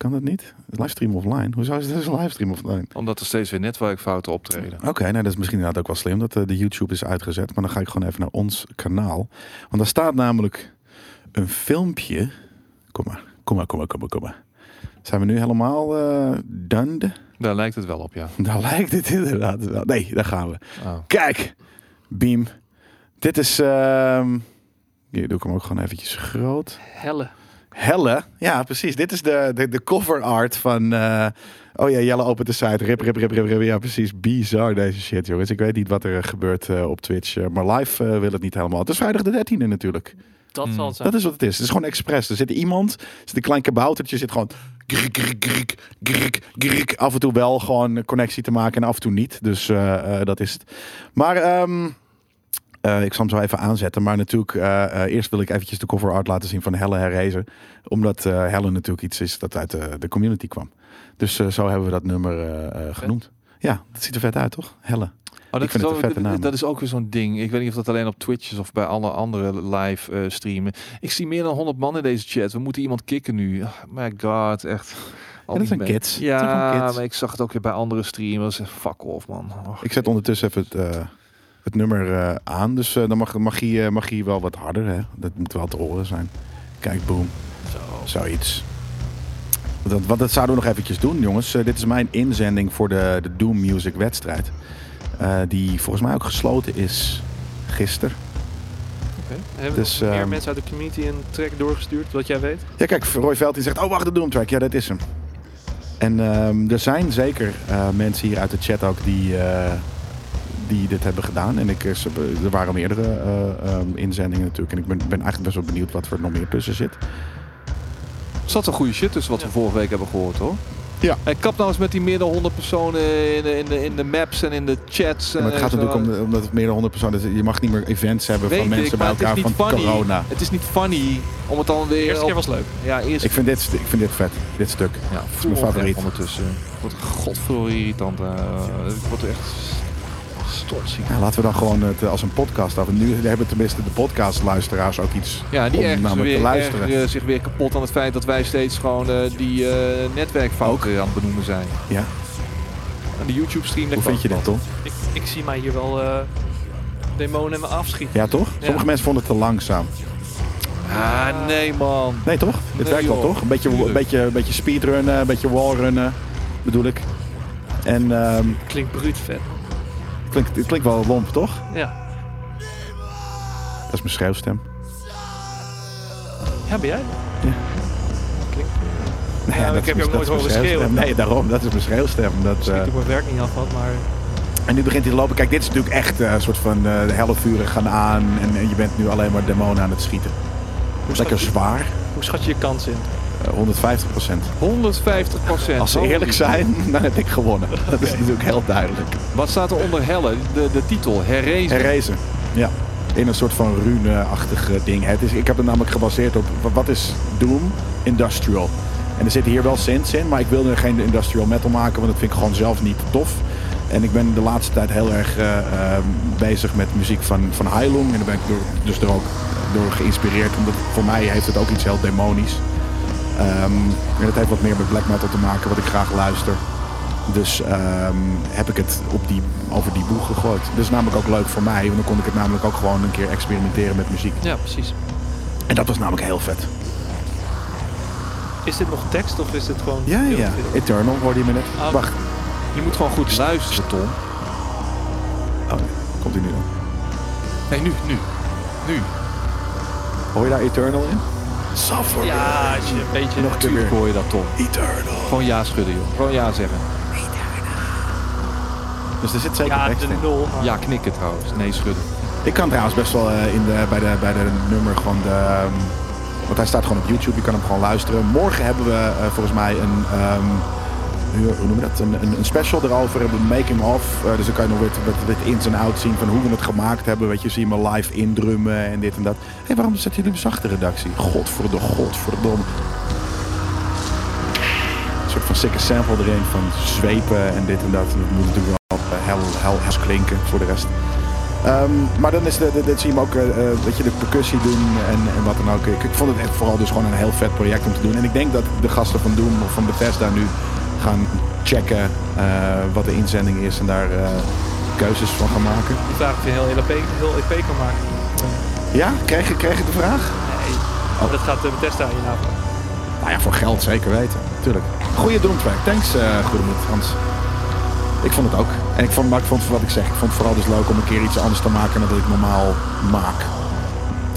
Kan dat niet? Livestream offline? Hoezo is het een livestream offline?
Omdat er steeds weer netwerkfouten optreden.
Oké, nou dat is misschien inderdaad ook wel slim dat eh, de YouTube is uitgezet. Maar dan ga ik gewoon even naar ons kanaal. Want daar staat namelijk een filmpje. Kom maar, kom maar, kom maar, kom maar, kom maar. Zijn we nu helemaal eh done?
Daar lijkt het wel op, ja.
Daar lijkt het inderdaad wel. Nee, daar gaan we.
Oh.
Kijk, Beam. Dit is... ehm hier doe ik hem ook gewoon eventjes groot.
Helle.
Helle. Ja, precies. Dit is de, de, de cover art van... eh, oh ja, Jelle opent de site. Rip, rip, rip, rip, rip. Ja, precies. Bizar deze shit, jongens. Ik weet niet wat er gebeurt eh, op Twitch. eh, maar live eh, wil het niet helemaal. Het is vrijdag de 13e natuurlijk.
Dat
Hmm.
zal het zijn.
Dat is wat het is. Het is gewoon expres. Er zit iemand, er zit een klein kaboutertje, zit gewoon... Grik, grik, grik, grik, grik. Af en toe wel gewoon connectie te maken en af en toe niet. Dus eh, eh, dat is het. Maar... ehm, eh, ik zal hem zo even aanzetten. Maar natuurlijk, eh, eh, eerst wil ik eventjes de cover art laten zien van Helle Herrezen. Omdat Helle natuurlijk iets is dat uit de, de community kwam. Dus zo hebben we dat nummer genoemd. Ja, dat ziet er vet uit, toch? Helle.
Oh, dat,
Ik vind
is ook, dat- dat is ook weer zo'n ding. Ik weet niet of dat alleen op Twitch is of bij alle andere live streamen. Ik zie meer dan 100 man in deze chat. We moeten iemand kicken nu. Oh, my god, echt. Al
dat
die
zijn
men-
kids. Dat zijn
Ja,
kids.
maar ik zag het ook weer bij andere streamers. Fuck off, man.
Ik zet ondertussen even het, het nummer eh, aan. Dus eh, dan mag, mag, hij, eh, mag hij wel wat harder. Hè? Dat moet wel te horen zijn. Kijk, boom.
Zo.
Zoiets. Dat, wat dat zouden we nog eventjes doen, jongens. Dit is mijn inzending voor de, de Doom Music wedstrijd. Die volgens mij ook gesloten is gisteren.
Oké. Hebben
Dus,
er meer
ehm,
mensen uit de community een track doorgestuurd, wat jij weet?
Ja, kijk, Roy Veld die zegt, oh wacht, de Doom track. Ja, dat is hem. En ehm, er zijn zeker mensen hier uit de chat ook die, die dit hebben gedaan. En ik, eh, er waren meerdere eh, ehm, inzendingen natuurlijk. En ik ben, ben eigenlijk best wel benieuwd wat er nog meer tussen zit.
Er zat een goede shit tussen wat we vorige week hebben gehoord hoor.
Ja.
En kap nou eens met die meer dan 100 personen in de, in de, in de maps en in de chats.
Ja, maar het
en
gaat
zo.
natuurlijk om, de- omdat het meer dan 100 personen is. Je mag niet meer events hebben
Weet
van mensen
ik,
bij
het
elkaar
niet
van
funny.
corona.
Het is niet funny om het dan
De
weer...
eerste keer was leuk.
Ja, eerst
Ik vind dit, ik vind dit vet, dit stuk.
Ja,
is mijn favoriet.
Ondertussen. Wat godverdomme irritant. eh ik word er echt stortziek.
Ja, laten we dan gewoon het eh, als een podcast af. En nu hebben tenminste de podcastluisteraars ook iets
Ja, die
om
ergens
namelijk
weer,
te luisteren.
ergeren zich weer kapot aan het feit dat wij steeds gewoon eh, die eh, netwerkfouten aan het benoemen zijn.
Ja.
En de YouTube stream
Hoe vind je dit, Tom?
Ik, ik zie mij hier wel eh demonen en me afschieten.
Ja, toch? Sommige
Ja.
mensen vonden het te langzaam.
Ah, nee man.
Nee, toch? Dit
Nee,
werkt wel, toch? Een beetje,
Tuurlijk.
beetje, een beetje speedrunnen, een beetje wallrunnen, bedoel ik. En ehm,
Klinkt bruut vet.
Het, klinkt, het klinkt wel lomp, toch?
Ja.
Dat is mijn schreeuwstem.
Ja, ben jij?
Ja.
Klinkt.
Nee,
Ja,
dat
ik heb je ook nooit
dat
horen schreeuwen.
Nee, daarom. Dat is mijn schreeuwstem. Dat,
Schiet
eh,
ik mijn werk niet af had, maar...
en nu begint hij te lopen. Kijk, dit is natuurlijk echt eh, een soort van eh, de vuren gaan aan. En, en je bent nu alleen maar demonen aan het schieten.
Hoe
Lekker
je,
zwaar.
hoe schat je je kans in?
Eh, 150 procent.
150 procent.
Als ze eerlijk zijn, dan heb ik gewonnen. Dat is natuurlijk heel duidelijk.
Wat staat er onder Helle? De, de titel, Herrezen.
Herrezen. Ja. In een soort van rune-achtig eh, ding. Het is, ik heb het namelijk gebaseerd op wa- wat is Doom Industrial. En er zitten hier wel synths in, maar ik wilde geen industrial metal maken, want dat vind ik gewoon zelf niet tof. En ik ben de laatste tijd heel erg eh, eh, bezig met muziek van, van Heilung. En daar ben ik door, dus er ook door geïnspireerd. Omdat voor mij heeft het ook iets heel demonisch. Ehm, en dat heeft wat meer met black metal te maken, wat ik graag luister. Dus ehm, heb ik het op die, over die boeg gegooid. Dat is namelijk ook leuk voor mij, want dan kon ik het namelijk ook gewoon een keer experimenteren met muziek.
Ja, precies.
En dat was namelijk heel vet.
Is dit nog tekst of is dit gewoon...
Ja, ja? Eternal hoorde je me net.
Ah.
Wacht,
Je moet gewoon goed luisteren, Tom.
oh, nee. komt hij nu dan?
Nee, nu, nu. Nu.
Hoor je daar Eternal in? Suffer.
Ja, als je een beetje...
Nog
hoor je dat, Tom.
Eternal.
Gewoon ja schudden, joh. Gewoon ja zeggen.
Dus er zit zeker
Ja,
tekst
de
in.
nul. maar-
Ja knikken trouwens. Nee, schudden.
Ik kan trouwens best wel eh, in de, bij, de, bij de nummer gewoon de... ehm, want hij staat gewoon op YouTube, je kan hem gewoon luisteren. Morgen hebben we eh, volgens mij een... ehm, hoe noem je dat? Een, een, special erover, een making of. Eh, dus dan kan je nog weer wat, wat ins en outs zien van hoe we het gemaakt hebben. Weet je, zie je me live indrummen en dit en dat. Hé, hey, waarom zet je een zachte redactie? Godverdomme, godverdomme. Een soort van sikke sample erin van zwepen en dit en dat. Dat moet natuurlijk wel eh, hel, hel, klinken voor de rest. Ehm, maar dan is de, de, zie je hem ook, weet je, de percussie doen en, en wat dan ook. Ik, vond het vooral dus gewoon een heel vet project om te doen. En ik denk dat de gasten van Doom of van Bethesda nu gaan checken eh, wat de inzending is en daar eh, keuzes van gaan maken.
Die vraag of je een heel EP, heel EP kan maken.
Ja, kreeg, ik- kreeg ik de vraag?
Nee. Maar dat gaat de Bethesda je navragen.
Nou ja, voor geld zeker weten, tuurlijk. Goeie Doomtrack, thanks uh, Goedemoed Hans. Ik vond het ook. En ik vond, maar ik vond wat ik zeg, ik vond het vooral dus leuk om een keer iets anders te maken dan dat ik normaal maak.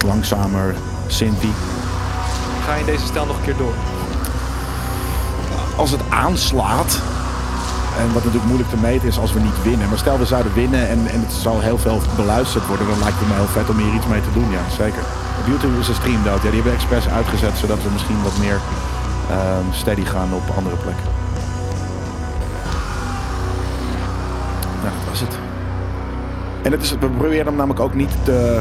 Langzamer, Synthie.
Ga je deze stijl nog een keer door?
Als het aanslaat. En wat natuurlijk moeilijk te meten is als we niet winnen. Maar stel we zouden winnen en, en het zou heel veel beluisterd worden. Dan lijkt het me heel vet om hier iets mee te doen. Ja, zeker. YouTube is de stream dood. Ja, die hebben we expres uitgezet. Zodat we misschien wat meer ehm, steady gaan op andere plekken. Nou, dat was het. En het is, we proberen hem namelijk ook niet te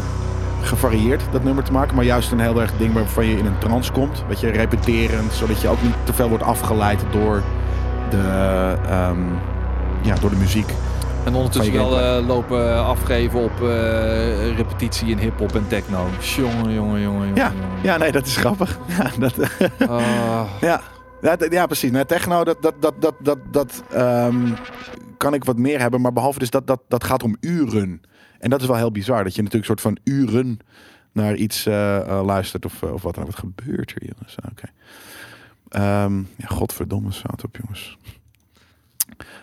gevarieerd, dat nummer te maken. Maar juist een heel erg ding waarvan je in een trance komt. Weet je, repeterend. Zodat je ook niet te veel wordt afgeleid door de, ehm, ja, door de muziek.
En ondertussen wel eh, lopen afgeven op eh, repetitie in hip-hop en techno. Jongen, jongen, jongen.
Ja,
jongen.
ja nee, dat is grappig. Ja, dat,
Ah,
ja. Ja, ja, precies. Nou, techno, dat, dat, dat, dat, dat, dat ehm, kan ik wat meer hebben. Maar behalve dus dat, dat, dat gaat om uren. En dat is wel heel bizar. Dat je natuurlijk een soort van uren naar iets eh, eh, luistert. Of, eh, of wat dan ook. Wat gebeurt er, jongens? Ah, Oké. Ehm, ja, godverdomme staat op, jongens.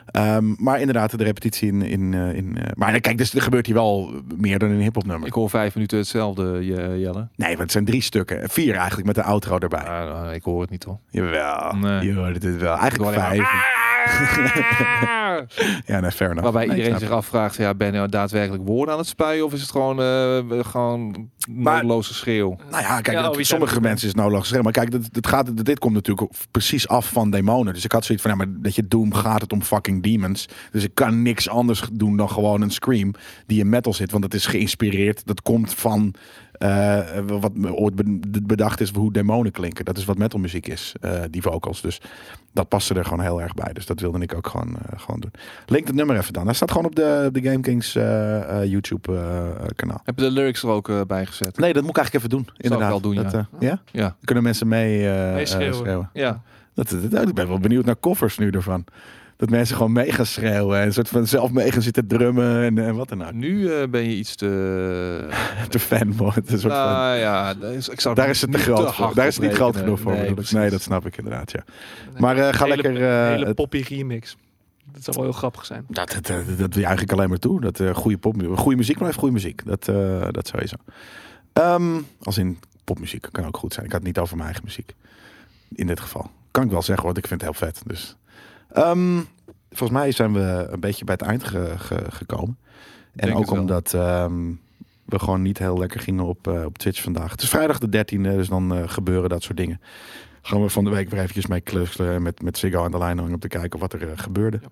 Ehm, maar inderdaad, de repetitie in... in, in maar kijk, dus, er gebeurt hier wel meer dan in een hip-hop nummer.
Ik hoor vijf minuten hetzelfde, Je- Jelle.
Nee, maar het zijn drie stukken. Vier eigenlijk met de outro erbij.
Ah, nou, ik hoor het niet hoor.
Jawel.
Nee.
Je hoort het wel. Eigenlijk
Ik
Ja, nee, fair enough.
Waarbij
Nee,
iedereen zich afvraagt, ja, ben je nou daadwerkelijk woorden aan het spuien? Of is het gewoon, eh gewoon noodloze schreeuw?
Nou ja, kijk,
Ja,
dat-
oh,
sommige mensen is nou logisch. Maar kijk, dit, dit, gaat, dit komt natuurlijk precies af van demonen. Dus ik had zoiets van, ja, maar dat je Doom gaat het om fucking demons. Dus ik kan niks anders doen dan gewoon een scream die in metal zit. Want het is geïnspireerd. Dat komt van eh, wat ooit be- bedacht is hoe demonen klinken. Dat is wat metalmuziek is, eh, die vocals. Dus dat paste er gewoon heel erg bij. Dus dat wilde ik ook gewoon, eh, gewoon doen. Link het nummer even dan. Hij staat gewoon op de, de Game Kings eh, eh, YouTube kanaal.
Heb je de lyrics er ook bij gezet?
Nee, dat moet ik eigenlijk even doen. Inderdaad.
wel doen, ja.
Dat, ja?
Ja.
Dan kunnen mensen mee schreeuwen.
Ja.
Dat, dat, dat- ik ben wel benieuwd naar koffers nu ervan. Dat mensen gewoon mee gaan schreeuwen. En een soort van zelf mee gaan zitten drummen. En, en wat dan ook.
Nu eh, ben je iets te...
Een soort van,
Nou ja, daar is, ik zou
daar is het te groot voor. Daar is het niet groot genoeg voor.
Nee,
Nee,
precies.
nee, dat snap ik inderdaad, ja.
Nee.
Maar eh, ga
Hele-
lekker... eh,
hele poppy remix. Dat zou wel heel grappig zijn.
dat, dat, dat, dat doe je eigenlijk alleen maar toe. Dat eh goede popmuziek. Goede muziek blijft goede muziek. Dat, dat sowieso. Ehm, als in popmuziek. Kan ook goed zijn. Ik had het niet over mijn eigen muziek. In dit geval. Kan ik wel zeggen, want ik vind het heel vet. Dus. Ehm, volgens mij zijn we een beetje bij het eind ge- ge- gekomen. En
Denk
ook omdat ehm, we gewoon niet heel lekker gingen op, eh, op Twitch vandaag. Het is vrijdag de 13e, dus dan eh, gebeuren dat soort dingen. Gaan we van de week weer eventjes mee clusteren met, met Ziggo aan de lijn hangen om te kijken wat er eh, gebeurde.
Ja.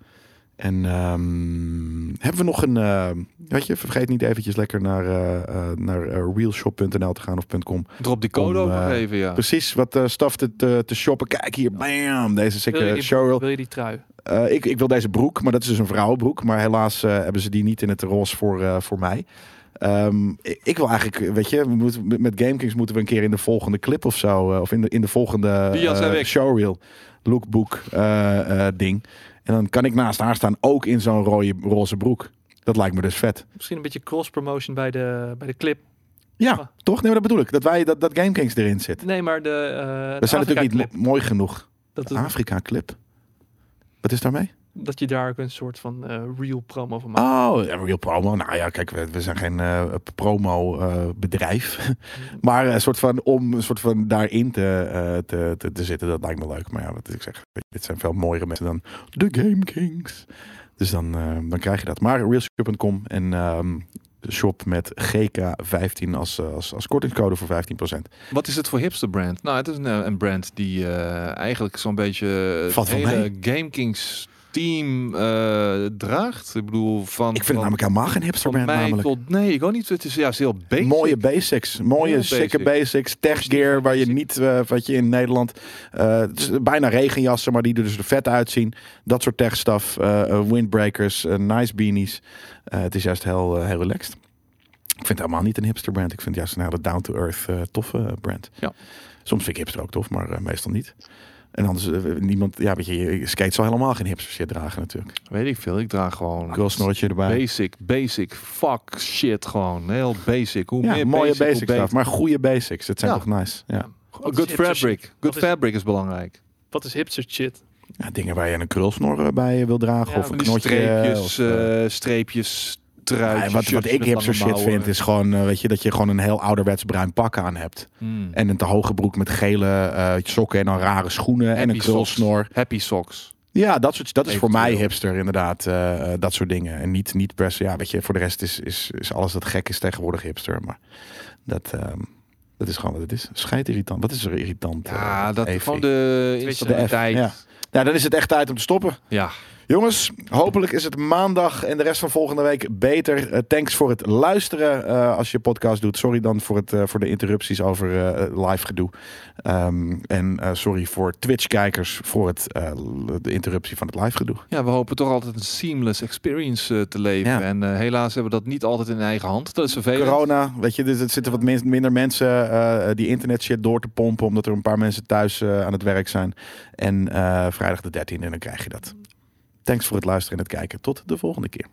En ehm, hebben we nog een, weet je, vergeet niet eventjes lekker naar, eh, naar eh, realshop.nl te gaan of .com.
Drop die code
Om,
ook nog even, ja.
Precies wat eh stuff te, te, te shoppen. Kijk hier, bam, deze sikke showreel.
wil je die trui?
Ik, ik wil deze broek, maar dat is dus een vrouwenbroek. Maar helaas hebben ze die niet in het roze voor, voor mij. Ehm, ik, ik wil eigenlijk, weet je, we moeten, met- GameKings moeten we een keer in de volgende clip of zo. of in de, in de volgende showreel, lookbook ding. En dan kan ik naast haar staan, ook in zo'n rode, roze broek. Dat lijkt me dus vet.
Misschien een beetje cross-promotion bij de, bij de clip.
Ja,
Ah.
toch? Nee, maar dat bedoel ik. Dat, wij, dat, dat GameKings erin zit.
Nee, maar de, eh
Dat zijn natuurlijk
Afrika-clip.
niet mo- mooi genoeg.
Dat, het-
Afrika clip. Wat is daarmee?
dat je daar ook een soort van eh, real promo van maakt.
Oh, ja, real promo. Nou ja, kijk, we, we zijn geen eh, promo bedrijf. maar een soort van om een soort van daarin te, te, te, te zitten, dat lijkt me leuk. Maar ja, wat ik zeg, dit zijn veel mooiere mensen dan de Game Kings. Dus dan, eh, dan krijg je dat. Maar realsecure.com en ehm, shop met GK15 als, eh, als, als kortingscode voor 15%.
Wat is het voor hipster brand? Nou, het is een, eh, een brand die eigenlijk zo'n beetje
Valt
hele GameKings team eh, draagt. Ik bedoel, van...
Ik vind
van-
namelijk helemaal geen hipster brand namelijk.
tot... Nee, ik ook niet. Het is juist heel basic.
Mooie basics. Mooie,
Heel
sikke
basic.
basics. Tech gear waar je niet, eh, wat je in Nederland... eh, bijna regenjassen, maar die er dus er vet uitzien. Dat soort tech stuff. eh, windbreakers, nice beanies. Het is juist heel, heel relaxed. Ik vind het helemaal niet een hipster brand. Ik vind het juist een hele down-to-earth toffe brand.
Ja.
Soms vind ik hipster ook tof, maar meestal niet. En anders, eh, niemand... Ja, weet je, je skate zal helemaal geen hipster shit dragen natuurlijk.
Weet ik veel. Ik draag gewoon...
Girl snorretje erbij.
Basic, basic, fuck shit gewoon. Heel basic. Hoe
Ja,
meer
mooie
basic,
stuff. Maar goede basics. Dat zijn
Ja.
toch nice. Ja.
Good
hipster
fabric.
shit?
Good
Wat
fabric is belangrijk.
Wat is hipster shit?
Ja, dingen waar je een krulsnor eh, bij wil dragen.
Ja,
of een knotje.
streepjes,
of, eh,
streepjes,
ja, wat, ik hipster
lange
shit
mouwen.
vind, is gewoon, eh, weet je, dat je gewoon een heel ouderwets bruin pak aan hebt.
Hmm.
En een te hoge broek met gele eh, sokken en dan rare schoenen en een krulsnor.
Happy socks.
Ja, dat, soort, dat is voor mij hipster inderdaad. eh, eh, dat soort dingen. En niet, niet per se, ja, weet je, voor de rest is, is, is alles dat gek is tegenwoordig hipster. Maar dat, ehm, dat is gewoon wat het is. Schijt irritant. Wat is er irritant?
Ja,
eh,
dat
Evie?
gewoon de instabiliteit.
ja. Nou, dan is het echt tijd om te stoppen.
ja.
Jongens, hopelijk is het maandag en de rest van volgende week beter. Eh, thanks voor het luisteren eh, als je podcast doet. Sorry dan voor, het, eh, voor de interrupties over live gedoe. Ehm, en sorry voor Twitch-kijkers voor het, de interruptie van het live gedoe.
Ja, we hopen toch altijd een seamless experience te leven.
Ja.
En helaas hebben we dat niet altijd in eigen hand. Dat is vervelend.
Corona, weet je, dus er zitten wat min- minder mensen die internet shit door te pompen. Omdat er een paar mensen thuis aan het werk zijn. En vrijdag de 13e, en dan krijg je dat. Thanks voor het luisteren en het kijken. Tot de volgende keer.